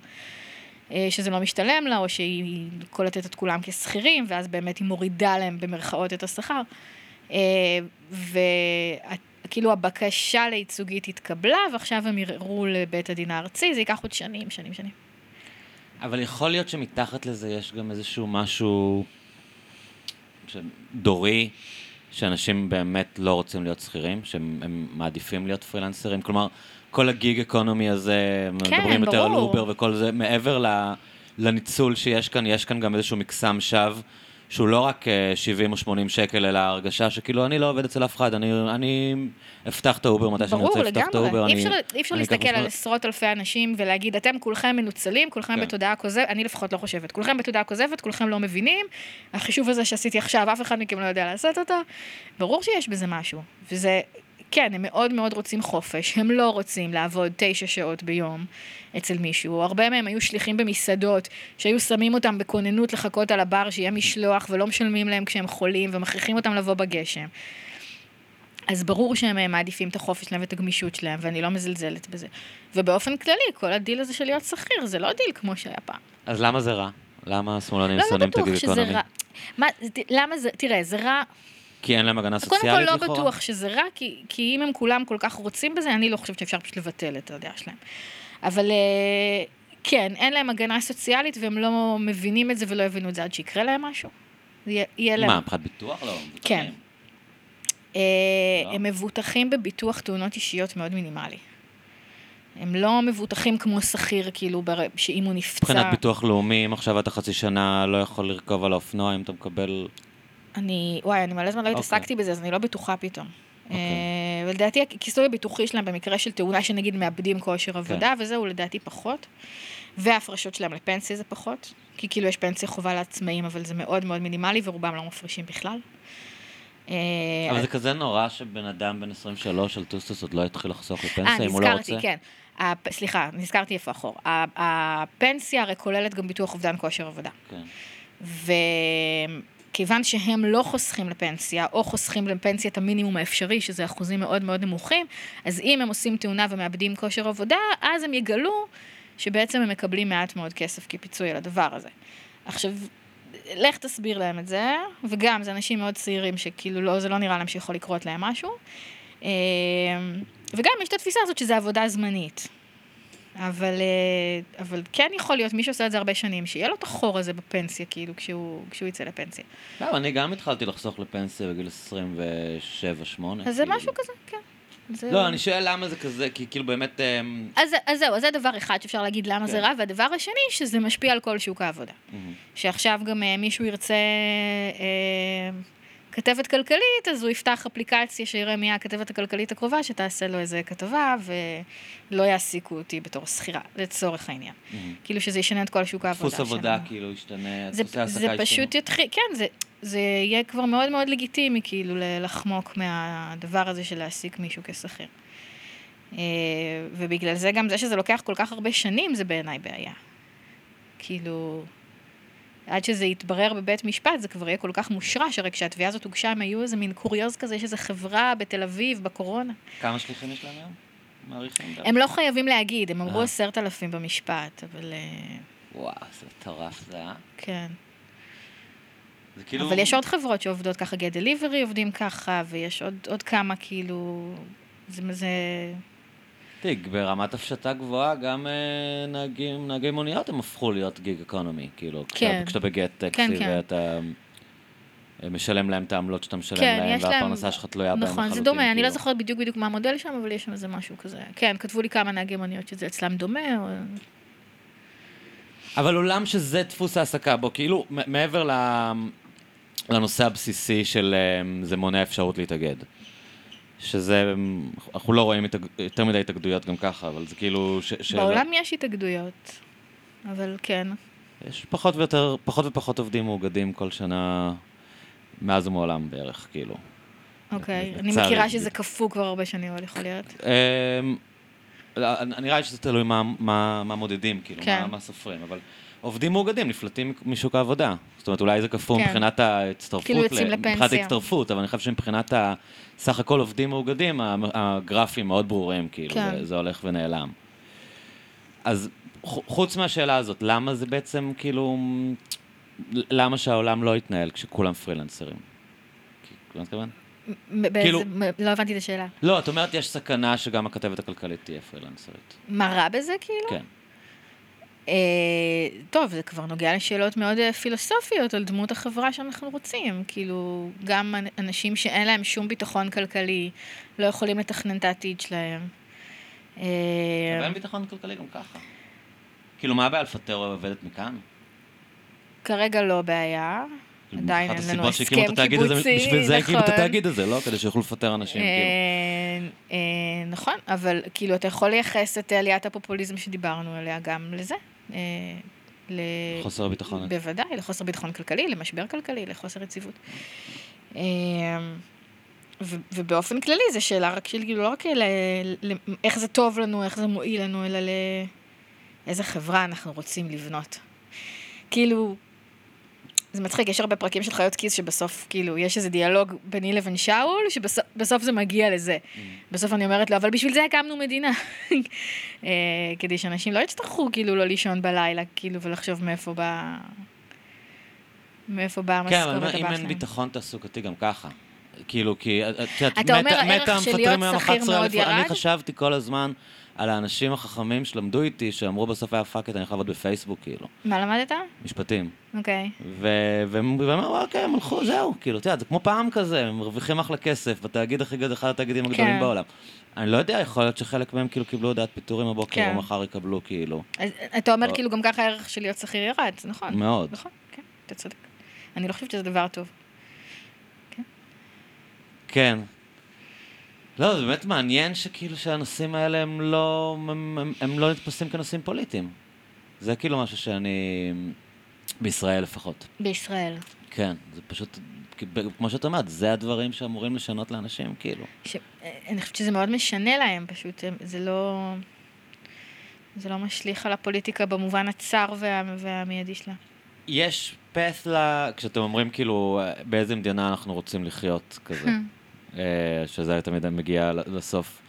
Speaker 1: אה, שזה לא משתלם לה, או שהיא קולטת את כולם כשכירים, ואז באמת היא מורידה להם במרכאות את השכר. וכאילו הבקשה לייצוגית התקבלה, ועכשיו הם ערערו לבית הדין הארצי, זה ייקח עוד שנים, שנים, שנים.
Speaker 2: אבל יכול להיות שמתחת לזה יש גם איזשהו משהו דורי, שאנשים באמת לא רוצים להיות שכירים, שהם הם מעדיפים להיות פרילנסרים. כלומר, כל ה gig economy הזה,
Speaker 1: כן,
Speaker 2: מדברים יותר על
Speaker 1: ברור.
Speaker 2: אובר וכל זה, מעבר ל- לניצול שיש כאן, יש כאן גם איזשהו מקסם שווא. שהוא לא רק אה, 70 או 80 שקל, אלא הרגשה שכאילו אני לא עובד אצל אף אחד, אני, אני אפתח את האובר מתי שאני
Speaker 1: ברור,
Speaker 2: רוצה לפתוח את האובר.
Speaker 1: לגמרי. אי אפשר, להסתכל על. עשרות אלפי אנשים ולהגיד, אתם כולכם מנוצלים, כולכם
Speaker 2: כן.
Speaker 1: בתודעה כוזבת, אני לפחות לא חושבת, כולכם בתודעה כוזבת, כולכם לא מבינים, החישוב הזה שעשיתי עכשיו, אף אחד מכם לא יודע לעשות אותו. ברור שיש בזה משהו. וזה, כן, הם מאוד מאוד רוצים חופש, הם לא רוצים לעבוד תשע שעות ביום אצל מישהו. הרבה מהם היו שליחים במסעדות, שהיו שמים אותם בכוננות לחכות על הבר, שיהיה משלוח, ולא משלמים להם כשהם חולים, ומכריחים אותם לבוא בגשם. אז ברור שהם אה, מעדיפים את החופש שלהם ואת הגמישות שלהם, ואני לא מזלזלת בזה. ובאופן כללי, כל הדיל הזה של להיות שכיר, זה לא דיל כמו שהיה פעם.
Speaker 2: אז למה זה רע? למה השמאלנים
Speaker 1: לא, לא
Speaker 2: שונאים את
Speaker 1: בטוח
Speaker 2: הגיג
Speaker 1: שזה
Speaker 2: אקונומי?
Speaker 1: רע. מה, למה זה, תראה, זה רע,
Speaker 2: כי אין להם הגנה
Speaker 1: קודם
Speaker 2: סוציאלית
Speaker 1: כל לא
Speaker 2: לכאורה?
Speaker 1: בטוח שזה רע, כי, כי אם הם כולם כל כך רוצים בזה, אני לא חושבת שאפשר פשוט לבטל את הדעה שלהם. אבל אה, כן, אין להם הגנה סוציאלית, והם לא מבינים את זה ולא יבינו את זה עד שיקרה להם משהו. יהיה, יהיה להם.
Speaker 2: מה, מבחינת ביטוח? לא.
Speaker 1: כן. אה,
Speaker 2: לא?
Speaker 1: הם מבוטחים בביטוח תאונות אישיות מאוד מינימלי. הם לא מבוטחים כמו שכיר, כאילו, בר- שאם הוא נפצע...
Speaker 2: מבחינת ביטוח לאומי, אם עכשיו אתה חצי שנה לא יכול לרכוב על האופנוע, אם אתה מקבל...
Speaker 1: אני, וואי, אני מלא זמן לא
Speaker 2: אוקיי.
Speaker 1: התעסקתי בזה, אז אני לא בטוחה פתאום.
Speaker 2: אוקיי.
Speaker 1: אה, ולדעתי הכיסוי הביטוחי שלהם במקרה של תאונה שנגיד מאבדים כושר
Speaker 2: כן.
Speaker 1: עבודה וזהו, לדעתי פחות. וההפרשות שלהם לפנסיה זה פחות. כי כאילו יש פנסיה חובה לעצמאים, אבל זה מאוד מאוד מינימלי, ורובם לא מפרישים בכלל. אה,
Speaker 2: אבל זה כזה נורא שבן אדם בן 23 על טוסטוס עוד לא יתחיל לחסוך
Speaker 1: אה,
Speaker 2: לפנסיה, אם הוא לא
Speaker 1: נזכרתי,
Speaker 2: רוצה.
Speaker 1: כן. הפ- סליחה, נזכרתי איפה אחור. הפנסיה הרי כוללת גם ביטוח אובדן כושר עבודה.
Speaker 2: כן.
Speaker 1: וכיוון שהם לא חוסכים לפנסיה, או חוסכים לפנסיית המינימום האפשרי, שזה אחוזים מאוד מאוד נמוכים, אז אם הם עושים תאונה ומאבדים כושר עבודה, אז הם יגלו שבעצם הם מקבלים מעט מאוד כסף כפיצוי על הדבר הזה. עכשיו, לך תסביר להם את זה, וגם, זה אנשים מאוד צעירים שכאילו לא, זה לא נראה להם שיכול לקרות להם משהו. אה, וגם יש את התפיסה הזאת שזה עבודה זמנית. אבל, אה, אבל כן יכול להיות, מי שעושה את זה הרבה שנים, שיהיה לו את החור הזה בפנסיה, כאילו, כשהוא, כשהוא יצא לפנסיה.
Speaker 2: לא, אני גם התחלתי לחסוך לפנסיה בגיל 27-8.
Speaker 1: אז זה משהו כזה, כן. זה...
Speaker 2: לא, אני שואל למה זה כזה, כי כאילו באמת... אמ,
Speaker 1: אז, אז זהו, אז זה דבר אחד שאפשר להגיד למה
Speaker 2: כן.
Speaker 1: זה רע, והדבר השני, שזה משפיע על כל שוק העבודה.
Speaker 2: מהמם.
Speaker 1: שעכשיו גם אה, מישהו ירצה אה, כתבת כלכלית, אז הוא יפתח אפליקציה שיראה מי הכתבת הכלכלית הקרובה, שתעשה לו איזה כתבה, ולא יעסיקו אותי בתור שכירה, לצורך העניין. כאילו שזה ישנה את כל שוק העבודה
Speaker 2: דפוס עבודה כאילו ישתנה,
Speaker 1: זה,
Speaker 2: דפוסי העסקה
Speaker 1: זה
Speaker 2: ישתנו.
Speaker 1: פשוט יתחיל, כן, זה, זה יהיה כבר מאוד מאוד לגיטימי, כאילו, לחמוק מהדבר הזה של להעסיק מישהו כשכיר. אה, ובגלל זה גם זה שזה לוקח כל כך הרבה שנים, זה בעיניי בעיה. כאילו, עד שזה יתברר בבית משפט, זה כבר יהיה כל כך מושרש, הרי כשהתביעה הזאת הוגשה, הם היו איזה מין קוריוז כזה, יש איזו חברה בתל אביב, בקורונה.
Speaker 2: כמה שליחים יש להם היום? מעריכים?
Speaker 1: הם לא חייבים להגיד, הם אמרו
Speaker 2: אה.
Speaker 1: עשרת אלפים במשפט, אבל אה,
Speaker 2: וואו, זה מטורף זה, אה?
Speaker 1: כן.
Speaker 2: זה כאילו...
Speaker 1: אבל יש עוד חברות שעובדות ככה, גט דליברי עובדים ככה, ויש עוד, עוד כמה כאילו... זה... זה...
Speaker 2: תראי, ברמת הפשטה גבוהה, גם אה, נהגים, נהגי מוניות הם הפכו להיות גיג אקונומי, כאילו,
Speaker 1: כן.
Speaker 2: כשאתה- בגט טקסי
Speaker 1: כן, כן.
Speaker 2: ואתה אה, משלם להם את העמלות שאתה משלם
Speaker 1: כן,
Speaker 2: להם,
Speaker 1: יש להם...
Speaker 2: והפרנסה שלך תלויה בהם
Speaker 1: נכון,
Speaker 2: לחלוטין.
Speaker 1: זה דומה, אני לא
Speaker 2: כאילו.
Speaker 1: זוכרת בדיוק בדיוק מה המודל שם, אבל יש שם איזה משהו כזה. כן, כתבו לי כמה נהגי מוניות שזה אצלם דומה, או...
Speaker 2: אבל עולם שזה דפוס העסקה בו, כאילו, מעבר לנושא הבסיסי של אה, זה מונע אפשרות להתאגד. שזה, אנחנו לא רואים התאג- יותר מדי התאגדויות גם ככה, אבל זה כאילו... ש- שאלה-
Speaker 1: בעולם יש התאגדויות, אבל כן.
Speaker 2: יש פחות ויותר, פחות ופחות עובדים מאוגדים כל שנה, מאז ומעולם בערך, כאילו.
Speaker 1: אוקיי, אני
Speaker 2: לצערי.
Speaker 1: מכירה שזה קפוא כבר הרבה שנים, אבל יכול להיות.
Speaker 2: אמ, לא, נראה לי שזה תלוי מה, מה, מה מודדים, כאילו,
Speaker 1: כן.
Speaker 2: מה, מה סופרים, אבל עובדים מאוגדים נפלטים משוק העבודה. זאת אומרת, אולי זה קפוא
Speaker 1: כן.
Speaker 2: מבחינת ההצטרפות,
Speaker 1: כאילו יוצאים
Speaker 2: ל-
Speaker 1: לפנסיה.
Speaker 2: מבחינת ההצטרפות, אבל אני חושב שמבחינת ה- סך הכל עובדים מאוגדים, הגרפים מאוד ברורים, כאילו,
Speaker 1: כן.
Speaker 2: זה, זה הולך ונעלם. אז חוץ מהשאלה הזאת, למה זה בעצם, כאילו, למה שהעולם לא יתנהל כשכולם פרילנסרים? כאילו, אתה מתכוון?
Speaker 1: מ- באיזה-
Speaker 2: כאילו-
Speaker 1: לא הבנתי את השאלה.
Speaker 2: לא, את אומרת, יש סכנה שגם הכתבת הכלכלית תהיה פרילנסרית.
Speaker 1: מה רע בזה, כאילו?
Speaker 2: כן.
Speaker 1: אה, טוב, זה כבר נוגע לשאלות מאוד אה, פילוסופיות על דמות החברה שאנחנו רוצים. כאילו, גם אנ- אנשים שאין להם שום ביטחון כלכלי, לא יכולים לתכנן את העתיד שלהם. אה,
Speaker 2: אבל אין ביטחון כלכלי גם ככה. כאילו, מה הבעיה לפטר עובדת מכאן?
Speaker 1: כרגע לא בעיה.
Speaker 2: כאילו,
Speaker 1: עדיין אין לנו הסכם קיבוצי,
Speaker 2: בשביל זה הקימו את
Speaker 1: נכון.
Speaker 2: התאגיד הזה, לא? כדי שיוכלו לפטר אנשים, כאילו.
Speaker 1: אה, אה, נכון, אבל כאילו, אתה יכול לייחס את עליית הפופוליזם שדיברנו עליה גם לזה. אה, ל-
Speaker 2: חוסר הביטחון.
Speaker 1: בוודאי, לחוסר ביטחון כלכלי, למשבר כלכלי, לחוסר יציבות. אה, ו- ובאופן כללי, זו שאלה רק של, כאילו, לא רק ל- ל- איך זה טוב לנו, איך זה מועיל לנו, אלא לאיזה חברה אנחנו רוצים לבנות. כאילו, זה מצחיק, יש הרבה פרקים של חיות כיס שבסוף, כאילו, יש איזה דיאלוג ביני לבין שאול, שבסוף בסוף זה מגיע לזה. בסוף אני אומרת לו, אבל בשביל זה הקמנו מדינה. אה, כדי שאנשים לא יצטרכו, כאילו, לא לישון בלילה, כאילו, ולחשוב מאיפה בא... מאיפה באה
Speaker 2: כן,
Speaker 1: המשכורת
Speaker 2: אבל
Speaker 1: הבאה
Speaker 2: אם אין
Speaker 1: שלהם.
Speaker 2: ביטחון תעסוקתי גם ככה. כאילו, כי
Speaker 1: אתה אומר, הערך של להיות שכיר
Speaker 2: 11,000,
Speaker 1: מאוד ירד?
Speaker 2: אני חשבתי כל הזמן על האנשים החכמים שלמדו איתי, שאמרו בסוף היה fuck it, אני יכול לעבוד בפייסבוק, כאילו,
Speaker 1: מה למדת?
Speaker 2: משפטים.
Speaker 1: אוקיי.
Speaker 2: ו- והם אמרו, אוקיי, הם הלכו, זהו, כאילו, אתה יודע, זה כמו פעם כזה, הם מרוויחים אחלה כסף, בתאגיד הכי גדול, אחד התאגידים הגדולים
Speaker 1: כן.
Speaker 2: בעולם. אני לא יודע, יכול להיות שחלק מהם כאילו קיבלו הודעת פיטורים הבוקר,
Speaker 1: כן.
Speaker 2: או מחר יקבלו, כאילו.
Speaker 1: אז אתה אומר,
Speaker 2: או-
Speaker 1: כאילו, גם ככה הערך של להיות שכיר ירד, זה נכון.
Speaker 2: מאוד.
Speaker 1: נכון, כן, אתה צודק. אני לא חושבת שזה דבר טוב.
Speaker 2: כן. לא, זה באמת מעניין שכאילו שהנושאים האלה הם לא, הם, הם, הם לא נתפסים כנושאים פוליטיים. זה כאילו משהו שאני, בישראל לפחות.
Speaker 1: בישראל.
Speaker 2: כן, זה פשוט, כמו שאת אומרת, זה הדברים שאמורים לשנות לאנשים, כאילו.
Speaker 1: ש... אני חושבת שזה מאוד משנה להם, פשוט, זה לא... זה לא משליך על הפוליטיקה במובן הצר וה... והמיידי שלה.
Speaker 2: יש פס ל... כשאתם אומרים כאילו באיזה מדינה אנחנו רוצים לחיות כזה, אה, שזה תמיד מגיע לסוף.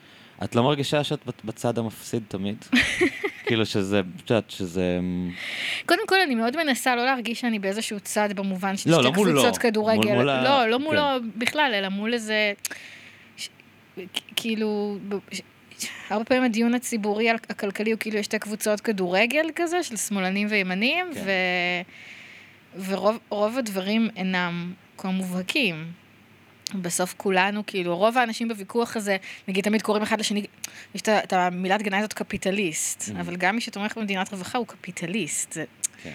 Speaker 2: את לא מרגישה שאת בצ- בצד המפסיד תמיד? כאילו שזה, את יודעת, שזה...
Speaker 1: קודם כל, אני מאוד מנסה לא להרגיש שאני באיזשהו צד במובן של
Speaker 2: לא,
Speaker 1: שתי
Speaker 2: לא.
Speaker 1: קבוצות כדורגל.
Speaker 2: מול- מול ה-
Speaker 1: לא, לא
Speaker 2: כן.
Speaker 1: מולו בכלל, אלא מול איזה... ש- כאילו... ש- הרבה פעמים הדיון הציבורי הכלכלי הוא כאילו יש שתי קבוצות כדורגל כזה, של שמאלנים וימנים,
Speaker 2: כן.
Speaker 1: ו... ורוב רוב הדברים אינם כה מובהקים. בסוף כולנו, כאילו, רוב האנשים בוויכוח הזה, נגיד, תמיד קוראים אחד לשני, יש את המילת גנאי הזאת קפיטליסט,
Speaker 2: Mhm.
Speaker 1: אבל גם מי שתומך במדינת רווחה הוא קפיטליסט. זה...
Speaker 2: כן.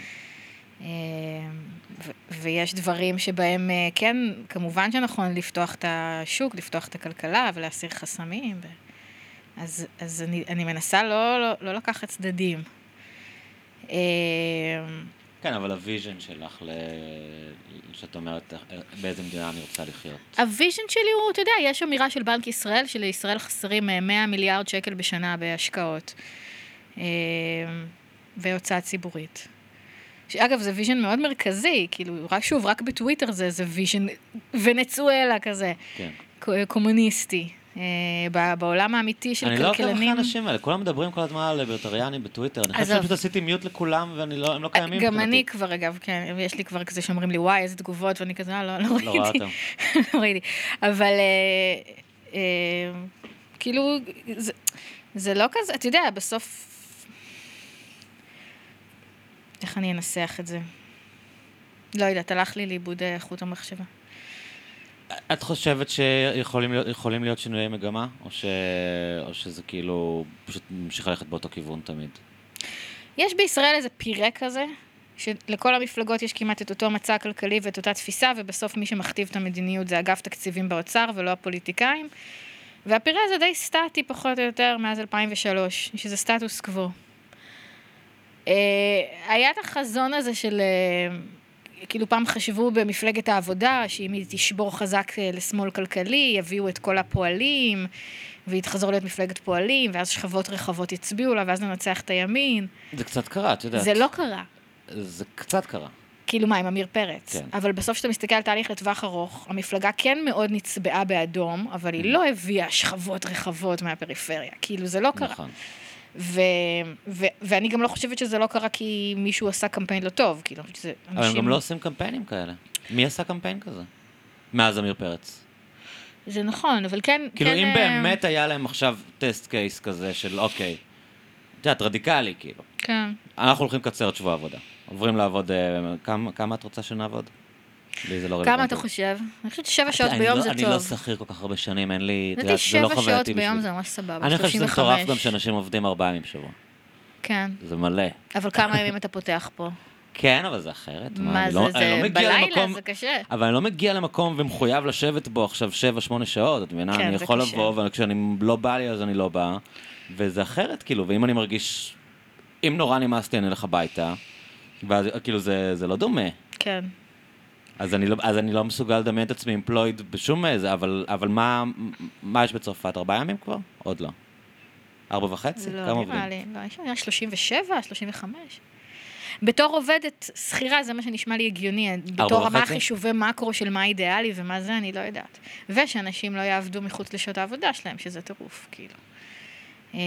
Speaker 1: ו- ויש דברים שבהם, אה, כן, כמובן שנכון לפתוח את השוק, לפתוח את הכלכלה ולהסיר חסמים. ו... אז, אז אני, אני מנסה לא, לא, לא לקחת צדדים. אה,
Speaker 2: כן, אבל ה vision שלך, ל... שאת אומרת, באיזה מדינה אני רוצה לחיות.
Speaker 1: ה vision שלי הוא, אתה יודע, יש אמירה של בנק ישראל, שלישראל חסרים אה, 100 מיליארד שקל בשנה בהשקעות אה, והוצאה ציבורית. שאגב, זה vision מאוד מרכזי, כאילו, רק שוב, רק בטוויטר זה איזה vision ונצואלה כזה,
Speaker 2: כן.
Speaker 1: קומוניסטי. אה, בעולם האמיתי של
Speaker 2: אני לא
Speaker 1: כלכלנים.
Speaker 2: עוקב אחרי האנשים האלה, כולם מדברים כל הזמן על ליברטריאנים בטוויטר, אני חושב. שפשוט עשיתי mute לכולם והם לא לא קיימים.
Speaker 1: גם. אני כבר, אגב, כן, יש לי כבר כזה שאומרים לי, וואי, איזה תגובות, ואני כזה, אה, לא, לא
Speaker 2: לא
Speaker 1: ראיתי.
Speaker 2: אותם.
Speaker 1: לא ראיתי. אבל אה, אה, כאילו, זה, זה לא כזה, אתה יודע, בסוף... איך אני אנסח את זה? לא יודעת, הלך לי לאיבוד אה, חוט המחשבה.
Speaker 2: את חושבת שיכולים להיות, שינויי מגמה, או, ש... או שזה כאילו פשוט ממשיך ללכת באותו כיוון תמיד?
Speaker 1: יש בישראל איזה פירה כזה, שלכל המפלגות יש כמעט את אותו מצע כלכלי ואת אותה תפיסה, ובסוף מי שמכתיב את המדיניות זה אגף תקציבים באוצר ולא הפוליטיקאים. והפירה הזה די סטטי פחות או יותר מאז 2003, שזה סטטוס קוו. אה, היה את החזון הזה של, אה, כאילו פעם חשבו במפלגת העבודה, שאם היא תשבור חזק אה, לשמאל כלכלי, יביאו את כל הפועלים, והיא תחזור להיות מפלגת פועלים, ואז שכבות רחבות יצביעו לה, ואז ננצח את הימין.
Speaker 2: זה קצת קרה, את יודעת.
Speaker 1: זה לא קרה.
Speaker 2: זה קצת קרה.
Speaker 1: כאילו מה, עם עמיר פרץ.
Speaker 2: כן.
Speaker 1: אבל בסוף כשאתה מסתכל על תהליך לטווח ארוך, המפלגה כן מאוד נצבעה באדום, אבל היא לא הביאה שכבות רחבות מהפריפריה. כאילו, זה לא קרה.
Speaker 2: נכון.
Speaker 1: ו- ו- ואני גם לא חושבת שזה לא קרה כי מישהו עשה קמפיין לא טוב, כאילו, אני חושבת שזה אנשים...
Speaker 2: אבל הם גם לא עושים קמפיינים כאלה. מי עשה קמפיין כזה? מאז עמיר פרץ.
Speaker 1: זה נכון, אבל כן...
Speaker 2: כאילו,
Speaker 1: כן,
Speaker 2: אם
Speaker 1: אה,
Speaker 2: באמת היה להם עכשיו טסט קייס כזה של אוקיי, את יודעת, רדיקלי, כאילו.
Speaker 1: כן.
Speaker 2: אנחנו הולכים לקצר את שבוע העבודה. עוברים לעבוד, אה, כמה, כמה את רוצה שנעבוד? לי זה לא רלוונטי.
Speaker 1: כמה אתה חושב? אני חושבת ששבע שעות
Speaker 2: אני
Speaker 1: ביום
Speaker 2: לא-
Speaker 1: זה
Speaker 2: אני לא
Speaker 1: טוב.
Speaker 2: שכיר כל כך הרבה שנים, אין לי,
Speaker 1: לדעתי
Speaker 2: לא
Speaker 1: שבע שעות ביום. זה ממש סבבה,
Speaker 2: אני חושב שזה
Speaker 1: 35.
Speaker 2: מטורף גם שאנשים עובדים ארבעה ימים בשבוע.
Speaker 1: כן.
Speaker 2: זה מלא.
Speaker 1: אבל כמה ימים אתה פותח פה?
Speaker 2: כן, אבל זה אחרת.
Speaker 1: מה זה,
Speaker 2: לא-
Speaker 1: זה
Speaker 2: לא
Speaker 1: בלילה, זה קשה.
Speaker 2: אבל אני לא מגיע למקום ומחויב לשבת בו עכשיו 7-8 שעות, את מבינה?
Speaker 1: כן,
Speaker 2: אני יכול. לבוא, וכשאני לא בא לי אז אני לא בא, וזה אחרת, כאילו, ואם אני מרגיש, אם נורא נמאס לי אני אלך הביתה, ואז כאילו זה לא דומה.
Speaker 1: כן.
Speaker 2: אז אני לא, אז אני לא מסוגל לדמיין את עצמי אמפלויד בשום איזה, אבל, אבל מה, מה יש בצרפת? ארבעה ימים כבר? עוד לא. ארבע וחצי?
Speaker 1: זה
Speaker 2: כמה
Speaker 1: לא
Speaker 2: עובדים?
Speaker 1: נראה לי, לא, יש היה 37, 35. בתור עובדת שכירה זה מה שנשמע לי הגיוני, בתור מה? חישובי מקרו של מה אידיאלי ומה זה, אני לא יודעת. ושאנשים לא יעבדו מחוץ לשעות העבודה שלהם, שזה טירוף, כאילו. אה,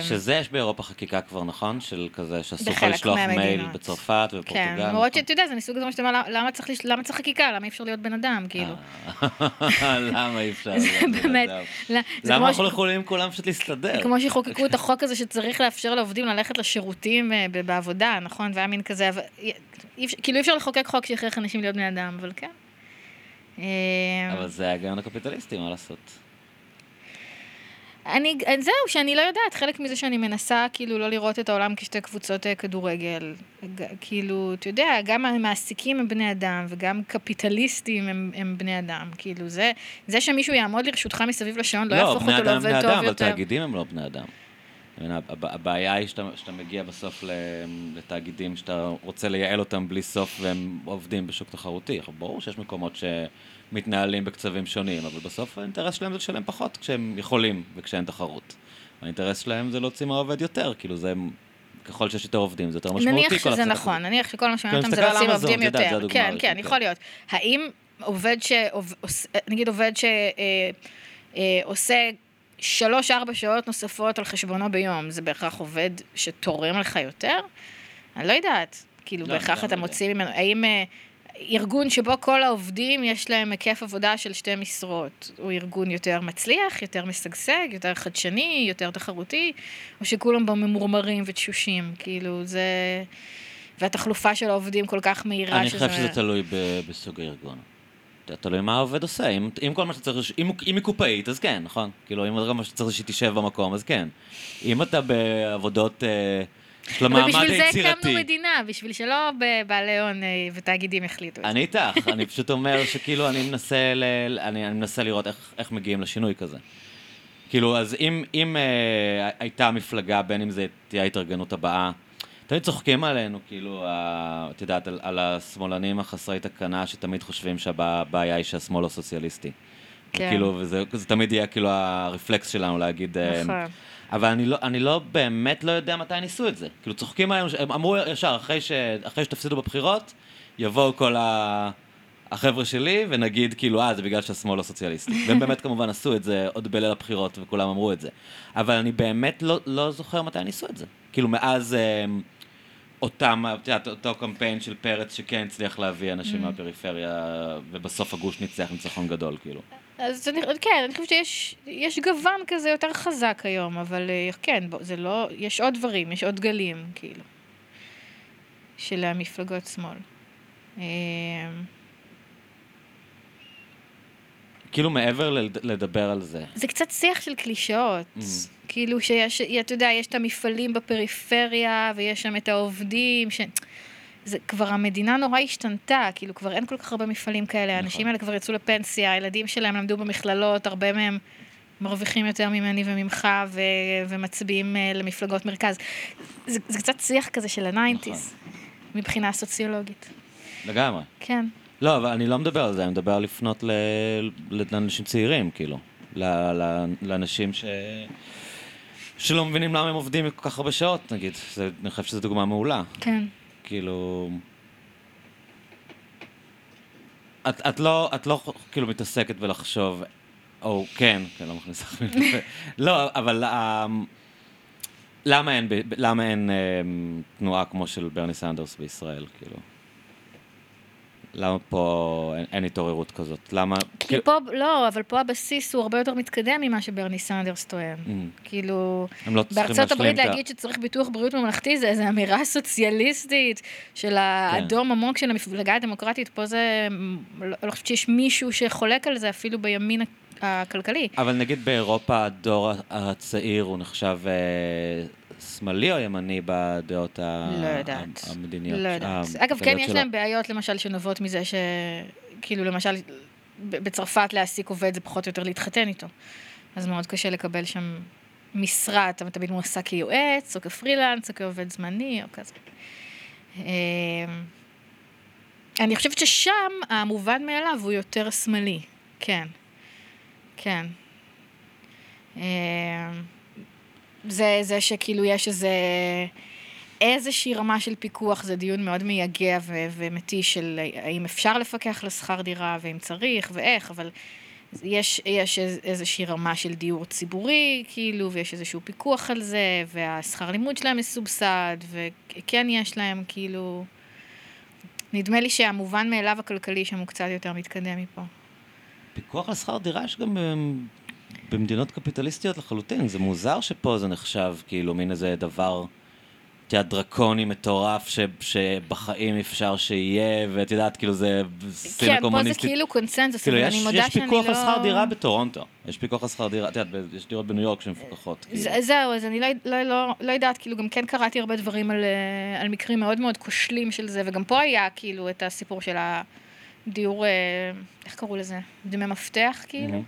Speaker 2: שזה יש באירופה חקיקה כבר, נכון? של כזה שאסור לך לשלוח מייל. בצרפת
Speaker 1: כן,
Speaker 2: ובפורטוגל.
Speaker 1: למרות
Speaker 2: נכון?
Speaker 1: שאתה יודע, זה מסוג הדברים שאתה אומר, למה צריך חקיקה? למה אי אפשר להיות בן אדם, כאילו?
Speaker 2: אה, למה אי אפשר? להיות בן אדם? למה אנחנו לא יכולים כולם פשוט להסתדר?
Speaker 1: כמו שחוקקו את החוק הזה שצריך לאפשר לעובדים ללכת לשירותים אה, בעבודה, נכון? והיה מין כזה, כאילו אי אפשר לחוקק חוק שיכריח אנשים להיות בני אדם, אבל כן.
Speaker 2: אבל זה ההיגיון הקפיטליסטי, מה לעשות?
Speaker 1: אני, זהו, שאני לא יודעת, חלק מזה שאני מנסה כאילו לא לראות את העולם כשתי קבוצות אה, כדורגל. כאילו, אתה יודע, גם המעסיקים הם בני אדם, וגם קפיטליסטים הם, הם בני אדם. כאילו, זה, זה שמישהו יעמוד לרשותך מסביב לשעון לא, יהפוך
Speaker 2: בני
Speaker 1: אותו
Speaker 2: אדם הם בני
Speaker 1: לעובד
Speaker 2: אדם,
Speaker 1: טוב
Speaker 2: אבל
Speaker 1: יותר.
Speaker 2: תאגידים הם לא בני אדם. הבעיה היא שאתה, שאתה מגיע בסוף לתאגידים שאתה רוצה לייעל אותם בלי סוף והם עובדים בשוק תחרותי. ברור שיש מקומות שמתנהלים בקצבים שונים, אבל בסוף האינטרס שלהם זה לשלם פחות כשהם יכולים וכשאין תחרות. האינטרס שלהם זה להוציא מהעובד יותר, כאילו זה, ככל שיש יותר עובדים זה יותר משמעותי.
Speaker 1: נניח שזה נכון. נניח שכל מה שמעניין
Speaker 2: כן,
Speaker 1: אותם זה להוציא עובדים יותר. כן,
Speaker 2: הראשונה,
Speaker 1: כן,
Speaker 2: כן.
Speaker 1: יכול להיות. האם עובד ש... נגיד עובד שעושה שלוש-ארבע שעות נוספות על חשבונו ביום, זה בהכרח עובד שתורם לך יותר? אני לא יודעת. כאילו,
Speaker 2: לא,
Speaker 1: בהכרח אתה
Speaker 2: לא
Speaker 1: מוציא ממנו... האם אה, ארגון שבו כל העובדים יש להם היקף עבודה של שתי משרות, הוא ארגון יותר מצליח, יותר משגשג, יותר חדשני, יותר תחרותי, או שכולם בו ממורמרים ותשושים, כאילו זה... והתחלופה של העובדים כל כך מהירה
Speaker 2: אני חושב שזה תלוי ב- בסוג הארגון. תלוי מה העובד עושה, אם, אם כל מה שצריך, אם, אם היא קופאית, אז כן, נכון? כאילו, אם כל מה שצריך שהיא תשב במקום, אז כן. אם אתה בעבודות, אה, של
Speaker 1: אבל
Speaker 2: המעמד
Speaker 1: בשביל זה
Speaker 2: היצירתי.
Speaker 1: הקמנו מדינה, בשביל שלא בעלי הון אה, ותאגידים יחליטו את זה.
Speaker 2: אני איתך, אני פשוט אומר שכאילו אני מנסה, ל... אני, אני מנסה לראות איך, איך מגיעים לשינוי כזה. כאילו, אז אם, אם אה, הייתה מפלגה, בין אם זה תהיה ההתארגנות הבאה, תמיד צוחקים עלינו, כאילו, ה- את יודעת, על, על השמאלנים החסרי תקנה, שתמיד חושבים שהבעיה היא שהשמאל לא סוציאליסטי.
Speaker 1: כן.
Speaker 2: כאילו, וזה זה תמיד יהיה כאילו הרפלקס שלנו להגיד... אה,
Speaker 1: נכון.
Speaker 2: אבל אני לא, אני לא באמת לא יודע מתי ניסו את זה. כאילו צוחקים עלינו, הם אמרו ישר, אחרי, ש, אחרי שתפסידו בבחירות, יבואו כל ה... החבר'ה שלי, ונגיד כאילו, אה, זה בגלל שהשמאל לא סוציאליסטי. והם באמת כמובן עשו את זה עוד בליל הבחירות, וכולם אמרו את זה. אבל אני באמת לא, לא זוכר מתי ניסו את זה. כאילו, מאז אה, אותם, את יודעת, אותו קמפיין של פרץ שכן הצליח להביא אנשים מהפריפריה, ובסוף הגוש ניצח ניצחון גדול, כאילו.
Speaker 1: אז אני, כן, אני חושבת שיש יש גוון כזה יותר חזק היום, אבל אה, כן, בוא, זה לא, יש עוד דברים, יש עוד גלים, כאילו, של המפלגות שמאל. אה,
Speaker 2: כאילו, מעבר לד- לדבר על זה.
Speaker 1: זה קצת שיח של קלישאות. כאילו שיש, אתה יודע, יש את המפעלים בפריפריה, ויש שם את העובדים, ש... זה כבר, המדינה נורא השתנתה, כאילו כבר אין כל כך הרבה מפעלים כאלה, האנשים האלה כבר יצאו לפנסיה, הילדים שלהם למדו במכללות, הרבה מהם מרוויחים יותר ממני וממך, ו... ומצביעים אה, למפלגות מרכז. זה, זה קצת שיח כזה של ה nineties, מבחינה סוציולוגית.
Speaker 2: לגמרי.
Speaker 1: כן.
Speaker 2: לא, אבל אני לא מדבר על זה, אני מדבר על לפנות. ל- לאנשים צעירים, כאילו. ל... ל... לאנשים ש... שלא מבינים למה הם עובדים כל כך הרבה שעות, נגיד. זה... אני חושב שזו דוגמה מעולה.
Speaker 1: כן.
Speaker 2: כאילו... את, את, לא, את לא כאילו מתעסקת בלחשוב, או כן, כן, לא מכניסה מילים לפה. לא, אבל um, למה אין, למה אין um, תנועה כמו של ברני סנדרס בישראל, כאילו? למה פה אין, אין התעוררות כזאת? למה...
Speaker 1: כי פה, לא, אבל פה הבסיס הוא הרבה יותר מתקדם ממה שברני סנדרס טוען.
Speaker 2: Mm.
Speaker 1: כאילו,
Speaker 2: הם לא
Speaker 1: בארצות הברית להגיד שצריך ביטוח בריאות ממלכתי זה איזו אמירה סוציאליסטית של
Speaker 2: כן.
Speaker 1: האדום עמוק של המפלגה הדמוקרטית. פה זה, לא לא חושבת שיש מישהו שחולק על זה אפילו בימין הכלכלי.
Speaker 2: אבל נגיד באירופה הדור הצעיר הוא נחשב אה, שמאלי או ימני בדעות ה-
Speaker 1: לא יודעת.
Speaker 2: המדיניות?
Speaker 1: לא יודעת.
Speaker 2: אה,
Speaker 1: אגב, כן, יש? להם בעיות למשל שנובעות מזה ש... כאילו, למשל, בצרפת להעסיק עובד זה פחות או יותר להתחתן איתו. אז מאוד קשה לקבל שם משרה, אתה תמיד מועסק כיועץ, או כפרילנס, או כעובד זמני, או כזה. אמ, אני חושבת ששם המובן מאליו הוא יותר שמאלי, כן. כן. אמ, זה, זה שכאילו יש איזה... איזושהי רמה של פיקוח, זה דיון מאוד מייגע ו- ומתיש של האם אפשר לפקח לשכר דירה ואם צריך ואיך, אבל יש, יש איז- איזושהי רמה של דיור ציבורי, כאילו, ויש איזשהו פיקוח על זה, והשכר לימוד שלהם מסובסד, וכן יש להם, כאילו... נדמה לי שהמובן מאליו הכלכלי שם הוא קצת יותר מתקדם מפה.
Speaker 2: פיקוח על שכר דירה יש גם במ- במדינות קפיטליסטיות לחלוטין. זה מוזר שפה זה נחשב כאילו מין איזה דבר, את יודעת, דרקוני מטורף, ש, שבחיים אפשר שיהיה, ואת יודעת, כאילו זה סין
Speaker 1: כן, פה זה. כאילו קונצנזוס,
Speaker 2: כאילו,
Speaker 1: אבל
Speaker 2: יש,
Speaker 1: אני מודה
Speaker 2: יש
Speaker 1: שאני לא...
Speaker 2: פיקוח על שכר דירה בטורונטו. יש פיקוח על שכר דירה, את יודעת, יש דירות בניו יורק שמפוקחות. כאילו.
Speaker 1: זה- זהו, אז אני לא, לא, לא, לא יודעת, כאילו גם כן קראתי הרבה דברים על, אה, על מקרים מאוד מאוד כושלים של זה, וגם פה היה כאילו את הסיפור של הדיור, אה, איך קראו לזה? דמי מפתח כאילו?
Speaker 2: מהמם.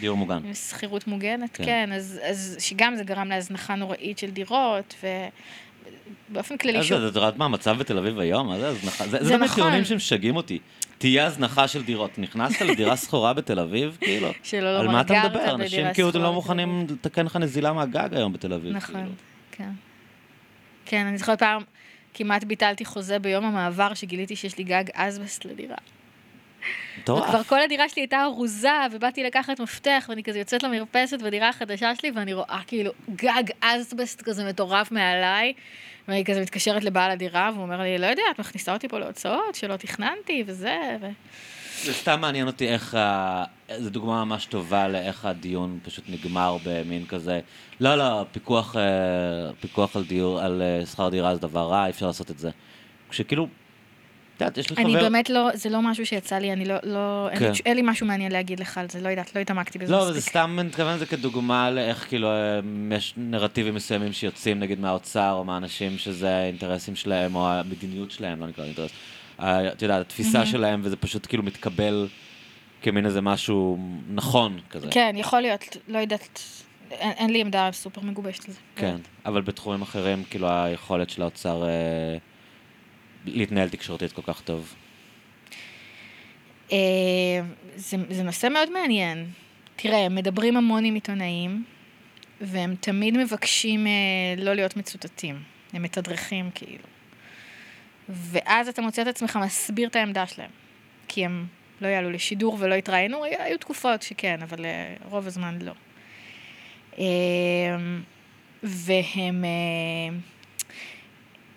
Speaker 2: דיור מוגן.
Speaker 1: עם שכירות מוגנת,
Speaker 2: כן.
Speaker 1: כן, אז, אז שגם זה גרם להזנחה נוראית של דירות, ובאופן כללי
Speaker 2: אז
Speaker 1: שוב,
Speaker 2: את יודעת מה המצב בתל אביב היום? מה זה הזנחה? זה
Speaker 1: זה
Speaker 2: זה
Speaker 1: נכון.
Speaker 2: טיעונים שמשגעים אותי. תהיה הזנחה של דירות. נכנסת לדירה שכורה בתל אביב? כאילו.
Speaker 1: שלא
Speaker 2: על
Speaker 1: לומר
Speaker 2: מה אתה מדבר? אנשים כאילו לא מוכנים לתקן לך נזילה מהגג היום בתל אביב.
Speaker 1: נכון,
Speaker 2: כאילו.
Speaker 1: כן. כן, אני זוכרת פעם, כמעט ביטלתי חוזה ביום המעבר, שגיליתי שיש לי גג אזבסט לדירה.
Speaker 2: מטורף.
Speaker 1: וכבר כל הדירה שלי הייתה ארוזה, ובאתי לקחת מפתח, ואני כזה יוצאת למרפסת בדירה החדשה שלי, ואני רואה כאילו גג אזבסט כזה מטורף מעליי, ואני כזה מתקשרת לבעל הדירה, והוא אומר לי, לא יודע, את מכניסה אותי פה להוצאות שלא תכננתי, וזה, ו...
Speaker 2: זה סתם מעניין אותי איך, ה... זו דוגמה ממש טובה לאיך הדיון פשוט נגמר במין כזה, לא, לא, פיקוח, אה, פיקוח על דיור, על אה, שכר דירה זה דבר רע, אי אפשר לעשות את זה. כשכאילו, את יודעת, יש לי
Speaker 1: אני
Speaker 2: חבר...
Speaker 1: באמת לא, זה לא משהו שיצא לי, אני לא, לא,
Speaker 2: כן.
Speaker 1: לי, אין לי משהו מעניין להגיד לך על זה, לא יודעת, לא התעמקתי בזה
Speaker 2: לא, אבל זה
Speaker 1: מספיק.
Speaker 2: סתם, אני מתכוון לזה כדוגמה לאיך כאילו אה, יש נרטיבים מסוימים שיוצאים נגיד מהאוצר או מהאנשים שזה האינטרסים שלהם או המדיניות שלהם, לא נקרא אינטרס. את יודעת, התפיסה שלהם וזה פשוט כאילו מתקבל כמין איזה משהו נכון כזה.
Speaker 1: כן, יכול להיות, לא יודעת, אין, אין לי עמדה סופר מגובשת לזה.
Speaker 2: כן, אבל בתחומים אחרים, כאילו היכולת של האוצר אה, להתנהל תקשורתית כל כך טוב.
Speaker 1: אה, זה, זה נושא מאוד מעניין. תראה, מדברים המון עם עיתונאים, והם תמיד מבקשים אה, לא להיות מצוטטים. הם מתדרכים כאילו. ואז אתה מוצא את עצמך מסביר את העמדה שלהם. כי הם לא יעלו לשידור ולא התראיינו, היו, תקופות שכן, אבל אה, רוב הזמן לא. והם...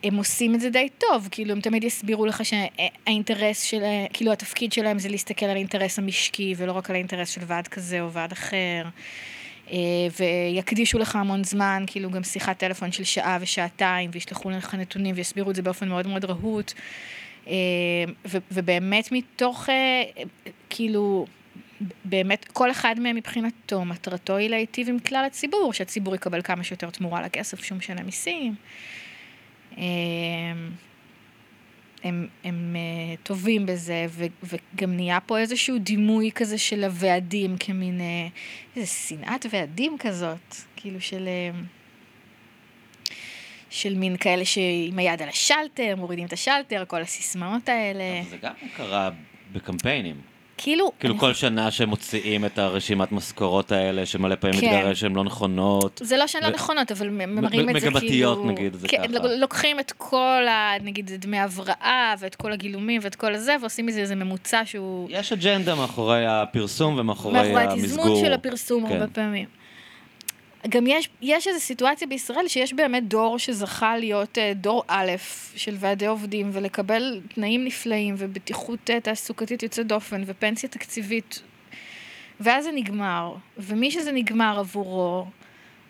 Speaker 1: הם עושים את זה די טוב, כאילו הם תמיד יסבירו לך שהאינטרס של, כאילו התפקיד שלהם זה להסתכל על האינטרס המשקי ולא רק על האינטרס של ועד כזה או ועד אחר. אה, ויקדישו לך המון זמן, כאילו גם שיחת טלפון של שעה ושעתיים, וישלחו לך נתונים ויסבירו את זה באופן מאוד מאוד רהוט. אה, ו- ובאמת מתוך, אה, כאילו, באמת כל אחד מהם מבחינתו, מטרתו היא להיטיב עם כלל הציבור, שהציבור יקבל כמה שיותר תמורה לכסף שהוא משלם מיסים. הם, הם, הם אה, טובים בזה, ו, וגם נהיה פה איזשהו דימוי כזה של הוועדים כמין, אה, איזה שנאת ועדים כזאת, כאילו של... אה, של מין כאלה שעם היד על השלטר, מורידים את השלטר, כל הסיסמאות האלה.
Speaker 2: זה גם קרה בקמפיינים.
Speaker 1: כאילו,
Speaker 2: כאילו
Speaker 1: אני
Speaker 2: כל שנה שהם מוציאים את הרשימת משכורות האלה, שמלא פעמים
Speaker 1: כן.
Speaker 2: מתגרש שהן לא נכונות.
Speaker 1: זה לא שהן לא
Speaker 2: ו-
Speaker 1: נכונות, אבל מראים את זה כאילו...
Speaker 2: מגמתיות, נגיד, זה
Speaker 1: כן,
Speaker 2: ככה.
Speaker 1: לוקחים את כל ה... נגיד דמי הבראה, ואת כל הגילומים ואת כל הזה, ועושים מזה איזה ממוצע שהוא...
Speaker 2: יש אג'נדה מאחורי הפרסום ומאחורי
Speaker 1: מאחורי
Speaker 2: המסגור.
Speaker 1: התזמון של הפרסום
Speaker 2: כן.
Speaker 1: הרבה פעמים. גם יש, יש איזו סיטואציה בישראל שיש באמת דור שזכה להיות אה, דור א' של ועדי עובדים ולקבל תנאים נפלאים ובטיחות אה, תעסוקתית יוצאת דופן ופנסיה תקציבית. ואז זה נגמר, ומי שזה נגמר עבורו,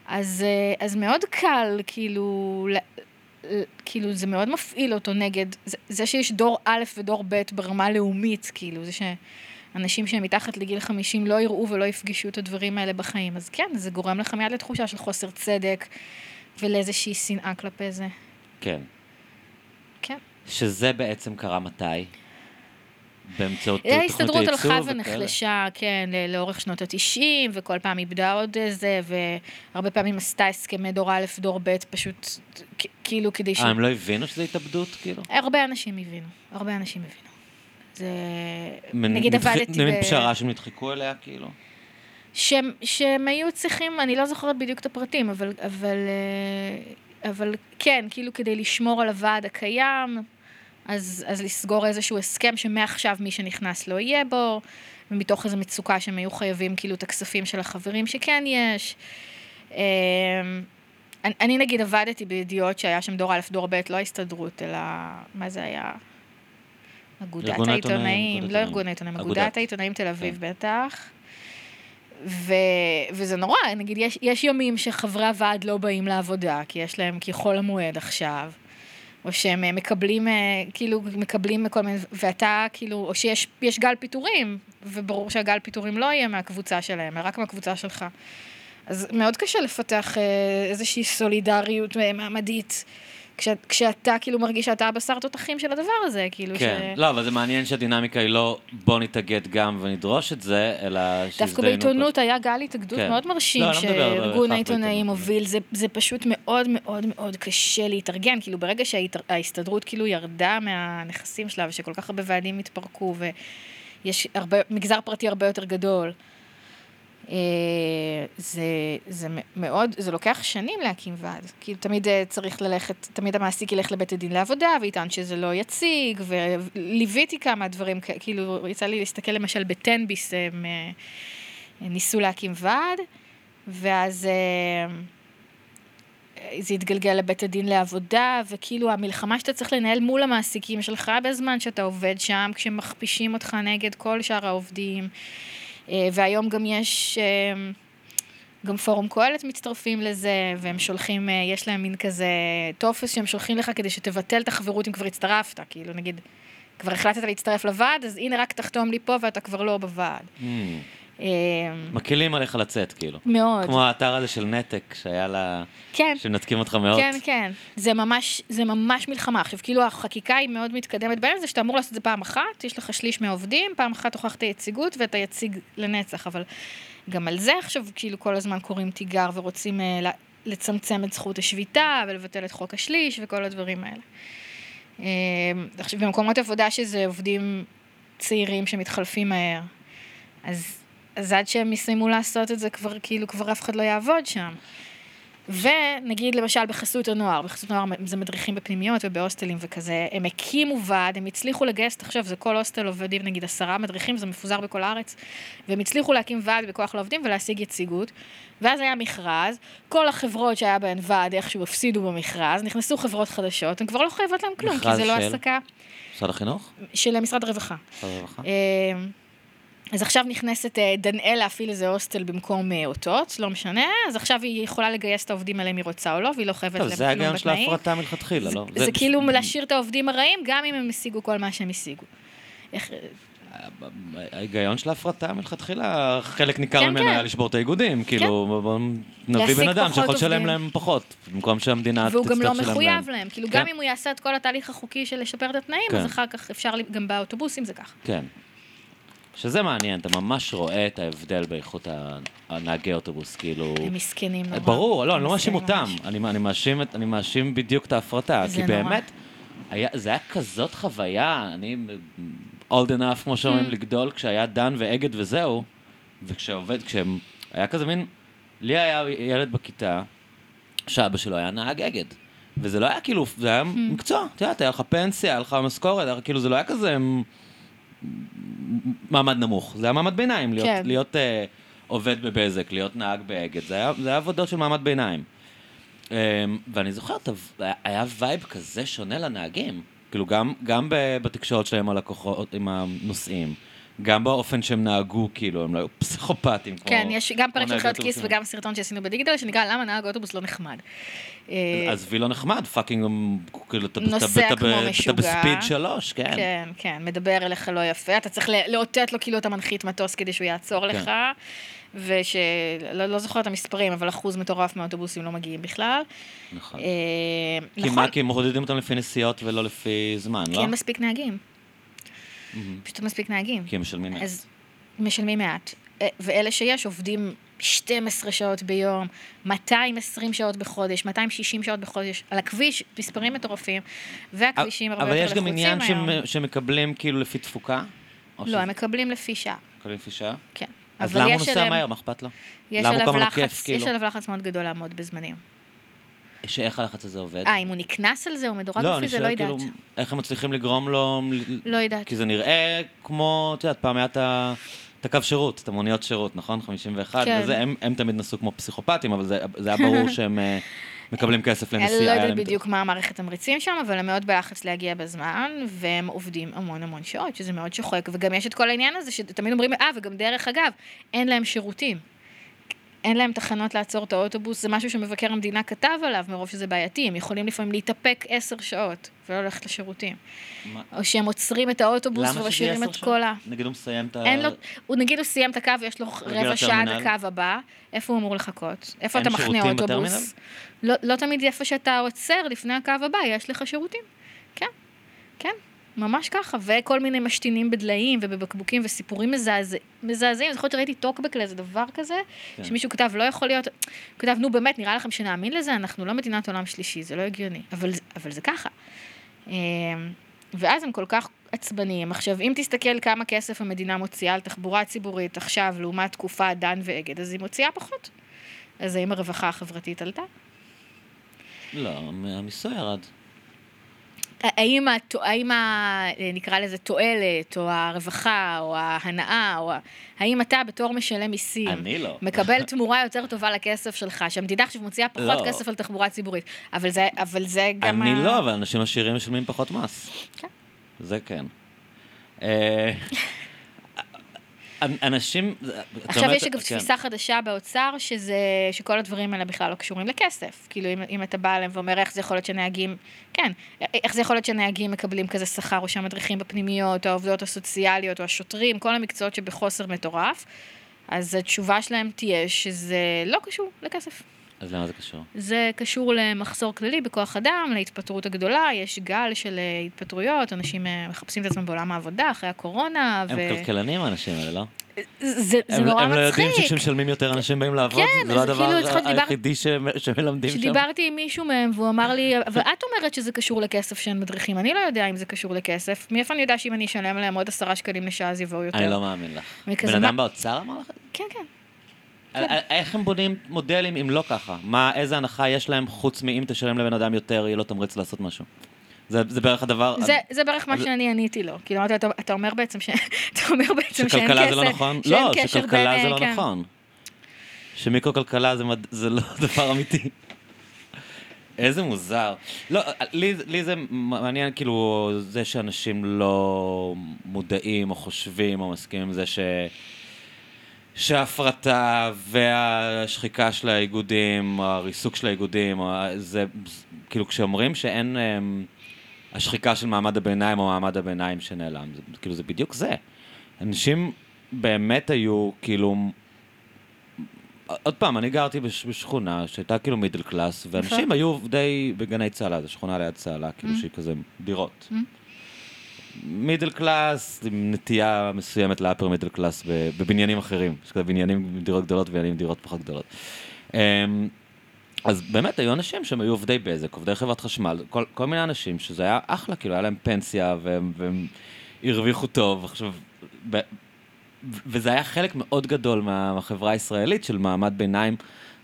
Speaker 1: אז, אה, אז מאוד קל, כאילו, כאילו זה מאוד מפעיל אותו נגד, זה, זה שיש דור א' ודור ב' ברמה לאומית, כאילו, זה שאנשים שהם מתחת לגיל 50 לא יראו ולא יפגשו את הדברים האלה בחיים, אז כן, זה גורם לך מיד לתחושה של חוסר צדק ולאיזושהי שנאה כלפי זה.
Speaker 2: כן.
Speaker 1: כן.
Speaker 2: שזה בעצם קרה מתי? באמצעות תוכנית
Speaker 1: ההסתדרות
Speaker 2: הייצוב
Speaker 1: הלכה? ונחלשה, כן, לאורך שנות ה-90, וכל פעם איבדה עוד איזה, והרבה פעמים עשתה הסכמי דור א', דור ב', פשוט כאילו כדי ש...
Speaker 2: אה, הם לא הבינו שזה התאבדות, כאילו?
Speaker 1: הרבה אנשים הבינו, הרבה אנשים הבינו. זה...
Speaker 2: מין-
Speaker 1: נגיד
Speaker 2: נדח-
Speaker 1: עבדתי
Speaker 2: מין
Speaker 1: ב...
Speaker 2: פשרה שהם נדחקו אליה, כאילו?
Speaker 1: שהם, שהם היו צריכים, אני לא זוכרת בדיוק את הפרטים, אבל, אבל, אה, אבל כן, כאילו כדי לשמור על הוועד הקיים, אז, אז לסגור איזשהו הסכם שמעכשיו מי שנכנס לא יהיה בו, ומתוך איזו מצוקה שהם היו חייבים כאילו את הכספים של החברים שכן יש. אה, אני, אני נגיד עבדתי בידיעות שהיה שם דור א', דור ב', לא ההסתדרות, אלא מה זה היה? אגודת
Speaker 2: העיתונאים,
Speaker 1: לא. ארגון העיתונאים,
Speaker 2: אגודת.
Speaker 1: אגודת העיתונאים תל אביב
Speaker 2: כן.
Speaker 1: בטח. ו... וזה נורא, נגיד, יש, יש ימים שחברי הוועד לא באים לעבודה, כי יש להם כחול המועד עכשיו, או שהם אה, מקבלים, אה, כאילו, מקבלים כל מיני, ואתה, כאילו, או שיש יש גל פיטורים, וברור שהגל פיטורים לא יהיה מהקבוצה שלהם, רק מהקבוצה שלך. אז מאוד קשה לפתח אה, איזושהי סולידריות מעמדית, כש, כשאתה כאילו מרגיש שאתה הבשר תותחים של הדבר הזה, כאילו
Speaker 2: כן.
Speaker 1: ש...
Speaker 2: לא, אבל זה מעניין שהדינמיקה היא לא בוא נתאגד גם ונדרוש את זה, אלא
Speaker 1: דווקא
Speaker 2: שיזדיינו
Speaker 1: בעיתונות היה גל התאגדות
Speaker 2: כן.
Speaker 1: מאוד מרשים,
Speaker 2: לא, לא
Speaker 1: שארגון העיתונאים. הוביל, זה, זה פשוט מאוד מאוד מאוד קשה להתארגן, כאילו ברגע שההסתדרות כאילו ירדה מהנכסים שלה, ושכל כך הרבה ועדים התפרקו, ויש הרבה, מגזר פרטי הרבה יותר גדול, זה, זה מאוד, זה לוקח שנים להקים ועד. כאילו תמיד אה, צריך ללכת, תמיד המעסיק ילך לבית הדין לעבודה, ויטען שזה לא יציג, וליוויתי כמה דברים, כאילו יצא לי להסתכל למשל בטנביס, הם אה, ניסו להקים ועד, ואז אה, זה התגלגל לבית הדין לעבודה, וכאילו המלחמה שאתה צריך לנהל מול המעסיקים שלך בזמן שאתה עובד שם, כשמכפישים אותך נגד כל שאר העובדים. אה, והיום גם יש, אה, גם פורום קהלת מצטרפים לזה, והם שולחים, אה, יש להם מין כזה טופס שהם שולחים לך כדי שתבטל את החברות אם כבר הצטרפת, כאילו נגיד, כבר החלטת להצטרף לוועד, אז הנה רק תחתום לי פה ואתה כבר לא בוועד.
Speaker 2: Mm.
Speaker 1: אה,
Speaker 2: מקלים עליך לצאת, כאילו.
Speaker 1: מאוד.
Speaker 2: כמו האתר הזה של נתק, שהיה לה...
Speaker 1: כן.
Speaker 2: שמנתקים אותך מאוד.
Speaker 1: כן, כן. זה ממש, זה ממש מלחמה. עכשיו, כאילו, החקיקה היא מאוד מתקדמת בעניין הזה, שאתה אמור לעשות את זה פעם אחת, יש לך שליש מהעובדים, פעם אחת הוכחת יציגות ואתה יציג לנצח, אבל גם על זה עכשיו, כאילו, כל הזמן קוראים תיגר ורוצים אה, לצמצם את זכות השביתה ולבטל את חוק השליש וכל הדברים האלה. אה, עכשיו, במקומות עבודה שזה עובדים צעירים שמתחלפים מהר, אז, אז עד שהם יסיימו לעשות את זה, כבר כאילו, כבר אף אחד לא יעבוד שם. ונגיד למשל בחסות הנוער, בחסות הנוער זה מדריכים בפנימיות ובהוסטלים וכזה, הם הקימו ועד, הם הצליחו לגייס, תחשוב, זה כל הוסטל עובדים נגיד עשרה מדריכים, זה מפוזר בכל הארץ, והם הצליחו להקים ועד בכוח לעובדים ולהשיג יציגות, ואז היה מכרז, כל החברות שהיה בהן ועד איכשהו הפסידו במכרז, נכנסו חברות חדשות, הן כבר לא חייבות להם כלום, כי זה לא
Speaker 2: של?
Speaker 1: העסקה
Speaker 2: משרד החינוך?
Speaker 1: של משרד הרווחה.
Speaker 2: משרד הרווחה?
Speaker 1: אז עכשיו נכנסת אה, דנאל להפעיל איזה הוסטל במקום אה, אותות, לא משנה, אז עכשיו היא יכולה לגייס את העובדים האלה אם היא רוצה או לא, והיא לא חייבת להם
Speaker 2: זה
Speaker 1: כלום
Speaker 2: ההיגיון של
Speaker 1: בתנאים.
Speaker 2: ההפרטה מלכתחילה, לא?
Speaker 1: זה כאילו להשאיר את העובדים הרעים, גם אם הם השיגו כל מה שהם השיגו. איך-
Speaker 2: ההיגיון של ההפרטה מלכתחילה, חלק ניכר
Speaker 1: כן,
Speaker 2: ממנו
Speaker 1: כן.
Speaker 2: היה לשבור את האיגודים, כאילו, בוא נביא בן אדם שיכול לשלם. להם פחות, במקום שהמדינה
Speaker 1: והוא
Speaker 2: תצטרך
Speaker 1: גם
Speaker 2: לשלם
Speaker 1: לא
Speaker 2: להם.
Speaker 1: מחויב להם, כאילו
Speaker 2: כן.
Speaker 1: גם אם הוא יעשה את כל התהליך החוקי של לשפר את התנאים,
Speaker 2: כן.
Speaker 1: אז אחר כך אפשר, גם באוטובוסים זה ככה.
Speaker 2: כן. שזה מעניין, אתה ממש רואה את ההבדל באיכות הנהגי אוטובוס, כאילו...
Speaker 1: הם מסכנים נורא.
Speaker 2: ברור, לא, אני לא
Speaker 1: הם
Speaker 2: מאשים אותם. אני, אני, מאשים, אני מאשים בדיוק את ההפרטה, כי
Speaker 1: נורא.
Speaker 2: באמת, היה, זה היה כזאת חוויה, אני old enough, כמו
Speaker 1: Mm.
Speaker 2: שאומרים, לגדול, כשהיה דן ואגד וזהו, וכשעובד, כשהם, היה כזה מין, לי היה ילד בכיתה, שאבא שלו היה נהג אגד, וזה לא היה כאילו, זה היה
Speaker 1: Mm.
Speaker 2: מקצוע, את יודעת, היה לך פנסיה, היה לך משכורת, כאילו זה לא היה כזה מ- מעמד נמוך, זה היה מעמד ביניים, להיות,
Speaker 1: כן.
Speaker 2: להיות אה, עובד בבזק, להיות נהג באגד, זה היה, זה היה עבודות של מעמד ביניים. אה, ואני זוכר, היה- היה vibe כזה שונה לנהגים, כאילו גם, גם בתקשורת שלהם עם הלקוחות, עם הנוסעים, גם באופן שהם נהגו, כאילו, הם לא היו פסיכופטים.
Speaker 1: כן, יש גם פרק של חיות כיס. וגם סרטון שעשינו בדיגיטל, שנקרא למה נהג אוטובוס לא נחמד. אה,
Speaker 2: עזבי לא נחמד, fucking, כאילו, אתה.
Speaker 1: ב
Speaker 2: speed שלוש, כן.
Speaker 1: כן, כן, מדבר אליך לא יפה, אתה צריך לאותת לו כאילו אתה מנחית מטוס כדי שהוא יעצור
Speaker 2: כן.
Speaker 1: לך, ושלא לא זוכרת את המספרים, אבל אחוז מטורף מהאוטובוסים לא מגיעים בכלל.
Speaker 2: נכון.
Speaker 1: אה,
Speaker 2: כי
Speaker 1: נכון,
Speaker 2: מה, כי הם מודדים אותם לפי נסיעות ולא לפי זמן,
Speaker 1: כי
Speaker 2: לא?
Speaker 1: אין מספיק נהגים. פשוט אין מספיק נהגים.
Speaker 2: כי הם משלמים מעט.
Speaker 1: אז משלמים מעט. אה, ואלה שיש עובדים 12 שעות ביום, 220 שעות בחודש, 260 שעות בחודש, על הכביש, מספרים מטורפים, והכבישים הרבה
Speaker 2: אבל
Speaker 1: יותר
Speaker 2: יש גם
Speaker 1: לחוצים
Speaker 2: עניין
Speaker 1: היום.
Speaker 2: שהם- שמקבלים כאילו לפי תפוקה?
Speaker 1: לא,
Speaker 2: שזה-
Speaker 1: הם מקבלים לפי שעה,
Speaker 2: מקבלים לפי שעה?
Speaker 1: כן.
Speaker 2: אז
Speaker 1: אבל
Speaker 2: למה הוא נוסע מהר? מה אכפת לו?
Speaker 1: יש
Speaker 2: כאילו?
Speaker 1: עליו לחץ מאוד גדול לעמוד בזמנים.
Speaker 2: שאיך הלחץ הזה עובד?
Speaker 1: אה, אם הוא נקנס על זה, הוא מדורג
Speaker 2: לא,
Speaker 1: לפי זה, לא יודעת.
Speaker 2: כאילו, איך הם מצליחים לגרום לו...
Speaker 1: לא יודעת.
Speaker 2: כי זה נראה כמו, את יודעת, פעם היה את הקו שירות, את המוניות שירות, נכון? 51,
Speaker 1: כן.
Speaker 2: וזה, הם, הם תמיד נסעו כמו פסיכופטים, אבל זה, זה היה ברור שהם אה, מקבלים כסף לנסיעה.
Speaker 1: אני לא יודעת בדיוק מה המערכת תמריצים שם, אבל הם מאוד בלחץ להגיע בזמן, והם עובדים המון המון שעות, שזה מאוד שוחק, וגם יש את כל העניין הזה שתמיד אומרים, אה, וגם דרך אגב, אין להם שירותים. אין להם תחנות לעצור את האוטובוס, זה משהו שמבקר המדינה כתב עליו, מרוב שזה בעייתי, הם יכולים לפעמים להתאפק עשר שעות ולא ללכת לשירותים.
Speaker 2: מה-
Speaker 1: או שהם עוצרים את האוטובוס ומשאירים את כל ה...
Speaker 2: נגיד הוא מסיים את ה...
Speaker 1: אין לו, הוא נגיד הוא סיים את הקו ויש לו רבע שעה עד. הקו הבא, איפה הוא אמור לחכות? איפה אתה מחנה אוטובוס? לא, לא תמיד איפה שאתה עוצר לפני הקו הבא, יש לך שירותים. כן, כן, ממש ככה. וכל מיני משתינים בדליים ובבקבוקים וסיפורים מזעזע- מזעזעים. זוכרת שראיתי טוקבק לאיזה דבר כזה,
Speaker 2: כן.
Speaker 1: שמישהו כתב, לא יכול להיות, כתב, נו באמת, נראה לכם שנאמין לזה? אנחנו לא מדינת עולם שלישי, זה לא הגיוני. אבל, אבל זה ככה. אמ, ואז הם כל כך עצבניים. עכשיו, אם תסתכל כמה כסף המדינה מוציאה על תחבורה ציבורית עכשיו, לעומת תקופה דן ואגד, אז היא מוציאה פחות. אז האם הרווחה החברתית עלתה?
Speaker 2: לא, המיסוי ירד.
Speaker 1: האם. האם ה... נקרא לזה תועלת, או הרווחה, או ההנאה, או ה... האם אתה בתור משלם מיסים,
Speaker 2: אני לא.
Speaker 1: מקבל תמורה יותר טובה לכסף שלך, שהמדינה עכשיו מוציאה פחות
Speaker 2: לא.
Speaker 1: כסף על תחבורה ציבורית, אבל זה, אבל זה גם...
Speaker 2: אני
Speaker 1: ה...
Speaker 2: לא, אבל אנשים עשירים משלמים פחות מס.
Speaker 1: כן.
Speaker 2: זה כן. אה, אנשים...
Speaker 1: עכשיו יש אגב תפיסה חדשה באוצר, שזה, שכל הדברים האלה בכלל לא קשורים לכסף. כאילו, אם, אם אתה בא אליהם ואומר איך זה יכול להיות שנהגים, כן, איך זה יכול להיות שנהגים מקבלים כזה שכר, או שהמדריכים בפנימיות, או העובדות הסוציאליות, או השוטרים, כל המקצועות שבחוסר מטורף, אז התשובה שלהם תהיה שזה לא קשור לכסף.
Speaker 2: אז למה זה קשור?
Speaker 1: זה קשור למחסור כללי בכוח אדם, להתפטרות הגדולה, יש גל של אה, התפטרויות, אנשים אה, מחפשים את עצמם בעולם העבודה אחרי הקורונה.
Speaker 2: הם ו... כלכלנים האנשים האלה, לא?
Speaker 1: זה, זה
Speaker 2: הם,
Speaker 1: נורא
Speaker 2: הם
Speaker 1: מצחיק.
Speaker 2: הם לא יודעים שכשמשלמים יותר אנשים באים לעבוד?
Speaker 1: כן,
Speaker 2: זה לא
Speaker 1: אז
Speaker 2: הדבר
Speaker 1: כאילו,
Speaker 2: היחידי ש... שמלמדים שם?
Speaker 1: כשדיברתי עם מישהו מהם והוא אמר לי, אבל את אומרת שזה קשור לכסף שאין מדריכים, אני לא יודע אם זה קשור לכסף, מאיפה אני יודע שאם אני אשלם להם עוד עשרה שקלים לשעה אז יבואו יותר?
Speaker 2: אני לא מאמין לך. בן
Speaker 1: מה-
Speaker 2: אדם באוצר אמר לך?
Speaker 1: כן, כן.
Speaker 2: איך הם בונים מודלים אם לא ככה? מה, איזה הנחה יש להם חוץ מאם תשלם לבן אדם יותר, יהיה לו תמריץ לעשות משהו? זה, זה בערך הדבר...
Speaker 1: זה, זה בערך מה שאני עניתי לו. כאילו, אמרתי, אתה, אתה אומר בעצם ש... אתה אומר בעצם שאין
Speaker 2: שכלכלה
Speaker 1: כסף,
Speaker 2: לא נכון?
Speaker 1: שאין
Speaker 2: לא,
Speaker 1: קשר
Speaker 2: שכלכלה
Speaker 1: בין,
Speaker 2: זה לא
Speaker 1: כן.
Speaker 2: נכון. שמיקרו-כלכלה זה, מד... זה לא דבר אמיתי. איזה מוזר. לא, לי, לי זה מעניין, כאילו, זה שאנשים לא מודעים או חושבים או מסכימים עם זה ש... שההפרטה והשחיקה של האיגודים, הריסוק של האיגודים, זה, כאילו, כשאומרים שאין אמ, השחיקה של מעמד הביניים או מעמד הביניים שנעלם, זה, כאילו, זה בדיוק זה. אנשים באמת היו, כאילו... עוד פעם, אני גרתי בש, בשכונה שהייתה כאילו middle class, ואנשים. היו עובדי בגני צהלה, זו שכונה ליד צהלה, כאילו
Speaker 1: Mm.
Speaker 2: שהיא כזה דירות. middle class, עם נטייה מסוימת ל upper middle class בבניינים אחרים. יש כזה בניינים עם דירות גדולות ובניינים עם דירות פחות גדולות. אמ, אז באמת היו אנשים שהם היו עובדי בזק, עובדי חברת חשמל, כל, כל מיני אנשים שזה היה אחלה, כאילו היה להם פנסיה והם, והם הרוויחו טוב. עכשיו, ב, וזה היה חלק מאוד גדול מה- מהחברה הישראלית של מעמד ביניים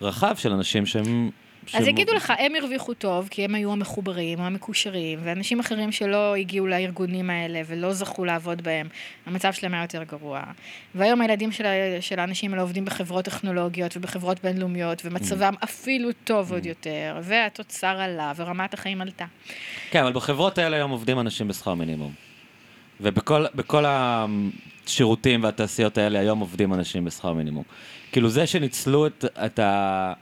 Speaker 2: רחב של אנשים שהם...
Speaker 1: אז יגידו לך, הם הרוויחו טוב, כי הם היו המחוברים, המקושרים, ואנשים אחרים שלא הגיעו לארגונים האלה ולא זכו לעבוד בהם, המצב שלהם היה יותר גרוע. והיום הילדים של, של האנשים האלה עובדים בחברות טכנולוגיות ובחברות בינלאומיות, ומצבם אפילו טוב עוד יותר, והתוצר עלה, ורמת החיים עלתה.
Speaker 2: כן, אבל בחברות האלה היום עובדים אנשים בשכר מינימום. ובכל בכל השירותים והתעשיות האלה היום עובדים אנשים בשכר מינימום. כאילו זה שניצלו את, את ה...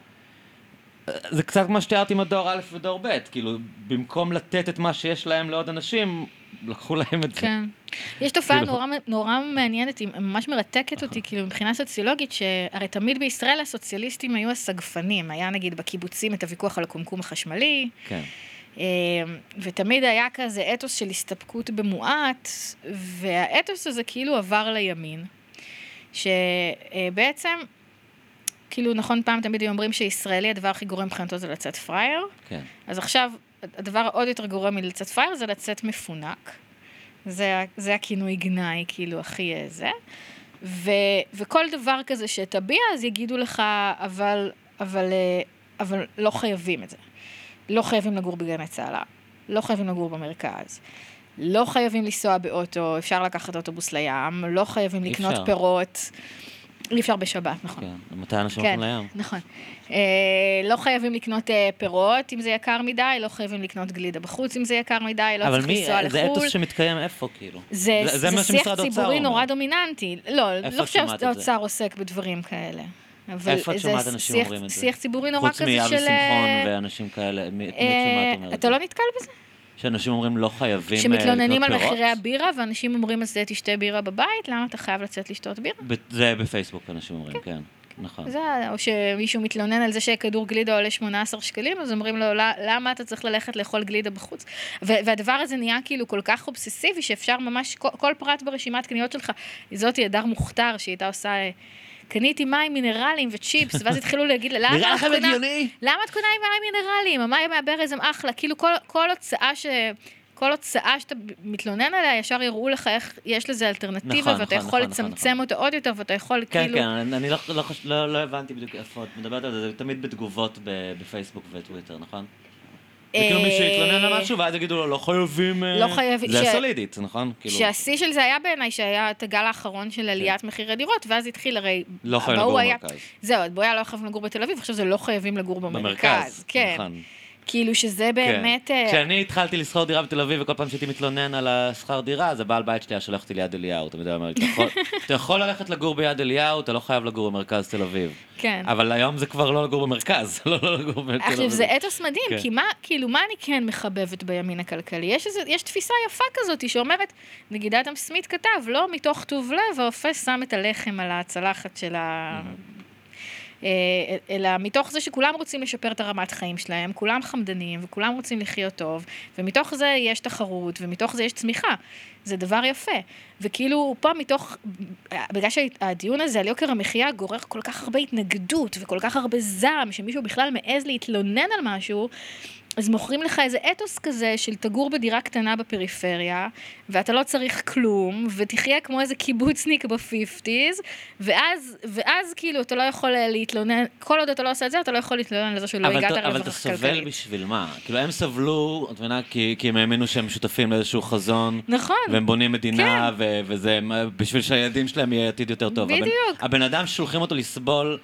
Speaker 2: זה קצת כמו שתיארתי עם הדור א' ודור ב', כאילו במקום לתת את מה שיש להם לעוד אנשים, לקחו להם את זה.
Speaker 1: כן. יש תופעה
Speaker 2: כאילו-
Speaker 1: נורא, נורא מעניינת, היא ממש מרתקת אותי, כאילו מבחינה סוציולוגית, שהרי תמיד בישראל הסוציאליסטים היו הסגפנים, היה נגיד בקיבוצים את הוויכוח על הקומקום החשמלי,
Speaker 2: כן.
Speaker 1: אה, ותמיד היה כזה אתוס של הסתפקות במועט, והאתוס הזה כאילו עבר לימין, שבעצם, כאילו נכון פעם תמיד היו אומרים שישראלי הדבר הכי גורם מבחינתו זה לצאת פראייר,
Speaker 2: כן.
Speaker 1: אז עכשיו, הדבר העוד יותר גרוע מלצאת פראייר זה לצאת מפונק. זה, זה הכינוי גנאי, כאילו, הכי אה, זה. ו, וכל דבר כזה שתביע, אז יגידו לך, אבל, אבל, אה, אבל לא חייבים את זה. לא חייבים לגור בגני צהלה, לא חייבים לגור במרכז. לא חייבים לנסוע באוטו, אפשר לקחת אוטובוס לים, לא חייבים לקנות
Speaker 2: אפשר.
Speaker 1: פירות. אי אפשר בשבת, נכון.
Speaker 2: כן. מתי אנשים
Speaker 1: כן,
Speaker 2: הולכים לים?
Speaker 1: נכון. אה, לא חייבים לקנות אה, פירות אם זה יקר מדי, לא חייבים לקנות גלידה בחוץ אם זה יקר מדי, לא
Speaker 2: אבל
Speaker 1: צריך
Speaker 2: מי,
Speaker 1: לנסוע
Speaker 2: זה
Speaker 1: לחו"ל.
Speaker 2: אתוס שמתקיים איפה, כאילו?
Speaker 1: זה,
Speaker 2: זה-
Speaker 1: זה,
Speaker 2: זה
Speaker 1: שיח ציבורי. נורא דומיננטי. לא, לא
Speaker 2: זה?
Speaker 1: שהאוצר עוסק בדברים כאלה. אבל
Speaker 2: איפה את
Speaker 1: זה
Speaker 2: שומעת אנשים אומרים את זה?
Speaker 1: שיח ציבורי נורא
Speaker 2: חוץ
Speaker 1: כזה
Speaker 2: מאבי
Speaker 1: של...
Speaker 2: שמחון
Speaker 1: אה,
Speaker 2: ואנשים כאלה, מי את שומעת אומר את
Speaker 1: אתה
Speaker 2: זה?
Speaker 1: לא נתקל בזה?
Speaker 2: שאנשים אומרים לא חייבים אה,
Speaker 1: שמתלוננים
Speaker 2: לקנות
Speaker 1: על
Speaker 2: פירות?
Speaker 1: מחירי הבירה, ואנשים אומרים, אז תשתה בירה בבית, למה אתה חייב לצאת לשתות בירה?
Speaker 2: זה בפייסבוק אנשים אומרים, כן. נכון.
Speaker 1: זה, או שמישהו מתלונן על זה שכדור גלידה עולה 18 שקלים, אז אומרים לו, "לא- למה אתה צריך ללכת לאכול גלידה בחוץ? ו- והדבר הזה נהיה כאילו כל כך אובססיבי, שאפשר ממש, כל, כל פרט ברשימת קניות שלך, זאתי הדר מוכתר, שהיא הייתה עושה, אה, קניתי מים מינרליים וצ'יפס, ואז התחילו להגיד לה, למה
Speaker 2: נראה
Speaker 1: את
Speaker 2: לכם
Speaker 1: קונה-
Speaker 2: הגיוני?
Speaker 1: למה את קונה עם מים מינרליים? המים מהברז הם אחלה. כאילו כל, כל הוצאה ש... כל הוצאה שאתה מתלונן עליה, ישר יראו לך איך יש לזה אלטרנטיבה,
Speaker 2: נכון,
Speaker 1: ואתה
Speaker 2: נכון,
Speaker 1: יכול
Speaker 2: נכון,
Speaker 1: לצמצם
Speaker 2: נכון.
Speaker 1: אותה עוד יותר, ואתה יכול
Speaker 2: כן,
Speaker 1: כאילו...
Speaker 2: כן, אני אני לא- לא לא לא הבנתי בדיוק איפה את מדברת על זה, זה תמיד בתגובות בפייסבוק וטוויטר, נכון? זה כאילו מישהו יתלונן על משהו, ואז יגידו לו, לא חייבים... אה,
Speaker 1: לא חייבים,
Speaker 2: זה סולידית, נכון? כאילו,
Speaker 1: שהשיא של זה היה בעיניי שהיה את הגל האחרון של עליית מחירי דירות, ואז התחיל הרי...
Speaker 2: לא חייבים לגור במרכז.
Speaker 1: זהו, בואי לא חייבים לגור בתל אביב, עכשיו זה לא חייבים לגור במרכז.
Speaker 2: במרכז,
Speaker 1: כן.
Speaker 2: נכון.
Speaker 1: כאילו שזה באמת... אה,
Speaker 2: כשאני התחלתי לשכור דירה בתל אביב, וכל פעם שהייתי מתלונן על השכר דירה, אז הבעל בית שלי היה שולח אותי ליד אליהו, אתה יודע, אומר, "אתה יכול- אתה יכול ללכת לגור ביד אליהו, אתה לא חייב לגור במרכז תל אביב.
Speaker 1: כן.
Speaker 2: אבל היום זה כבר לא לגור במרכז, לא לא לגור בתל אביב.
Speaker 1: עכשיו, זה אתוס מדהים,
Speaker 2: כן.
Speaker 1: כי מה, כאילו, מה אני כן מחבבת בימין הכלכלי? יש, איזה, יש תפיסה יפה כזאת שאומרת, נגיד אדם סמית כתב, לא מתוך טוב לב, האופה שם את הלחם על הצלחת של ה... אה, אלא מתוך זה שכולם רוצים לשפר את הרמת חיים שלהם, כולם חמדנים וכולם רוצים לחיות טוב, ומתוך זה יש תחרות ומתוך זה יש צמיחה. זה דבר יפה. וכאילו, פה מתוך, בגלל שהדיון הזה על יוקר המחיה גורר כל כך הרבה התנגדות וכל כך הרבה זעם, שמישהו בכלל מעז להתלונן על משהו, אז מוכרים לך איזה אתוס כזה של תגור בדירה קטנה בפריפריה, ואתה לא צריך כלום, ותחיה כמו איזה קיבוצניק בפיפטיז, ואז, ואז כאילו אתה לא יכול אה, להתלונן, כל עוד אתה לא עושה את זה, אתה לא יכול להתלונן על זה שלא
Speaker 2: אבל
Speaker 1: הגעת
Speaker 2: אתה- אבל
Speaker 1: לרווח
Speaker 2: אתה סובל
Speaker 1: כלכלית.
Speaker 2: בשביל מה? כאילו, הם סבלו, את מבינה, כי כי הם האמינו שהם שותפים לאיזשהו חזון.
Speaker 1: נכון.
Speaker 2: והם בונים מדינה, ו- וזה בשביל שהילדים שלהם יהיה עתיד יותר טוב. הבן-
Speaker 1: בדיוק.
Speaker 2: הבן אדם ששולחים אותו לסבול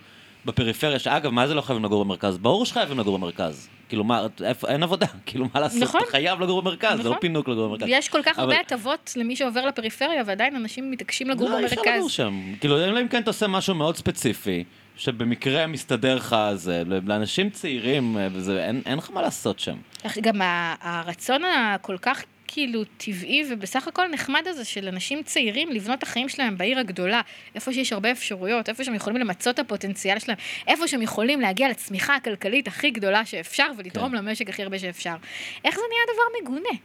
Speaker 2: בפריפריה, שאגב, מה זה לא חייבים לגור במרכז? ברור שחייבים לגור במרכז. כאילו, מה, איפה, אין עבודה, כאילו, מה לעשות?
Speaker 1: נכון.
Speaker 2: אתה חייב לגור במרכז, זה לא
Speaker 1: נכון.
Speaker 2: פינוק לגור במרכז.
Speaker 1: יש כל כך הרבה
Speaker 2: אבל-
Speaker 1: הטבות למי שעובר לפריפריה, ועדיין אנשים מתעקשים לגור
Speaker 2: לא, אי אפשר לגור
Speaker 1: במרכז.
Speaker 2: שם. כאילו, אלא אם כן אתה עושה משהו מאוד ספציפי, שבמקרה מסתדר לך, זה, לאנשים צעירים, אה, וזה, אין, אין לך מה לעשות שם.
Speaker 1: גם הרצון הכל כך כאילו טבעי ובסך הכל נחמד הזה של אנשים צעירים לבנות את החיים שלהם בעיר הגדולה, איפה שיש הרבה אפשרויות, איפה שהם יכולים למצות את הפוטנציאל שלהם, איפה שהם יכולים להגיע לצמיחה הכלכלית הכי גדולה שאפשר ולתרום
Speaker 2: כן.
Speaker 1: למשק הכי הרבה שאפשר. איך זה נהיה דבר מגונה?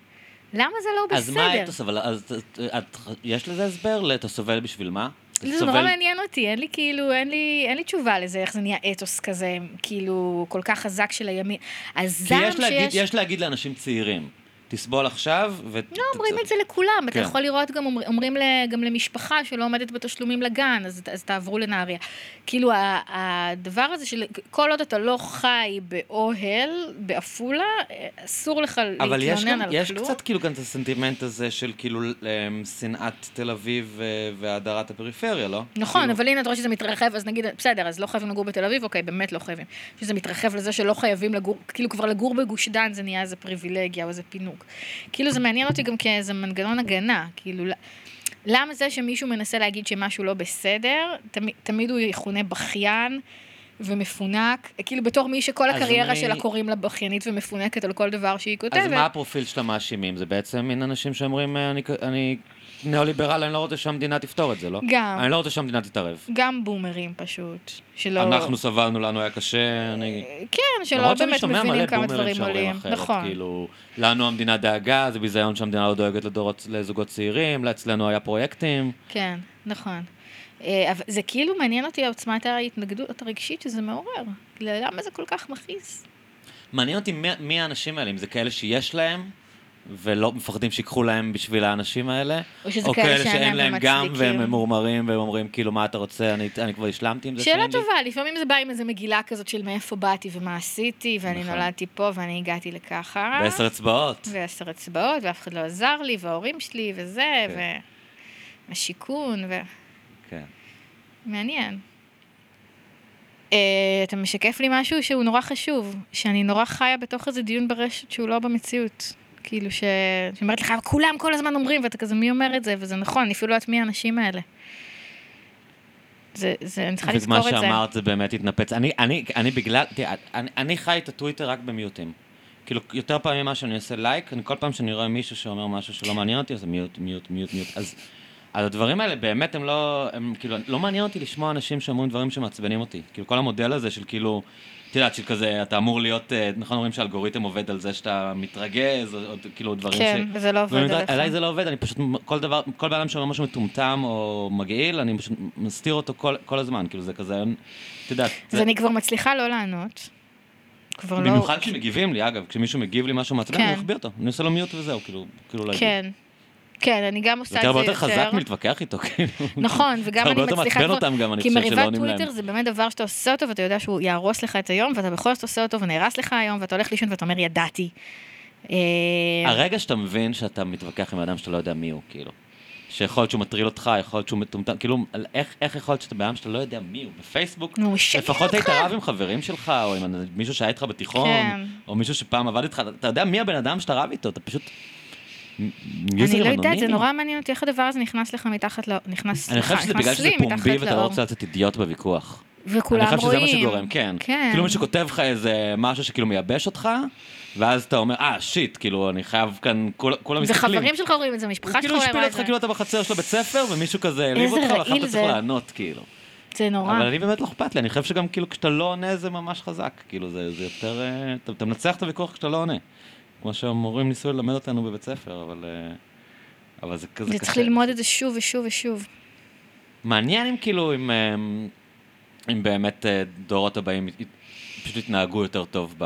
Speaker 1: למה זה לא
Speaker 2: אז מה
Speaker 1: בסדר?
Speaker 2: האתוס, אבל אז, את, את, יש לזה הסבר? אתה סובל בשביל מה?
Speaker 1: זה נורא מעניין אותי, אין לי כאילו, אין לי, אין לי תשובה לזה, איך זה נהיה אתוס כזה, כאילו, כל כך חזק של הימין.
Speaker 2: כי
Speaker 1: הזעם
Speaker 2: יש להגיד,
Speaker 1: שיש...
Speaker 2: יש להגיד לאנשים צעירים, תסבול עכשיו, ו...
Speaker 1: לא, אומרים את זה לכולם. אתה
Speaker 2: כן.
Speaker 1: יכול לראות גם, אומר- אומרים גם למשפחה שלא עומדת בתשלומים לגן, אז, אז תעברו לנהריה. כאילו, הדבר הזה של כל עוד אתה לא חי באוהל, בעפולה, אסור לך
Speaker 2: אבל יש,
Speaker 1: להתלונן על
Speaker 2: יש
Speaker 1: כלום.
Speaker 2: קצת כאילו כאן את הסנטימנט הזה של כאילו אמ, שנאת תל אביב אה, והדרת הפריפריה, לא?
Speaker 1: נכון,
Speaker 2: כאילו,
Speaker 1: אבל הנה אתה רואה שזה מתרחב, אז נגיד, בסדר, אז לא חייבים לגור בתל אביב, אוקיי, באמת לא חייבים. שזה מתרחב לזה שלא חייבים לגור, כאילו כבר לגור בגוש דן זה נהיה איזה פריבילגיה או איזה פינוק. כאילו זה מעניין אותי גם כאיזה מנגנון הגנה, כאילו, למה זה שמישהו מנסה להגיד שמשהו לא בסדר, תמיד, תמיד הוא יכונה בכיין ומפונק, כאילו בתור מי שכל הקריירה
Speaker 2: אני-
Speaker 1: שלה קוראים לה בכיינית ומפונקת על כל דבר שהיא כותבת.
Speaker 2: אז מה הפרופיל של המאשימים? זה בעצם מין אנשים שאומרים, אה, אני, אני ניאו-ליברל, אני לא רוצה שהמדינה תפתור את זה, לא?
Speaker 1: גם.
Speaker 2: אני לא רוצה שהמדינה תתערב.
Speaker 1: גם בומרים פשוט, שלא...
Speaker 2: אנחנו סבלנו, לנו היה קשה, אני...
Speaker 1: כן, שלא
Speaker 2: למרות שאני
Speaker 1: באמת
Speaker 2: שומע
Speaker 1: מבינים
Speaker 2: מלא
Speaker 1: כמה
Speaker 2: בומרים
Speaker 1: דברים
Speaker 2: שאומרים
Speaker 1: עולים. נכון.
Speaker 2: כאילו, לנו המדינה דאגה, זה ביזיון שהמדינה לא דואגת לדורות, לזוגות צעירים, אצלנו היה פרויקטים.
Speaker 1: כן, נכון. אה, אבל זה כאילו מעניין אותי עוצמת ההתנגדות הרגשית שזה מעורר. למה זה כל כך מכעיס?
Speaker 2: מעניין אותי מי, מי האנשים האלה, אם זה כאלה שיש להם, ולא מפחדים שיקחו להם בשביל האנשים האלה,
Speaker 1: או שזה
Speaker 2: או
Speaker 1: כאלה שאין להם
Speaker 2: גם. והם ממורמרים, והם אומרים, כאילו, מה אתה רוצה, אני, אני כבר השלמתי עם זה
Speaker 1: שאלה
Speaker 2: שאין לי?"
Speaker 1: טובה, לפעמים זה בא עם איזה מגילה כזאת של מאיפה באתי ומה עשיתי, ואני
Speaker 2: נכון.
Speaker 1: נולדתי פה ואני הגעתי לככה.
Speaker 2: בעשר אצבעות.
Speaker 1: ועשר אצבעות, ואף אחד לא עזר לי, וההורים שלי, וזה,
Speaker 2: כן.
Speaker 1: והשיכון, ו...
Speaker 2: כן.
Speaker 1: מעניין. Uh, אתה משקף לי משהו שהוא נורא חשוב, שאני נורא חיה בתוך איזה דיון ברשת שהוא לא במציאות. כאילו ש... שאומרת לך, כולם כל הזמן אומרים, ואתה כזה, מי אומר את זה? וזה נכון, אני אפילו לא יודעת מי האנשים האלה. זה, זה, אני צריכה לזכור
Speaker 2: ומה
Speaker 1: את זה.
Speaker 2: שאמרת זה באמת התנפץ. אני, אני, אני בגלל, תראה, אני, אני חי את הטוויטר רק במיוטים. כאילו, יותר פעמים ממה שאני עושה לייק, אני כל פעם שאני רואה מישהו שאומר משהו שלא מעניין אותי, אז זה מיוט, מיוט, מיוט, מיוט. אז, אז הדברים האלה באמת הם לא, הם כאילו, לא מעניין אותי לשמוע אנשים שאומרים דברים שמעצבנים אותי. כאילו, כל המודל הזה של כאילו, את יודעת, של כזה, אתה אמור להיות, אה, נכון אומרים שהאלגוריתם עובד על זה שאתה מתרגז, או, כאילו דברים
Speaker 1: כן,
Speaker 2: ש...
Speaker 1: וזה לא עובד עליך.
Speaker 2: עליי זה לא עובד, אני פשוט, כל דבר, כל בן אדם שאומר משהו מטומטם או מגעיל, אני פשוט מסתיר אותו כל, כל הזמן, כאילו זה כזה, את יודעת.
Speaker 1: אז אני כבר מצליחה לא לענות. כבר לא...
Speaker 2: במיוחד כשמגיבים לי, אגב, כשמישהו מגיב לי משהו מעצבן,
Speaker 1: כן.
Speaker 2: אני אחביא אותו, אני עושה לו מיוט וזהו, כאילו, כאילו להגיד.
Speaker 1: כן. אני גם עושה את
Speaker 2: יותר
Speaker 1: זה
Speaker 2: יותר חזק מלהתווכח איתו, כאילו.
Speaker 1: נכון, וגם
Speaker 2: זה
Speaker 1: אני
Speaker 2: הרבה יותר
Speaker 1: מצליחה
Speaker 2: מעצבן. אותם גם, אני
Speaker 1: כי
Speaker 2: חושב,
Speaker 1: מריבת
Speaker 2: שלא עונים
Speaker 1: טוויטר
Speaker 2: להם.
Speaker 1: זה באמת דבר שאתה עושה אותו ואתה יודע שהוא יהרוס לך את היום, ואתה בכל זאת עושה אותו ונהרס לך היום, ואתה הולך לישון ואתה אומר, ידעתי. אה,
Speaker 2: הרגע שאתה מבין שאתה מתווכח עם אדם שאתה לא יודע מי הוא, כאילו. שיכול להיות שהוא מטריל אותך, יכול להיות שהוא מטומטם, כאילו, איך, איך יכול להיות שאתה אדם שאתה לא יודע מי הוא בפייסבוק?
Speaker 1: נו,
Speaker 2: לפחות היית. רב עם חברים שלך, או עם מישהו שהיה איתך בתיכון,
Speaker 1: כן.
Speaker 2: או מישהו שפעם עבד איתך, אתה יודע מי הבן אדם שאתה רב איתו, אתה פשוט...
Speaker 1: אני לא יודעת, זה. נורא מעניין אותי איך הדבר הזה נכנס לך מתחת ל... נכנס
Speaker 2: אני חושב שזה בגלל שזה פומבי ואתה לא. רוצה לצאת אידיוט בוויכוח.
Speaker 1: וכולם
Speaker 2: אני חושב שזה
Speaker 1: רואים.
Speaker 2: מה שגורם, כן.
Speaker 1: כן.
Speaker 2: כאילו מישהו כותב לך איזה משהו שכאילו מייבש אותך, ואז אתה אומר, אה, שיט, כאילו, אני חייב כאן, כול- כולם
Speaker 1: זה
Speaker 2: מסתכלים.
Speaker 1: חברים שלך רואים את זה, משפחה שלך
Speaker 2: כאילו
Speaker 1: רואה
Speaker 2: השפיל
Speaker 1: את
Speaker 2: אותך
Speaker 1: זה.
Speaker 2: כאילו אתה בחצר שלו בית ספר, ומישהו כזה העליב אותך,
Speaker 1: רעיל
Speaker 2: אתה צריך
Speaker 1: זה.
Speaker 2: לענות, כאילו.
Speaker 1: זה נורא.
Speaker 2: אבל אני באמת לא אכפת לי, אני חושב שגם כאילו כשאתה לא עונה זה ממש חזק, כאילו זה זה יותר, אה, אתה- אתה מנצח את הוויכוח כשאתה לא עונה. כמו שהמורים ניסו ללמד אותנו בבית ספר, אבל... אה, אבל זה כזה
Speaker 1: זה
Speaker 2: קשה.
Speaker 1: צריך ללמוד את זה שוב ושוב ושוב.
Speaker 2: מעניין אם כאילו, אם, אה, אם באמת אה, דורות הבאים פשוט יתנהגו יותר טוב ב...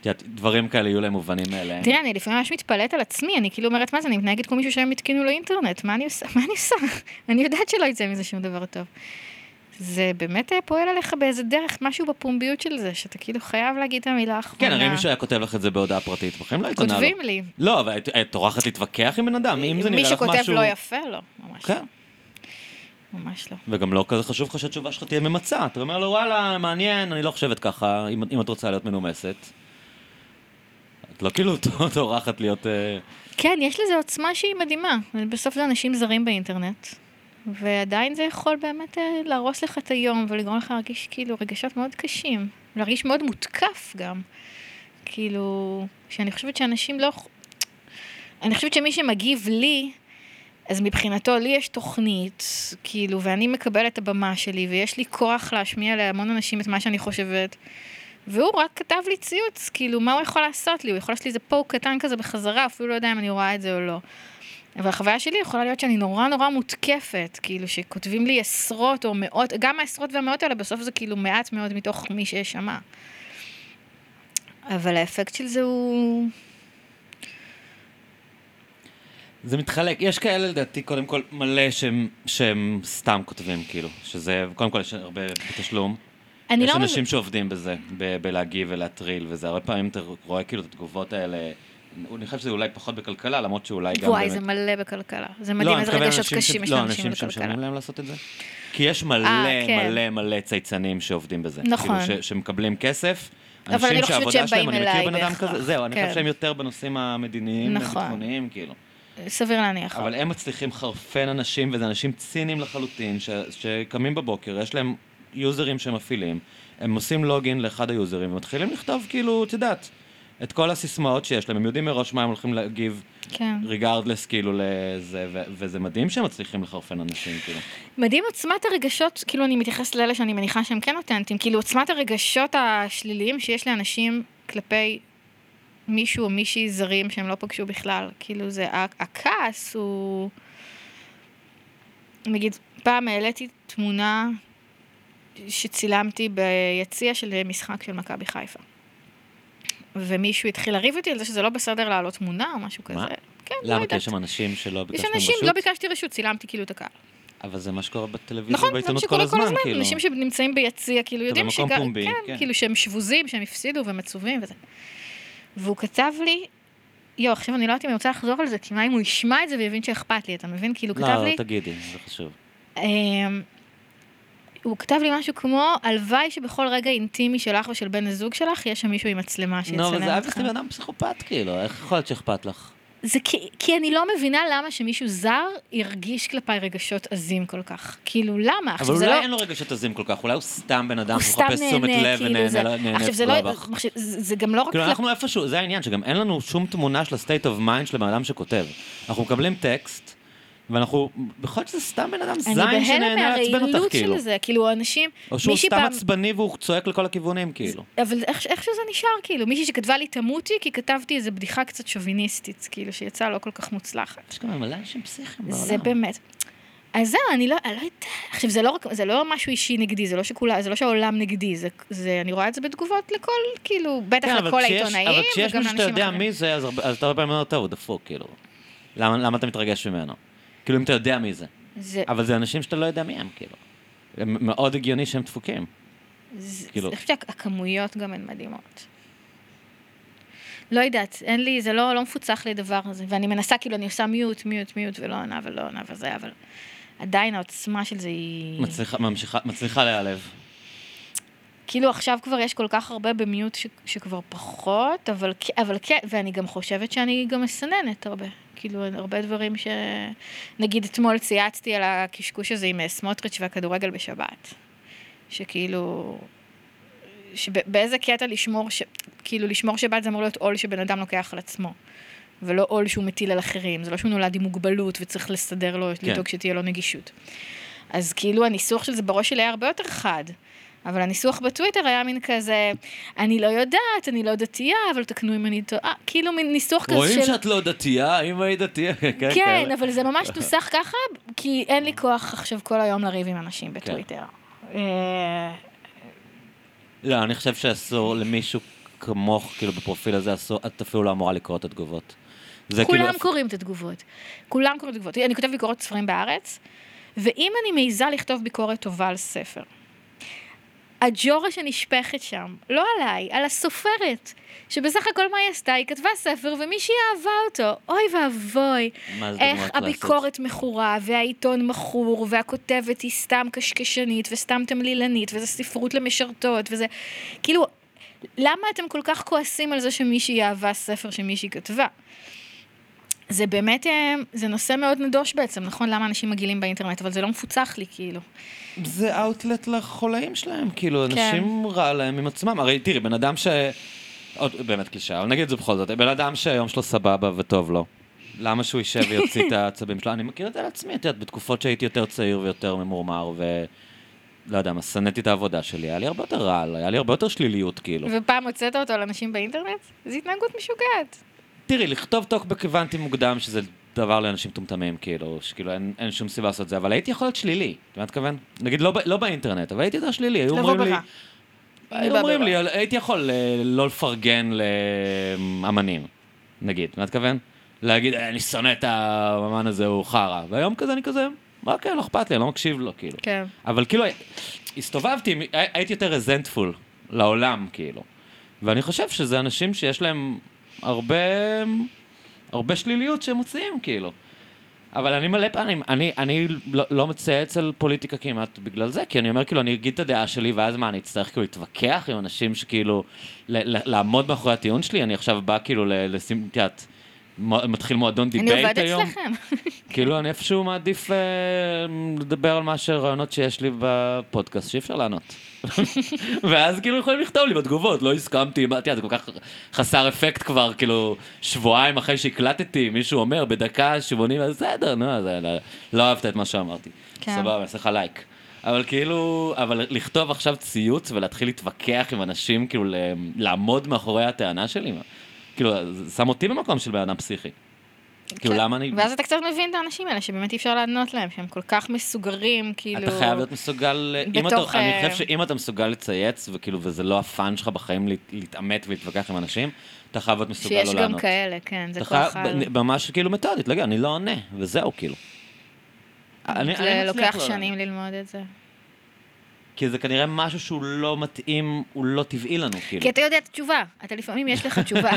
Speaker 2: את יודעת, דברים כאלה יהיו להם מובנים מאליהם.
Speaker 1: תראה, אני לפעמים ממש מתפלאת על עצמי, אני כאילו אומרת, מה זה, אני מתנהגת כמו מישהו שהם התקינו לו אינטרנט, מה אני עושה? מה אני עושה? אני יודעת שלא יצא מזה שום דבר טוב. זה באמת אה, פועל עליך באיזה דרך, משהו בפומביות של זה, שאתה כאילו חייב להגיד את המילה האחרונה.
Speaker 2: כן, הרי מישהו היה כותב לך את זה בהודעה פרטית, בחיים לא התענה לו.
Speaker 1: כותבים לי.
Speaker 2: לא, אבל את- טורחת להתווכח עם בן אדם, אם זה
Speaker 1: מי
Speaker 2: נראה לך משהו...
Speaker 1: שכותב לא יפה, לא, ממש
Speaker 2: כן.
Speaker 1: לא. ממש לא.
Speaker 2: וגם לא כזה חשוב לך שהתשובה שלך תהיה ממצה. אתה אומר לו, וואלה, מעניין, אני לא חושבת ככה, אם, אם את רוצה להיות מנומסת. את לא כאילו טורחת להיות... אה,
Speaker 1: כן, יש לזה עוצמה שהיא מדהימה. בסוף זה אנשים זרים באינטרנט, ועדיין זה יכול באמת אה, להרוס לך את היום ולגרום לך להרגיש כאילו רגשות מאוד קשים. להרגיש מאוד מותקף גם. כאילו, שאני חושבת שאנשים לא... אני חושבת שמי שמגיב לי, אז מבחינתו לי יש תוכנית, כאילו, ואני מקבלת את הבמה שלי, ויש לי כוח להשמיע להמון אנשים את מה שאני חושבת. והוא רק כתב לי ציוץ, כאילו, מה הוא יכול לעשות לי? הוא יכול לעשות לי איזה פוק קטן כזה בחזרה, אפילו לא יודע אם אני רואה את זה או לא. אבל החוויה שלי יכולה להיות שאני נורא נורא מותקפת, כאילו, שכותבים לי עשרות או מאות, גם העשרות והמאות האלה, בסוף זה כאילו מעט מאוד מתוך מי ששמע. אבל האפקט של זה הוא...
Speaker 2: זה מתחלק, יש כאלה לדעתי, קודם כל, מלא שהם, שהם סתם כותבים, כאילו. שזה, קודם כל, יש הרבה בתשלום.
Speaker 1: אני
Speaker 2: יש
Speaker 1: לא...
Speaker 2: אנשים שעובדים בזה, ב- בלהגיב ולהטריל וזה, הרבה פעמים אתה רואה כאילו את התגובות האלה, אני חושב שזה אולי פחות בכלכלה, למרות שאולי גם
Speaker 1: וואי,
Speaker 2: באמת...
Speaker 1: זה מלא בכלכלה. זה
Speaker 2: לא,
Speaker 1: מדהים איזה רגשות
Speaker 2: אנשים
Speaker 1: קשים יש
Speaker 2: לא,
Speaker 1: לאנשים
Speaker 2: אנשים
Speaker 1: בכלכלה.
Speaker 2: שמשלמים להם לעשות את זה? כי יש מלא,
Speaker 1: אה, כן.
Speaker 2: מלא, מלא צייצנים שעובדים בזה.
Speaker 1: נכון.
Speaker 2: כאילו, ש- שמקבלים כסף.
Speaker 1: אבל אני
Speaker 2: אנשים
Speaker 1: לא חושבת שהם באים
Speaker 2: אני מכיר
Speaker 1: אליי
Speaker 2: בן אדם. כזה, זהו, אני
Speaker 1: כן.
Speaker 2: חושב שהם יותר בנושאים המדיניים,
Speaker 1: נכון.
Speaker 2: הביטחוניים, כאילו.
Speaker 1: סביר להניח.
Speaker 2: אבל הם מצליחים לחרפן אנשים, וזה אנשים ציניים לחלוטין, שקמים בבוקר, יש להם יוזרים שהם מפעילים, הם עושים לוגין לאחד היוזרים, ומתחילים לכתוב כאילו, את יודעת, את כל הסיסמאות שיש להם, הם יודעים מראש מה הם הולכים להגיב,
Speaker 1: כן.
Speaker 2: ריגרדלס כאילו לזה, ו- וזה מדהים שהם מצליחים לחרפן אנשים, כאילו.
Speaker 1: מדהים עוצמת הרגשות, כאילו אני מתייחסת לאלה שאני מניחה שהם כן אותנטיים, כאילו עוצמת הרגשות השליליים שיש לאנשים כלפי מישהו או מישהי זרים שהם לא פגשו בכלל. כאילו זה, הכעס הוא... נגיד, פעם העליתי תמונה שצילמתי ביציע של משחק של מכבי חיפה. ומישהו התחיל לריב איתי על זה שזה לא בסדר להעלות תמונה או משהו
Speaker 2: מה?
Speaker 1: כזה. כן, לא
Speaker 2: למה? כי
Speaker 1: יודעת.
Speaker 2: יש שם אנשים שלא
Speaker 1: יש
Speaker 2: ביקשתם
Speaker 1: אנשים,
Speaker 2: רשות?
Speaker 1: לא ביקשתי רשות, צילמתי כאילו את הקהל.
Speaker 2: אבל זה מה שקורה בטלוויזיה
Speaker 1: נכון, זה מה
Speaker 2: ובעיתונות כל
Speaker 1: שקורה כל
Speaker 2: הזמן,
Speaker 1: הזמן,
Speaker 2: כאילו.
Speaker 1: אנשים שנמצאים ביציע, כאילו יודעים שגם,
Speaker 2: פומבי,
Speaker 1: כן,
Speaker 2: כן.
Speaker 1: כאילו שהם שבוזים, שהם הפסידו ומצווים וזה. והוא כתב לי, יואו, עכשיו אני לא יודעת אם אני רוצה לחזור על זה, כי מה אם הוא ישמע את זה ויבין שאכפת לי, אתה מבין? כאילו, הוא כתב
Speaker 2: לא,
Speaker 1: לי,
Speaker 2: לא, תגידי, זה חשוב.
Speaker 1: הוא כתב לי משהו כמו, הלוואי שבכל רגע אינטימי שלך ושל בן הזוג שלך, יש שם מישהו עם מצלמה שיצלם
Speaker 2: נו,
Speaker 1: אותך.
Speaker 2: אבל זה אבי בן אדם פסיכופת, כאילו, איך יכול להיות שאכפת לך?
Speaker 1: זה כי, כי אני לא מבינה למה שמישהו זר ירגיש כלפיי רגשות עזים כל כך. כאילו, למה?
Speaker 2: אבל אולי
Speaker 1: לא...
Speaker 2: אין לו רגשות עזים כל כך, אולי הוא סתם בן אדם
Speaker 1: הוא סתם
Speaker 2: שמחפש תשומת לב
Speaker 1: כאילו.
Speaker 2: ונהנה נהנה
Speaker 1: עכשיו, זה לא...
Speaker 2: רווח.
Speaker 1: עכשיו, זה גם לא רק...
Speaker 2: כאילו אנחנו איפשהו, זה העניין, שגם אין לנו שום תמונה של ה-state of mind של הבן אדם שכותב. אנחנו מקבלים טקסט, ואנחנו, להיות שזה סתם בן אדם
Speaker 1: אני
Speaker 2: זין
Speaker 1: בהלם
Speaker 2: שנהנה לעצבן אותך,
Speaker 1: מהרעילות
Speaker 2: כאילו.
Speaker 1: של זה, כאילו, אנשים...
Speaker 2: או שהוא סתם
Speaker 1: פעם-
Speaker 2: עצבני והוא צועק לכל הכיוונים, כאילו.
Speaker 1: אבל איך, איך שזה נשאר, כאילו, מישהי שכתבה לי תמותי, כי כתבתי איזו בדיחה קצת שוביניסטית, כאילו, שיצאה לא כל כך מוצלחת.
Speaker 2: יש גם מלא אנשים פסיכיים בעולם.
Speaker 1: זה באמת. אז זהו, אני לא, אני לא יודעת. עכשיו, זה לא, רק, זה לא משהו אישי נגדי, זה לא, שכולה, זה לא שהעולם נגדי, זה, זה, אני רואה את זה בתגובות לכל, כאילו, בטח
Speaker 2: כן,
Speaker 1: לכל העיתונאים,
Speaker 2: אבל כשיש מישהו שאתה יודע. מי זה, אז אז אתה הרבה פעמים אומר, טוב, דפוק, כאילו. למה למה אתה מתרגש ממנו? כאילו, אם אתה יודע מי זה.
Speaker 1: זה,
Speaker 2: אבל זה אנשים שאתה לא יודע מי הם, כאילו. הם מאוד הגיוני שהם דפוקים.
Speaker 1: זה,
Speaker 2: כאילו-
Speaker 1: אני חושבת שהכמויות גם הן מדהימות. לא יודעת, אין לי, זה לא, לא מפוצח לי הדבר הזה, ואני מנסה, כאילו, אני עושה מיוט, מיוט, מיוט, ולא עונה ולא עונה וזה, אבל עדיין העוצמה של זה היא...
Speaker 2: מצליחה, ממשיכה, מצליחה להיעלב.
Speaker 1: כאילו עכשיו כבר יש כל כך הרבה במיוט ש, שכבר פחות, אבל, אבל כן, ואני גם חושבת שאני גם מסננת הרבה. כאילו, הרבה דברים ש... נגיד אתמול צייצתי על הקשקוש הזה עם אה, סמוטריץ' והכדורגל בשבת. שכאילו... שבאיזה קטע לשמור, ש... כאילו לשמור שבת זה אמור להיות עול שבן אדם לוקח על עצמו. ולא עול שהוא מטיל על אחרים, זה לא שהוא נולד עם מוגבלות וצריך לסדר לו,
Speaker 2: כן.
Speaker 1: לדאוג שתהיה לו נגישות. אז כאילו הניסוח של זה בראש שלי היה הרבה יותר חד. אבל הניסוח בטוויטר היה מין כזה, אני לא יודעת, אני לא דתייה, אבל תקנו אם אני טועה, כאילו מין ניסוח כזה
Speaker 2: רואים
Speaker 1: של...
Speaker 2: שאת לא דתייה, אם היית דתייה, כן,
Speaker 1: כן,
Speaker 2: כאלה.
Speaker 1: אבל זה ממש נוסח ככה, כי אין לי כוח עכשיו כל היום לריב עם אנשים בטוויטר. אה,
Speaker 2: לא, אני חושב שאסור למישהו כמוך, כאילו בפרופיל הזה, אסור, את אפילו לא אמורה לקרוא את התגובות. כאילו...
Speaker 1: כולם קוראים את התגובות. כולם קוראים את התגובות. אני כותבת ביקורת ספרים בארץ, ואם אני מעיזה לכתוב ביקורת טובה על ספר, הג'ורה שנשפכת שם, לא עליי, על הסופרת, שבסך הכל מה היא עשתה? היא כתבה ספר ומישהי אהבה אותו. אוי ואבוי. איך? הביקורת מכורה, והעיתון מכור, והכותבת היא סתם קשקשנית, וסתם תמלילנית, וזה ספרות למשרתות, וזה... כאילו, למה אתם כל כך כועסים על זה שמישהי אהבה ספר שמישהי כתבה? זה באמת, אה, זה נושא מאוד נדוש בעצם, נכון? למה אנשים מגעילים באינטרנט, אבל זה לא מפוצח לי, כאילו.
Speaker 2: זה אאוטלט לחולאים שלהם, כאילו,
Speaker 1: כן.
Speaker 2: אנשים רע להם עם עצמם. הרי תראי, בן אדם ש... עוד באמת קלישאה, אבל נגיד את זה בכל זאת. בן אדם שהיום שלו סבבה וטוב לו, למה שהוא יישב ויוציא את העצבים שלו? אני מכיר את זה על עצמי, את יודעת, בתקופות שהייתי יותר צעיר ויותר ממורמר, ו... לא יודע מה, שנאתי את העבודה שלי, היה לי הרבה יותר רעל, היה לי הרבה יותר שליליות, כאילו.
Speaker 1: ופעם הוצאת אותו על אנשים באינטרנט? זו התנהגות משוגעת.
Speaker 2: תראי, לכתוב טוקבק הבנתי מוקדם שזה דבר לאנשים מטומטמים, כאילו, שכאילו אין, אין שום סיבה לעשות את זה, אבל הייתי יכול להיות שלילי, אתה מתכוון? נגיד, לא, לא באינטרנט, אבל הייתי יותר שלילי, היו אומרים לי... היו אומרים. לי, הייתי יכול אה, לא לפרגן לאמנים, נגיד, מה מתכוון? להגיד, "אה, אני שונא את האמן הזה, הוא חרא. והיום כזה, אני כזה, מה כן, לא אכפת לי, אני לא מקשיב לו, כאילו.
Speaker 1: כן.
Speaker 2: אבל כאילו, הסתובבתי, הייתי יותר רזנטפול לעולם, כאילו. ואני חושב שזה אנשים שיש להם הרבה, הרבה שליליות שהם מוציאים, כאילו. אבל אני מלא פעמים, אני, אני לא, לא מצייץ על פוליטיקה כמעט בגלל זה, כי אני אומר, כאילו, אני אגיד את הדעה שלי, ואז מה, אני אצטרך כאילו להתווכח עם אנשים שכאילו, ל, ל, לעמוד מאחורי הטיעון שלי? אני עכשיו בא כאילו לשים, את יודעת, מתחיל מועדון
Speaker 1: אני debate
Speaker 2: היום.
Speaker 1: אצלכם.
Speaker 2: כאילו, אני איפשהו מעדיף אה, לדבר על מה שרעיונות שיש לי בפודקאסט, שאי אפשר לענות. ואז כאילו יכולים לכתוב לי בתגובות, לא הסכמתי, מה, תראה, זה כל כך חסר אפקט כבר, כאילו, שבועיים אחרי שהקלטתי, מישהו אומר בדקה 80, אז בסדר, נו, אז לא- לא אהבת את מה שאמרתי.
Speaker 1: כן.
Speaker 2: סבבה, אני אעשה לך לייק. אבל כאילו, אבל לכתוב עכשיו ציוץ ולהתחיל להתווכח עם אנשים, כאילו, לעמוד מאחורי הטענה שלי? כאילו, שם אותי במקום של בן אדם פסיכי. כאילו,
Speaker 1: כן.
Speaker 2: למה אני...
Speaker 1: ואז אתה קצת מבין את האנשים האלה, שבאמת אי אפשר לענות להם, שהם כל כך מסוגרים, כאילו...
Speaker 2: אתה חייב להיות מסוגל,
Speaker 1: בתוך,
Speaker 2: אתה, אני
Speaker 1: אה,
Speaker 2: חושב שאם אתה מסוגל לצייץ, וכאילו, וזה לא הפאן שלך בחיים להת- להתעמת ולהתווכח עם אנשים, אתה חייב להיות מסוגל
Speaker 1: שיש
Speaker 2: לא
Speaker 1: גם
Speaker 2: לענות.
Speaker 1: כאלה, כן, זה כוח על...
Speaker 2: ב- ממש כאילו מתודית, להגיד, אני לא עונה, וזהו, כאילו.
Speaker 1: זה לוקח
Speaker 2: לא
Speaker 1: שנים. ללמוד את זה.
Speaker 2: כי זה כנראה משהו שהוא לא מתאים, הוא לא טבעי לנו, כאילו.
Speaker 1: כי אתה יודע את התשובה, אתה לפעמים יש לך תשובה.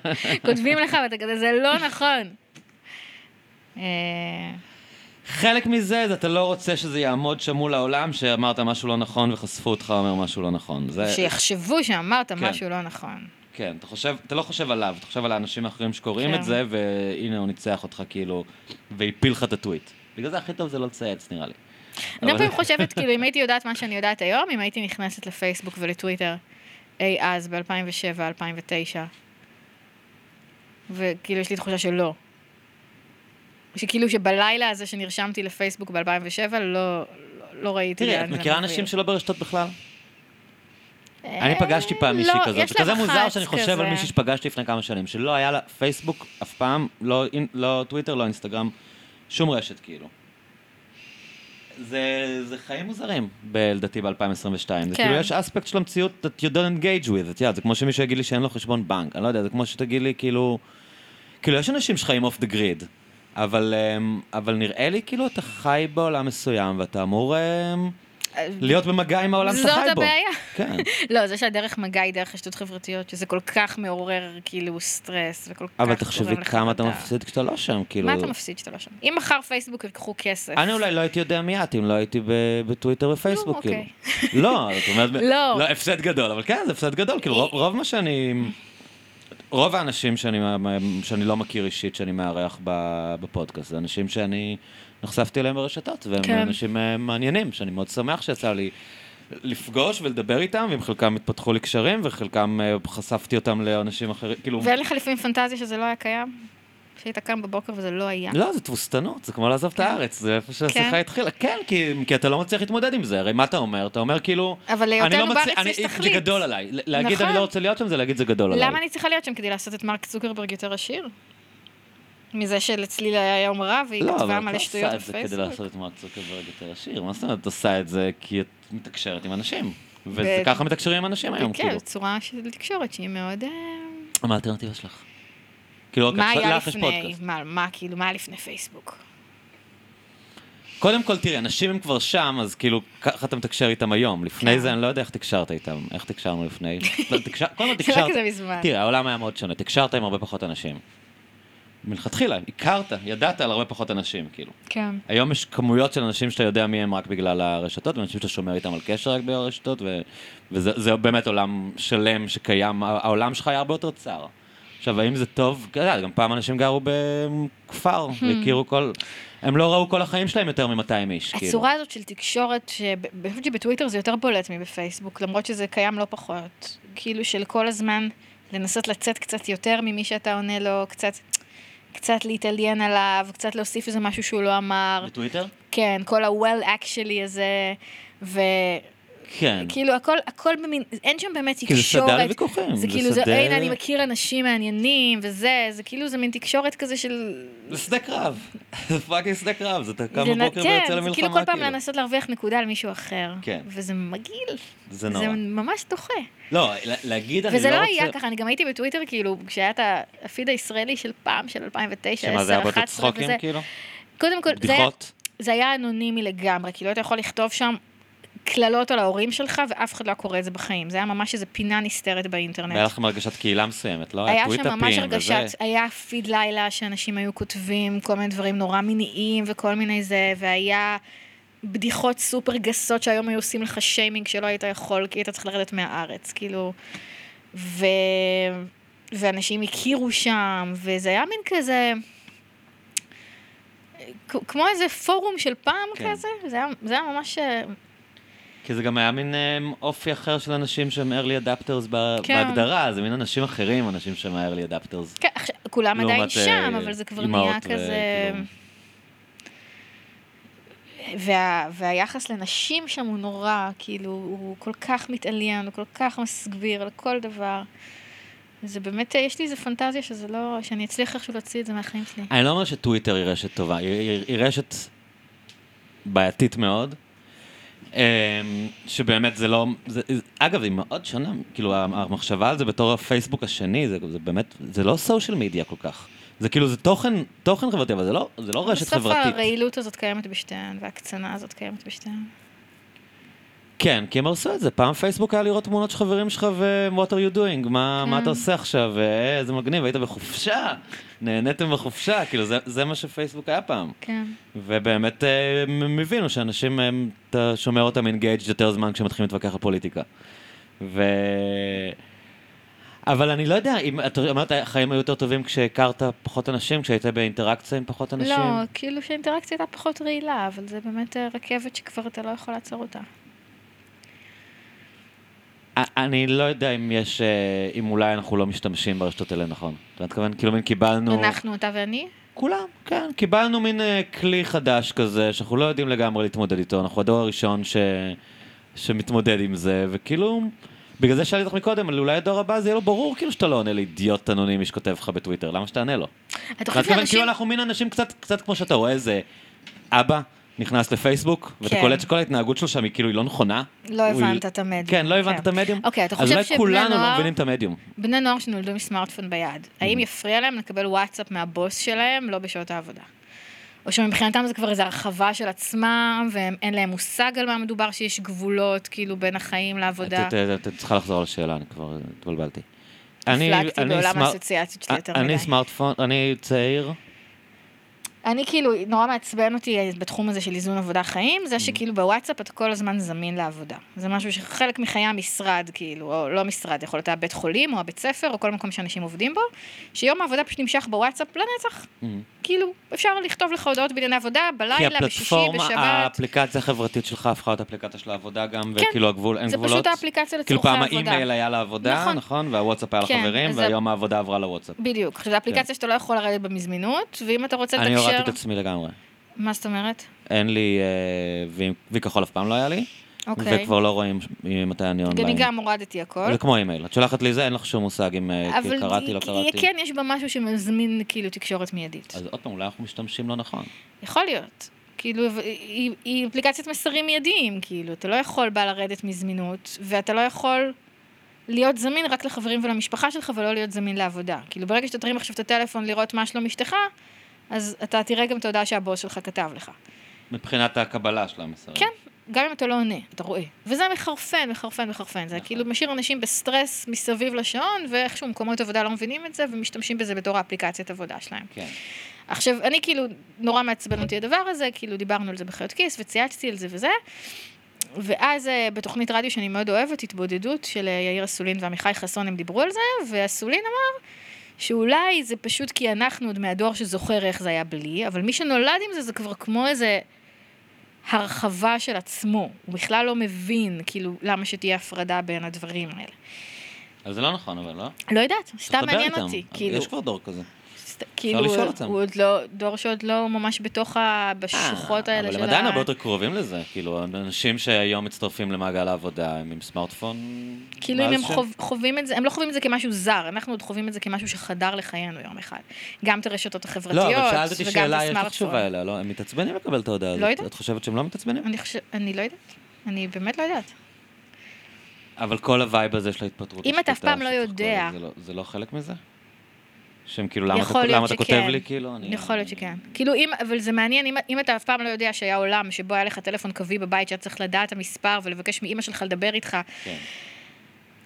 Speaker 1: כותבים לך ואתה כזה, זה לא נכון. אה,
Speaker 2: חלק מזה, זה אתה לא רוצה שזה יעמוד שם מול העולם, שאמרת משהו לא נכון וחשפו אותך אומר משהו לא נכון. זה,
Speaker 1: שיחשבו שאמרת
Speaker 2: כן.
Speaker 1: משהו לא נכון.
Speaker 2: כן, אתה חושב, אתה לא חושב עליו, אתה חושב על האנשים האחרים שקוראים
Speaker 1: כן.
Speaker 2: את זה, והנה הוא ניצח אותך כאילו, והפיל לך את הטוויט. בגלל זה הכי טוב זה לא לצייץ, נראה לי.
Speaker 1: אני הרבה פעמים חושבת, כאילו, אם הייתי יודעת מה שאני יודעת היום, אם הייתי נכנסת לפייסבוק ולטוויטר אי אז, ב-2007, 2009, וכאילו, יש לי תחושה שלא. שכאילו שבלילה הזה שנרשמתי לפייסבוק ב-2007, לא, לא, לא ראיתי
Speaker 2: תראי, את
Speaker 1: זה
Speaker 2: מכירה. אנשים שלא ברשתות בכלל?
Speaker 1: אה,
Speaker 2: אני פגשתי פעם מישהי
Speaker 1: לא,
Speaker 2: כזאת, וכזה
Speaker 1: להם
Speaker 2: מוזר שאני חושב
Speaker 1: כזה.
Speaker 2: על מישהי שפגשתי לפני כמה שנים, שלא היה לה פייסבוק אף פעם, לא לא טוויטר, לא אינסטגרם, שום רשת כאילו. זה, זה חיים מוזרים, ב- לדעתי ב-2022. זה
Speaker 1: כן.
Speaker 2: כאילו יש אספקט של המציאות that you don't engage with, את יודעת, זה כמו שמישהו יגיד לי שאין לו חשבון בנק, אני לא יודע, זה כמו שתגיד לי כאילו, כאילו יש אנשים שחיים off the grid, אבל, אמ, אבל נראה לי כאילו אתה חי בעולם מסוים ואתה אמור, אמ, להיות במגע עם העולם שאתה
Speaker 1: זאת
Speaker 2: חי בו.
Speaker 1: הבעיה.
Speaker 2: כן.
Speaker 1: לא, זה שהדרך מגע היא דרך רשתות חברתיות, שזה כל כך מעורר כאילו סטרס, וכל כך
Speaker 2: אבל תחשבי כמה אתה. מפסיד כשאתה לא שם, כאילו...
Speaker 1: מה אתה מפסיד שאתה לא שם? אם מחר פייסבוק ייקחו כסף...
Speaker 2: אני אולי לא הייתי יודע מי את אם לא הייתי בטוויטר ופייסבוק,
Speaker 1: נו,
Speaker 2: כאילו.
Speaker 1: אוקיי.
Speaker 2: לא, זאת אומרת,
Speaker 1: לא.
Speaker 2: לא, הפסד גדול, אבל כן, זה הפסד גדול, כאילו רוב- מה שאני... רוב האנשים שאני, שאני לא מכיר אישית, שאני מארח בפודקאסט, זה אנשים שאני נחשפתי אליהם ברשתות, והם
Speaker 1: כן.
Speaker 2: אנשים אה, מעניינים, שאני מאוד שמח שיצא לי לפגוש ולדבר איתם, ועם חלקם התפתחו לי קשרים, וחלקם אה, חשפתי אותם לאנשים אחרים, כאילו...
Speaker 1: ואין לך לפעמים פנטזיה שזה לא היה קיים? שהיית קם בבוקר וזה לא היה?
Speaker 2: לא, זה תבוסתנות, זה כמו לעזוב את
Speaker 1: כן.
Speaker 2: הארץ, זה איפה שהשיחה
Speaker 1: כן.
Speaker 2: התחילה. כן, כי, כי אתה לא מצליח להתמודד עם זה, הרי מה אתה אומר? אתה אומר כאילו...
Speaker 1: אבל
Speaker 2: לא
Speaker 1: להיותנו
Speaker 2: מצליח-
Speaker 1: בארץ יש
Speaker 2: זה
Speaker 1: תכלית.
Speaker 2: גדול עליי. להגיד
Speaker 1: נכון.
Speaker 2: אני לא רוצה להיות שם, זה להגיד זה גדול עליי.
Speaker 1: למה אני צריכה להיות שם כדי לעשות את מרק צוקרברג יותר עשיר? מזה שלצליל היה יום רע והיא
Speaker 2: לא, אבל
Speaker 1: כתבה
Speaker 2: את
Speaker 1: מלא
Speaker 2: לא
Speaker 1: שטויות
Speaker 2: עושה את זה כדי
Speaker 1: בפייסבוק?
Speaker 2: לעשות את מרק צוקרברג יותר עשיר. מה זאת אומרת, את עושה את זה כי את מתקשרת עם אנשים. וזה
Speaker 1: ב-
Speaker 2: ככה מתקשרים עם אנשים היום,
Speaker 1: כן,
Speaker 2: כאילו.
Speaker 1: צורה של תקשורת שהיא מאוד... אה,
Speaker 2: מה האלטרנטיבה שלך? כאילו,
Speaker 1: מה היה
Speaker 2: יש
Speaker 1: לפני? מה, מה, כאילו, מה לפני פייסבוק?
Speaker 2: קודם כל, תראי, אנשים הם כבר שם, אז כאילו, ככה אתה מתקשר איתם היום. לפני
Speaker 1: כן.
Speaker 2: זה, אני לא יודע איך תקשרת איתם. איך תקשרנו לפני? לא, קודם כל
Speaker 1: זה לא
Speaker 2: תקשרת...
Speaker 1: כזה מזמן.
Speaker 2: תראה, העולם היה מאוד שונה. תקשרת עם הרבה פחות אנשים. מלכתחילה, הכרת, ידעת על הרבה פחות אנשים, כאילו.
Speaker 1: כן.
Speaker 2: היום יש כמויות של אנשים שאתה יודע מי הם רק בגלל הרשתות, ואנשים שאתה שומר איתם על קשר רק בגלל הרשתות, ו... וזה זה באמת עולם שלם שקיים, העולם שלך היה הרבה יותר צר. עכשיו, האם זה טוב? גם פעם אנשים גרו בכפר,
Speaker 1: Hmm.
Speaker 2: והכירו כל... הם לא ראו כל החיים שלהם יותר מ-200 איש, כאילו.
Speaker 1: הצורה הזאת של תקשורת, שאני חושבת שבטוויטר זה יותר בולט מבפייסבוק, למרות שזה קיים לא פחות. כאילו של כל הזמן לנסות לצאת קצת יותר ממי שאתה עונה לו, קצת, קצת להתעליין עליו, קצת להוסיף איזה משהו שהוא לא אמר.
Speaker 2: בטוויטר?
Speaker 1: כן, כל ה-well actually הזה, וכאילו
Speaker 2: כן.
Speaker 1: הכל, הכל במין, אין שם באמת
Speaker 2: זה
Speaker 1: תקשורת.
Speaker 2: שדה לוויכוחים.
Speaker 1: זה כאילו, זה, הנה, אני מכיר אנשים מעניינים, וזה, זה כאילו, זה מין תקשורת כזה של...
Speaker 2: זה שדה קרב. זה fucking שדה קרב, זה אתה קם בבוקר ויוצא
Speaker 1: כן,
Speaker 2: למלחמה,
Speaker 1: זה כאילו כל פעם לנסות להרוויח נקודה על מישהו אחר.
Speaker 2: כן.
Speaker 1: וזה מגעיל.
Speaker 2: זה נורא.
Speaker 1: זה ממש דוחה.
Speaker 2: לא, לה- להגיד אני לא
Speaker 1: וזה
Speaker 2: רוצה...
Speaker 1: לא היה ככה, אני גם הייתי בטוויטר, כאילו, כשהיה את הפיד הישראלי של פעם, של 2009, 10, 11,
Speaker 2: שמה זה היה באותו
Speaker 1: וזה.
Speaker 2: כאילו?
Speaker 1: קודם כל, זה היה,
Speaker 2: בדיחות?
Speaker 1: זה היה אנונימי לגמרי, כאילו, אתה יכול לכתוב שם קללות על ההורים שלך, ואף אחד לא קורא את זה בחיים. זה היה ממש איזה פינה נסתרת באינטרנט.
Speaker 2: והיה לכם הרגשת קהילה מסוימת, לא?
Speaker 1: היה שם ממש
Speaker 2: וזה.
Speaker 1: הרגשת, היה פיד לילה שאנשים היו כותבים כל מיני דברים נורא מיניים וכל מיני זה, והיה בדיחות סופר גסות שהיום היו עושים לך שיימינג שלא היית יכול, כי היית צריך לרדת מהארץ, כאילו, ו... ואנשים הכירו שם, וזה היה מין כזה, כמו איזה פורום של פעם
Speaker 2: כן.
Speaker 1: כזה, זה היה, זה היה ממש...
Speaker 2: כי זה גם היה מין אה, אופי אחר של אנשים שהם early adapters
Speaker 1: כן.
Speaker 2: בהגדרה, זה מין אנשים אחרים, אנשים שהם early adapters.
Speaker 1: כן, עכשיו, כולם עדיין שם,
Speaker 2: אה,
Speaker 1: אבל זה כבר נהיה כזה... וה, והיחס לנשים שם הוא נורא, כאילו, הוא כל כך מתעליין, הוא כל כך מסגביר על כל דבר. זה באמת, אה, יש לי איזה פנטזיה שזה לא, שאני אצליח איכשהו להוציא את זה מהחיים שלי.
Speaker 2: אני לא אומר שטוויטר היא רשת טובה, היא- היא היא רשת בעייתית מאוד. אמ, שבאמת זה לא, זה, אגב, היא מאוד שונה, כאילו המחשבה על זה בתור הפייסבוק השני, זה, זה באמת, זה לא סושיאל מדיה כל כך. זה כאילו, זה תוכן, תוכן חברתי, אבל זה לא, זה לא רשת
Speaker 1: בסוף
Speaker 2: חברתית.
Speaker 1: הרעילות הזאת קיימת בשתיהן, וההקצנה הזאת קיימת בשתיהן.
Speaker 2: כן, כי הם הרסו את זה. פעם פייסבוק היה לראות תמונות של חברים שלך ו-what are you doing, מה,
Speaker 1: כן.
Speaker 2: מה אתה עושה עכשיו, אה, איזה מגניב, היית בחופשה, נהניתם בחופשה, כאילו זה, זה מה שפייסבוק היה פעם.
Speaker 1: כן.
Speaker 2: ובאמת אה, הם הבינו שאנשים, הם, אתה שומר אותם אינגייג' יותר זמן כשהם מתחילים להתווכח על פוליטיקה. ו... אבל אני לא יודע, אם את אומרת, החיים היו יותר טובים כשהכרת פחות אנשים, כשהיית באינטראקציה עם פחות אנשים?
Speaker 1: לא, כאילו שהאינטראקציה הייתה פחות רעילה, אבל זה באמת אה, רכבת שכבר אתה לא יכול לעצור אותה.
Speaker 2: אני לא יודע אם יש, אה, אם אולי אנחנו לא משתמשים ברשתות האלה נכון. אתה מתכוון? כאילו מין קיבלנו...
Speaker 1: אנחנו, אתה ואני?
Speaker 2: כולם, כן. קיבלנו מין אה, כלי חדש כזה, שאנחנו לא יודעים לגמרי להתמודד איתו. אנחנו הדור הראשון ש... שמתמודד עם זה, וכאילו... בגלל זה שאלתי אותך מקודם, אולי הדור הבא זה יהיה לו ברור כאילו שאתה לא עונה לאידיוט אנונימי שכותב לך בטוויטר, למה שתענה לו?
Speaker 1: אתה חושב שאנשים...
Speaker 2: כאילו אנחנו מין אנשים קצת, קצת כמו שאתה רואה איזה אבא נכנס לפייסבוק, ואתה
Speaker 1: כן.
Speaker 2: קולט שכל ההתנהגות שלו שם היא כאילו היא לא נכונה.
Speaker 1: לא
Speaker 2: הוא-
Speaker 1: הבנת את המדיום.
Speaker 2: כן, לא הבנת
Speaker 1: כן.
Speaker 2: את המדיום?
Speaker 1: אוקיי, אתה
Speaker 2: אז
Speaker 1: חושב
Speaker 2: אולי
Speaker 1: שבני
Speaker 2: כולנו לא
Speaker 1: נוער-
Speaker 2: מבינים את המדיום.
Speaker 1: בני נוער שנולדו עם סמארטפון ביד, האם יפריע להם לקבל וואטסאפ מהבוס שלהם לא בשעות העבודה? או שמבחינתם זה כבר איזו הרחבה של עצמם, ואין להם מושג על מה מדובר, שיש גבולות, כאילו, בין החיים לעבודה.
Speaker 2: את צריכה לחזור לשאלה, אני כבר התבלבלתי.
Speaker 1: הפלגתי בעולם האסוציאציות שלי יותר מדי.
Speaker 2: אני סמארטפון, אני צעיר.
Speaker 1: אני כאילו, נורא מעצבן אותי בתחום הזה של איזון עבודה חיים, זה שכאילו בוואטסאפ אתה כל הזמן זמין לעבודה. זה משהו שחלק מחיי המשרד, כאילו, או לא משרד, יכול להיות הבית חולים, או הבית ספר, או כל מקום שאנשים עובדים בו, שיום העבודה פשוט נמשך בוואטסאפ לנצח. כאילו, אפשר לכתוב לך הודעות בענייני עבודה, בלילה, בשישי, בשבת.
Speaker 2: כי האפליקציה החברתית שלך הפכה להיות אפליקציה של העבודה גם, כן, וכאילו הגבול, אין גבולות.
Speaker 1: זה פשוט האפליקציה
Speaker 2: לצורכי
Speaker 1: עבודה.
Speaker 2: כאילו פעם האימייל היה לעבודה, נכון, נכון והוואטסאפ היה כן, לחברים, והיום העבודה עברה לוואטסאפ.
Speaker 1: בדיוק. עכשיו, זו אפליקציה כן. שאתה לא יכול לרדת במזמינות, ואם אתה רוצה
Speaker 2: לתקשר... אני הורדתי את עצמי לגמרי.
Speaker 1: מה זאת אומרת?
Speaker 2: אין לי, אה, וי כחול אף פעם לא היה לי. אוקיי. וכבר לא רואים מתי אני אונליין.
Speaker 1: אני גם הורדתי הכל.
Speaker 2: זה כמו אימייל. את שולחת לי זה, אין לך שום מושג אם אה, קראתי, לא קראתי.
Speaker 1: כן, יש בה משהו שמזמין כאילו תקשורת מיידית.
Speaker 2: אז עוד פעם, אולי אנחנו משתמשים לא נכון.
Speaker 1: יכול להיות. כאילו, היא, היא אפליקציית מסרים מיידיים, כאילו, אתה לא יכול בה לרדת מזמינות, ואתה לא יכול להיות זמין רק לחברים ולמשפחה שלך, ולא להיות זמין לעבודה. כאילו, ברגע שאתה תרים עכשיו את הטלפון לראות מה שלום אשתך, אז אתה תראה גם את ההודעה שהבוס שלך כתב לך.
Speaker 2: מבחינת הקבלה של המסרים.
Speaker 1: כן, גם אם אתה לא עונה, אתה רואה. וזה מחרפן, מחרפן, מחרפן. זה נכון. כאילו משאיר אנשים בסטרס מסביב לשעון, ואיכשהו מקומות עבודה לא מבינים את זה, ומשתמשים בזה בתור האפליקציית עבודה שלהם.
Speaker 2: כן.
Speaker 1: עכשיו, אני כאילו, נורא מעצבן אותי הדבר הזה, כאילו דיברנו על זה בחיות כיס, וצייצתי על זה וזה. ואז אה, בתוכנית רדיו שאני מאוד אוהבת, התבודדות של אה, יאיר אסולין ועמיחי חסון, הם דיברו על זה, ואסולין אמר שאולי זה פשוט כי אנחנו עוד מהדור שזוכר איך זה היה בלי, אבל מי שנולד עם זה, זה כבר כמו איזה הרחבה של עצמו. הוא בכלל לא מבין, כאילו, למה שתהיה הפרדה בין הדברים האלה.
Speaker 2: אז זה לא נכון, אבל לא?
Speaker 1: לא יודעת, סתם מעניין אותי.
Speaker 2: כאילו... יש כבר דור כזה.
Speaker 1: כאילו, הוא עוד לא, דור שעוד לא ממש בתוך ה... בשוחות אה, האלה של ה...
Speaker 2: אבל הם עדיין הרבה יותר קרובים לזה, כאילו, אנשים שהיום מצטרפים למעגל העבודה, הם עם סמארטפון...
Speaker 1: כאילו, אם הם חווים את זה, הם לא חווים את זה כמשהו זר, אנחנו עוד חווים את זה כמשהו שחדר לחיינו יום אחד. גם את הרשתות החברתיות, וגם את הסמארטפון.
Speaker 2: לא, אבל שאלת אותי שאלה, יש לך תשובה אליה, לא? הם מתעצבנים לקבל את ההודעה הזאת.
Speaker 1: לא יודעת.
Speaker 2: את חושבת שהם לא מתעצבנים?
Speaker 1: אני לא יודעת. אני באמת לא יודעת.
Speaker 2: אבל כל ה vibe הזה של ההתפטרות...
Speaker 1: אם אתה אף פעם לא יודע...
Speaker 2: לא- זה לא חלק מזה? שהם כאילו, למה, אתה, למה אתה כותב לי, כאילו?
Speaker 1: אני... יכול להיות שכן. כאילו, אם, אבל זה מעניין, אם, אם אתה אף פעם לא יודע שהיה עולם שבו היה לך טלפון קווי בבית, שאת צריך לדעת את המספר ולבקש מאימא שלך לדבר איתך, כן.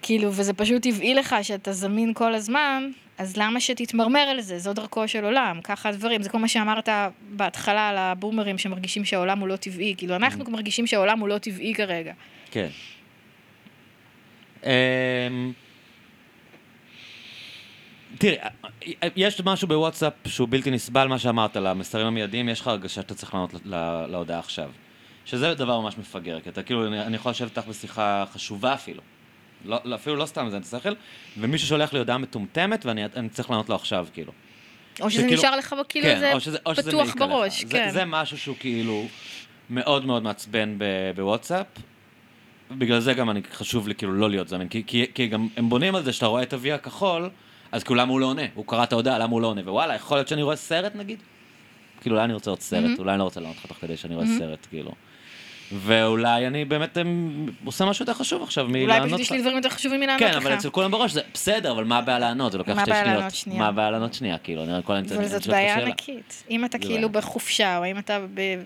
Speaker 1: כאילו, וזה פשוט טבעי לך שאתה זמין כל הזמן, אז למה שתתמרמר על זה? זו דרכו של עולם, ככה הדברים. זה כל מה שאמרת בהתחלה על הבומרים שמרגישים שהעולם הוא לא טבעי. כאילו, אנחנו mm-hmm. מרגישים שהעולם הוא לא טבעי כרגע.
Speaker 2: כן. תראי, יש משהו בוואטסאפ שהוא בלתי נסבל, מה שאמרת, למסרים המיידיים, יש לך הרגשה שאתה צריך לענות להודעה עכשיו. שזה דבר ממש מפגר, כי אתה כאילו, אני, אני יכול לשבת איתך בשיחה חשובה אפילו. לא, לא אפילו לא סתם זה את השכל, ומישהו שולח לי הודעה מטומטמת ואני צריך לענות לו עכשיו, כאילו.
Speaker 1: או שזה שכאילו, נשאר לך כאילו כן, זה או שזה, או פתוח שזה בראש,
Speaker 2: לך.
Speaker 1: כן.
Speaker 2: זה, זה משהו שהוא כאילו מאוד מאוד מעצבן בוואטסאפ. בגלל זה גם אני, חשוב לי כאילו לא להיות זמין, כי, כי, כי גם הם בונים על זה שאתה רואה את ה-V הכחול, אז כאילו למה הוא לא עונה? הוא קרא את ההודעה, למה הוא לא עונה? ווואלה, יכול להיות שאני רואה סרט נגיד? כאילו אולי אני רוצה לראות סרט. אולי אני לא רוצה לענות לך תוך כדי שאני רואה. סרט, כאילו. ואולי אני באמת עושה משהו יותר חשוב עכשיו מלענות
Speaker 1: לך. אולי פשוט יש לי דברים יותר חשובים מלענות לך.
Speaker 2: כן, אבל אצל כולם בראש זה בסדר, אבל מה הבעיה לענות? זה לוקח שתי שניות. מה הבעיה לענות שנייה? כאילו, נראה כל
Speaker 1: האמצעים. אבל זאת בעיה ענקית. אם אתה כאילו בחופשה, או אם אתה,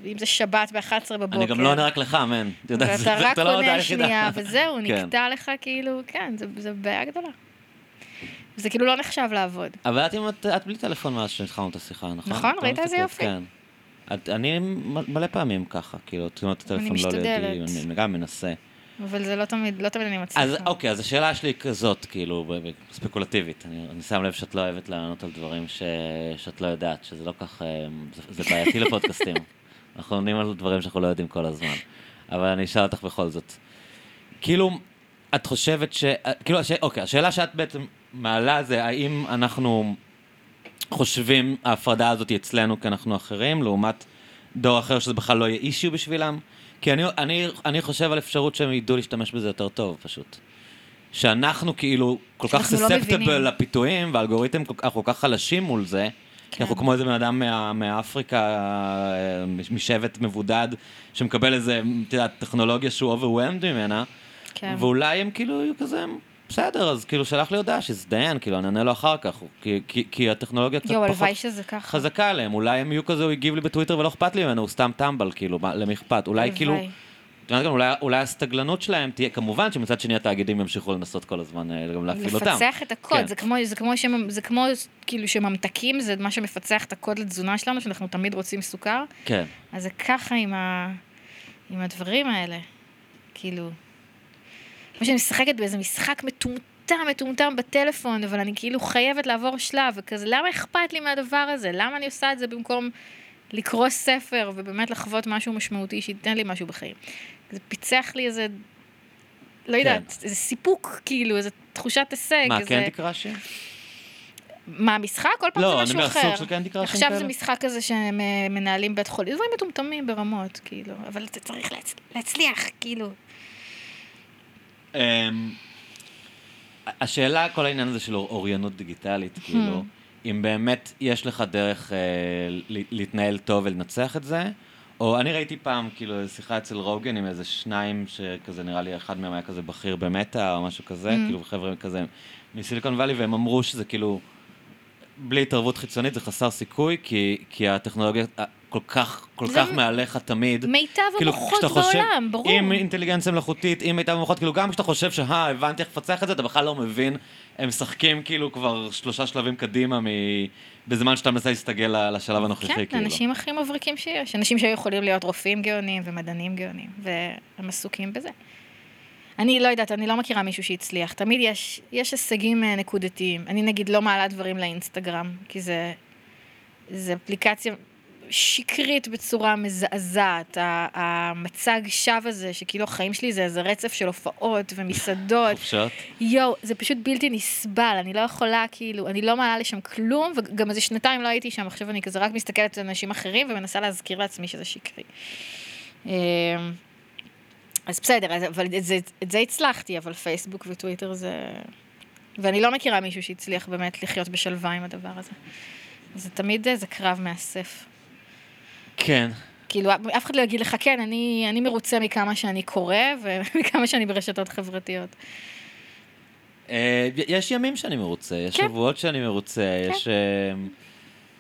Speaker 1: אם זה שבת ב-11 בבוקר.
Speaker 2: אני גם לא עונה רק לך, מן.
Speaker 1: ואתה רק לא עונה שנייה, וזהו, כן. נקטע לך כאילו, כן, זו בעיה גדולה. זה כאילו לא נחשב לעבוד.
Speaker 2: אבל את, את, את בלי טלפון מאז שהתחלנו את השיחה, נכון?
Speaker 1: נכון, ראית איזה יופי.
Speaker 2: כן. את, אני מלא פעמים ככה, כאילו, תמונות הטלפון לא לידי, אני גם מנסה.
Speaker 1: אבל זה לא תמיד, לא תמיד אני מצליחה.
Speaker 2: אז אוקיי, אז השאלה שלי היא כזאת, כאילו, ספקולטיבית. אני, אני שם לב שאת לא אוהבת לענות על דברים ש, שאת לא יודעת, שזה לא כך, אה, זה, זה בעייתי לפודקאסטים. אנחנו עונים על דברים שאנחנו לא יודעים כל הזמן. אבל אני אשאל אותך בכל זאת. כאילו, את חושבת ש... כאילו, הש... אוקיי, השאלה שאת בעצם מעלה זה האם אנחנו חושבים ההפרדה הזאת אצלנו כי אנחנו אחרים, לעומת דור אחר שזה בכלל לא יהיה אישיו בשבילם? כי אני, אני, אני חושב על אפשרות שהם ידעו להשתמש בזה יותר טוב, פשוט. שאנחנו כאילו כל כך סספטבל לא לפיתויים, והאלגוריתם אנחנו כל כך חלשים מול זה, כן. כי אנחנו כמו איזה בן אדם מה, מאפריקה, אה, משבט מבודד, שמקבל איזה, את יודעת, טכנולוגיה שהוא overwhelmed ממנה, כן. ואולי הם כאילו יהיו כזה, בסדר, אז כאילו שלח לי הודעה שיזדיין, כאילו, אני אענה לו אחר כך, כי, כי, כי הטכנולוגיה קצת פחות. חזקה עליהם, אולי הם יהיו כזה, הוא הגיב לי בטוויטר ולא אכפת לי ממנו, הוא סתם טמבל, כאילו, למי אכפת? אולי כאילו. את יודעת גם, אולי, אולי הסתגלנות שלהם תהיה, כמובן שמצד שני התאגידים ימשיכו לנסות כל הזמן אה, גם להפעיל אותם.
Speaker 1: לפצח את הקוד,
Speaker 2: כן.
Speaker 1: זה כמו, זה כמו, שמ, זה כמו כאילו שממתקים, זה מה שמפצח את הקוד לתזונה שלנו, שאנחנו תמיד רוצים סוכר,
Speaker 2: כן.
Speaker 1: אז זה ככה עם, ה, עם הדברים האלה. כאילו, כמו שאני משחקת באיזה משחק מטומטם, מטומטם בטלפון, אבל אני כאילו חייבת לעבור שלב, וכזה, למה אכפת לי מהדבר הזה? למה אני עושה את זה במקום לקרוא ספר ובאמת לחוות משהו משמעותי שייתן לי משהו בחיים? זה פיצח לי איזה, לא יודעת, איזה סיפוק, כאילו, איזה תחושת הישג.
Speaker 2: מה,
Speaker 1: איזה...
Speaker 2: קנדי קראשי?
Speaker 1: מה, המשחק? כל פעם
Speaker 2: לא,
Speaker 1: זה
Speaker 2: אני
Speaker 1: משהו
Speaker 2: אומר,
Speaker 1: אחר.
Speaker 2: סוג של קנדי קראשים
Speaker 1: עכשיו זה
Speaker 2: כאלה?
Speaker 1: משחק כזה שהם אה, בית חולים, דברים מטומטמים ברמות, כאילו, אבל אתה צריך להצ... להצליח, כאילו.
Speaker 2: אמ, השאלה, כל העניין הזה של אור- אוריינות דיגיטלית, כאילו, אם באמת יש לך דרך אה, להתנהל טוב ולנצח את זה, או אני ראיתי פעם, כאילו, שיחה אצל רוגן עם איזה שניים שכזה, נראה לי אחד מהם היה כזה בכיר במטא או משהו כזה,
Speaker 1: Mm.
Speaker 2: כאילו, חבר'ה כזה מסיליקון וואלי, והם אמרו שזה כאילו, בלי התערבות חיצונית זה חסר סיכוי, כי, כי הטכנולוגיה כל כך, כל כך
Speaker 1: מ-
Speaker 2: מעליך תמיד.
Speaker 1: מיטב
Speaker 2: כאילו,
Speaker 1: המוחות
Speaker 2: חושב-
Speaker 1: בעולם, ברור.
Speaker 2: עם אינטליגנציה מלאכותית, עם מיטב המוחות, כאילו גם כשאתה חושב שהא, הבנתי איך לפצח את זה, אתה בכלל לא מבין. הם משחקים כאילו כבר שלושה שלבים קדימה מ... בזמן שאתה מנסה להסתגל לשלב הנוכחי,
Speaker 1: כן,
Speaker 2: כאילו.
Speaker 1: האנשים הכי מבריקים שיש. אנשים שהיו יכולים להיות רופאים גאונים ומדענים גאונים, והם עסוקים בזה. אני לא יודעת, אני לא מכירה מישהו שהצליח. תמיד יש, יש הישגים אה, נקודתיים. אני נגיד לא מעלה דברים לאינסטגרם, כי זה, זה אפליקציה שקרית בצורה מזעזעת. המצג שווא הזה, שכאילו החיים שלי זה איזה רצף של הופעות ומסעדות.
Speaker 2: חופשות.
Speaker 1: יואו, זה פשוט בלתי נסבל, אני לא יכולה, כאילו, אני לא מעלה לשם כלום, וגם איזה שנתיים לא הייתי שם, עכשיו אני כזה רק מסתכלת על אנשים אחרים ומנסה להזכיר לעצמי שזה שקרי. אז בסדר, אבל את זה, את זה הצלחתי, אבל פייסבוק וטוויטר זה... ואני לא מכירה מישהו שהצליח באמת לחיות בשלווה עם הדבר הזה. זה תמיד איזה קרב מאסף.
Speaker 2: כן.
Speaker 1: כאילו, אף אחד לא יגיד לך, כן, אני, אני מרוצה מכמה שאני קורא ומכמה שאני ברשתות חברתיות.
Speaker 2: אה, יש ימים שאני מרוצה, יש
Speaker 1: כן.
Speaker 2: שבועות שאני מרוצה, יש... אה,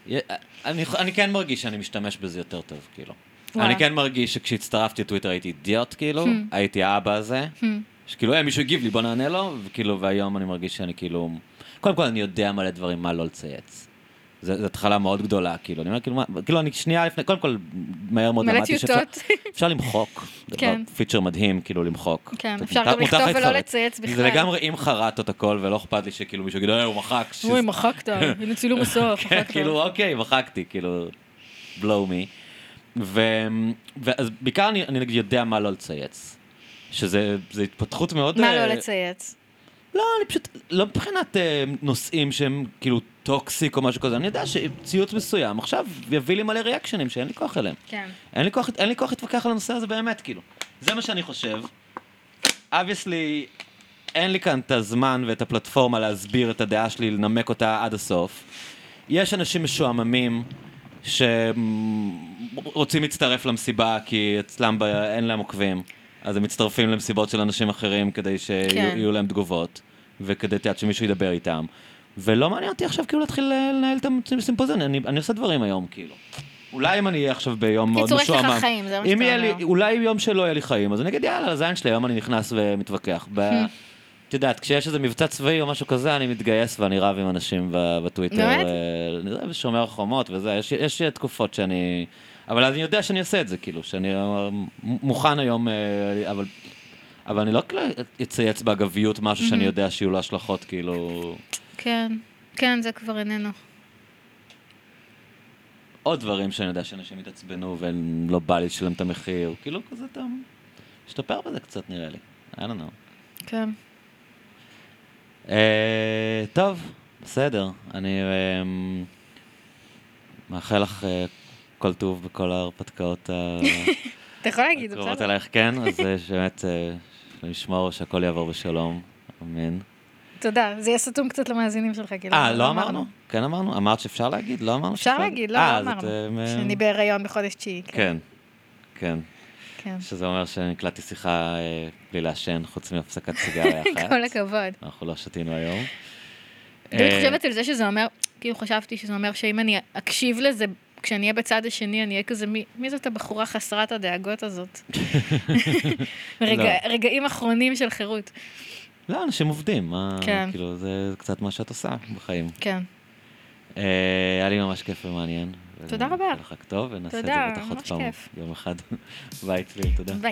Speaker 2: י- אני, אני כן מרגיש שאני משתמש בזה יותר טוב, כאילו. אני כן מרגיש שכשהצטרפתי לטוויטר הייתי אידיוט, כאילו,
Speaker 1: Hmm.
Speaker 2: הייתי האבא הזה.
Speaker 1: Hmm.
Speaker 2: שכאילו, אה, מישהו הגיב לי, בוא נענה לו, וכאילו, והיום אני מרגיש שאני כאילו... קודם כל, אני יודע מלא דברים, מה לא לצייץ. זו התחלה מאוד גדולה, כאילו, אני אומר, כאילו, מה, כאילו, אני שנייה לפני, קודם כל, מהר מאוד למדתי שאפשר. אפשר למחוק. זה
Speaker 1: כן.
Speaker 2: דבר- פיצ'ר מדהים, כאילו, למחוק.
Speaker 1: כן, אפשר גם לכתוב ולא. לצייץ בכלל.
Speaker 2: זה לגמרי עם חרטות הכל, ולא אכפת לי שכאילו מישהו יגיד, אה, הוא מחק.
Speaker 1: אוי, מחקת, הנה צילום מסוף,
Speaker 2: כן,
Speaker 1: מחקת.
Speaker 2: כאילו, אוקיי, מחקתי, כאילו, blow me. ו- ואז בעיקר אני, אני נגיד יודע מה לא לצייץ. שזה זה התפתחות מאוד...
Speaker 1: מה
Speaker 2: אה,
Speaker 1: לא לצייץ?
Speaker 2: לא, אני פשוט, לא מבחינת אה, נושאים שהם כאילו toxic או משהו כזה, אני יודע שציוץ מסוים עכשיו יביא לי מלא reaction ים שאין לי כוח אליהם.
Speaker 1: כן.
Speaker 2: אין לי כוח, אין לי כוח להתווכח על הנושא הזה באמת, כאילו. זה מה שאני חושב. obviously, אין לי כאן את הזמן ואת הפלטפורמה להסביר את הדעה שלי, לנמק אותה עד הסוף. יש אנשים משועממים שרוצים להצטרף למסיבה כי אצלם ב... אין להם עוקבים, אז הם מצטרפים למסיבות של אנשים אחרים כדי שיהיו
Speaker 1: כן.
Speaker 2: להם תגובות, וכדי את יודעת, שמישהו ידבר איתם. ולא מעניין אותי עכשיו כאילו להתחיל לנהל את הסימפוזיון, אני, אני עושה דברים היום, כאילו. אולי אם אני אהיה עכשיו ביום מאוד
Speaker 1: קיצור, יש
Speaker 2: משועמם.
Speaker 1: לך חיים, זה מה שאתה
Speaker 2: יהיה לי,
Speaker 1: אומר.
Speaker 2: אולי יום שלא יהיה לי חיים, אז אני אגיד, יאללה, לזין שלי, היום אני נכנס ומתווכח. ב- את יודעת, כשיש איזה מבצע צבאי או משהו כזה, אני מתגייס ואני רב עם אנשים בטוויטר.
Speaker 1: באמת?
Speaker 2: אה, בשומר חומות וזה, יש, יש תקופות שאני... אבל אני יודע שאני עושה את זה, כאילו, שאני אה, מוכן היום, אה, אבל... אבל אני לא כאילו אצייץ באגביות משהו שאני יודע שיהיו לו השלכות, כאילו...
Speaker 1: כן, כן, זה כבר איננו.
Speaker 2: עוד דברים שאני יודע שאנשים יתעצבנו ולא בא לי לשלם את המחיר, כאילו כזה אתה משתפר בזה קצת נראה לי, I don't know.
Speaker 1: כן.
Speaker 2: אה, טוב, בסדר, אני אה, מאחל לך אה, כל טוב בכל ההרפתקאות
Speaker 1: אתה יכול להגיד, זה
Speaker 2: הקרובות
Speaker 1: בסדר.
Speaker 2: אלייך, כן, אז אה, שבאמת אה, לשמור שהכל יעבור בשלום, אמן.
Speaker 1: תודה, זה יהיה סתום קצת למאזינים שלך, כאילו.
Speaker 2: אה, לא אמרנו? כן אמרנו? אמרת שאפשר להגיד? לא אמרנו
Speaker 1: אפשר להגיד, לא,
Speaker 2: אה,
Speaker 1: לא
Speaker 2: את,
Speaker 1: אמרנו.
Speaker 2: אה,
Speaker 1: שאני בהיריון בחודש תשיעי. כן.
Speaker 2: כן, כן.
Speaker 1: כן.
Speaker 2: שזה אומר שנקלטתי שיחה אה, בלי לעשן, חוץ מהפסקת סיגריה אחת.
Speaker 1: כל הכבוד.
Speaker 2: אנחנו לא שתינו היום.
Speaker 1: אני
Speaker 2: אה,
Speaker 1: חושבת על זה שזה אומר, כאילו חשבתי שזה אומר שאם אני אקשיב לזה, כשאני אהיה בצד השני, אני אהיה כזה, מי, מי זאת הבחורה חסרת הדאגות הזאת? רגע,
Speaker 2: לא.
Speaker 1: רגעים אחרונים של חירות.
Speaker 2: לא, אנשים עובדים, מה,
Speaker 1: כן.
Speaker 2: כאילו, זה קצת מה שאת עושה בחיים.
Speaker 1: כן.
Speaker 2: אה, היה לי ממש כיף ומעניין.
Speaker 1: תודה רבה.
Speaker 2: שיהיה לך טוב, ונעשה את זה
Speaker 1: תודה,
Speaker 2: בטח עוד
Speaker 1: ממש
Speaker 2: פעם
Speaker 1: כיף.
Speaker 2: יום אחד. ביי, צליל, תודה.
Speaker 1: ביי.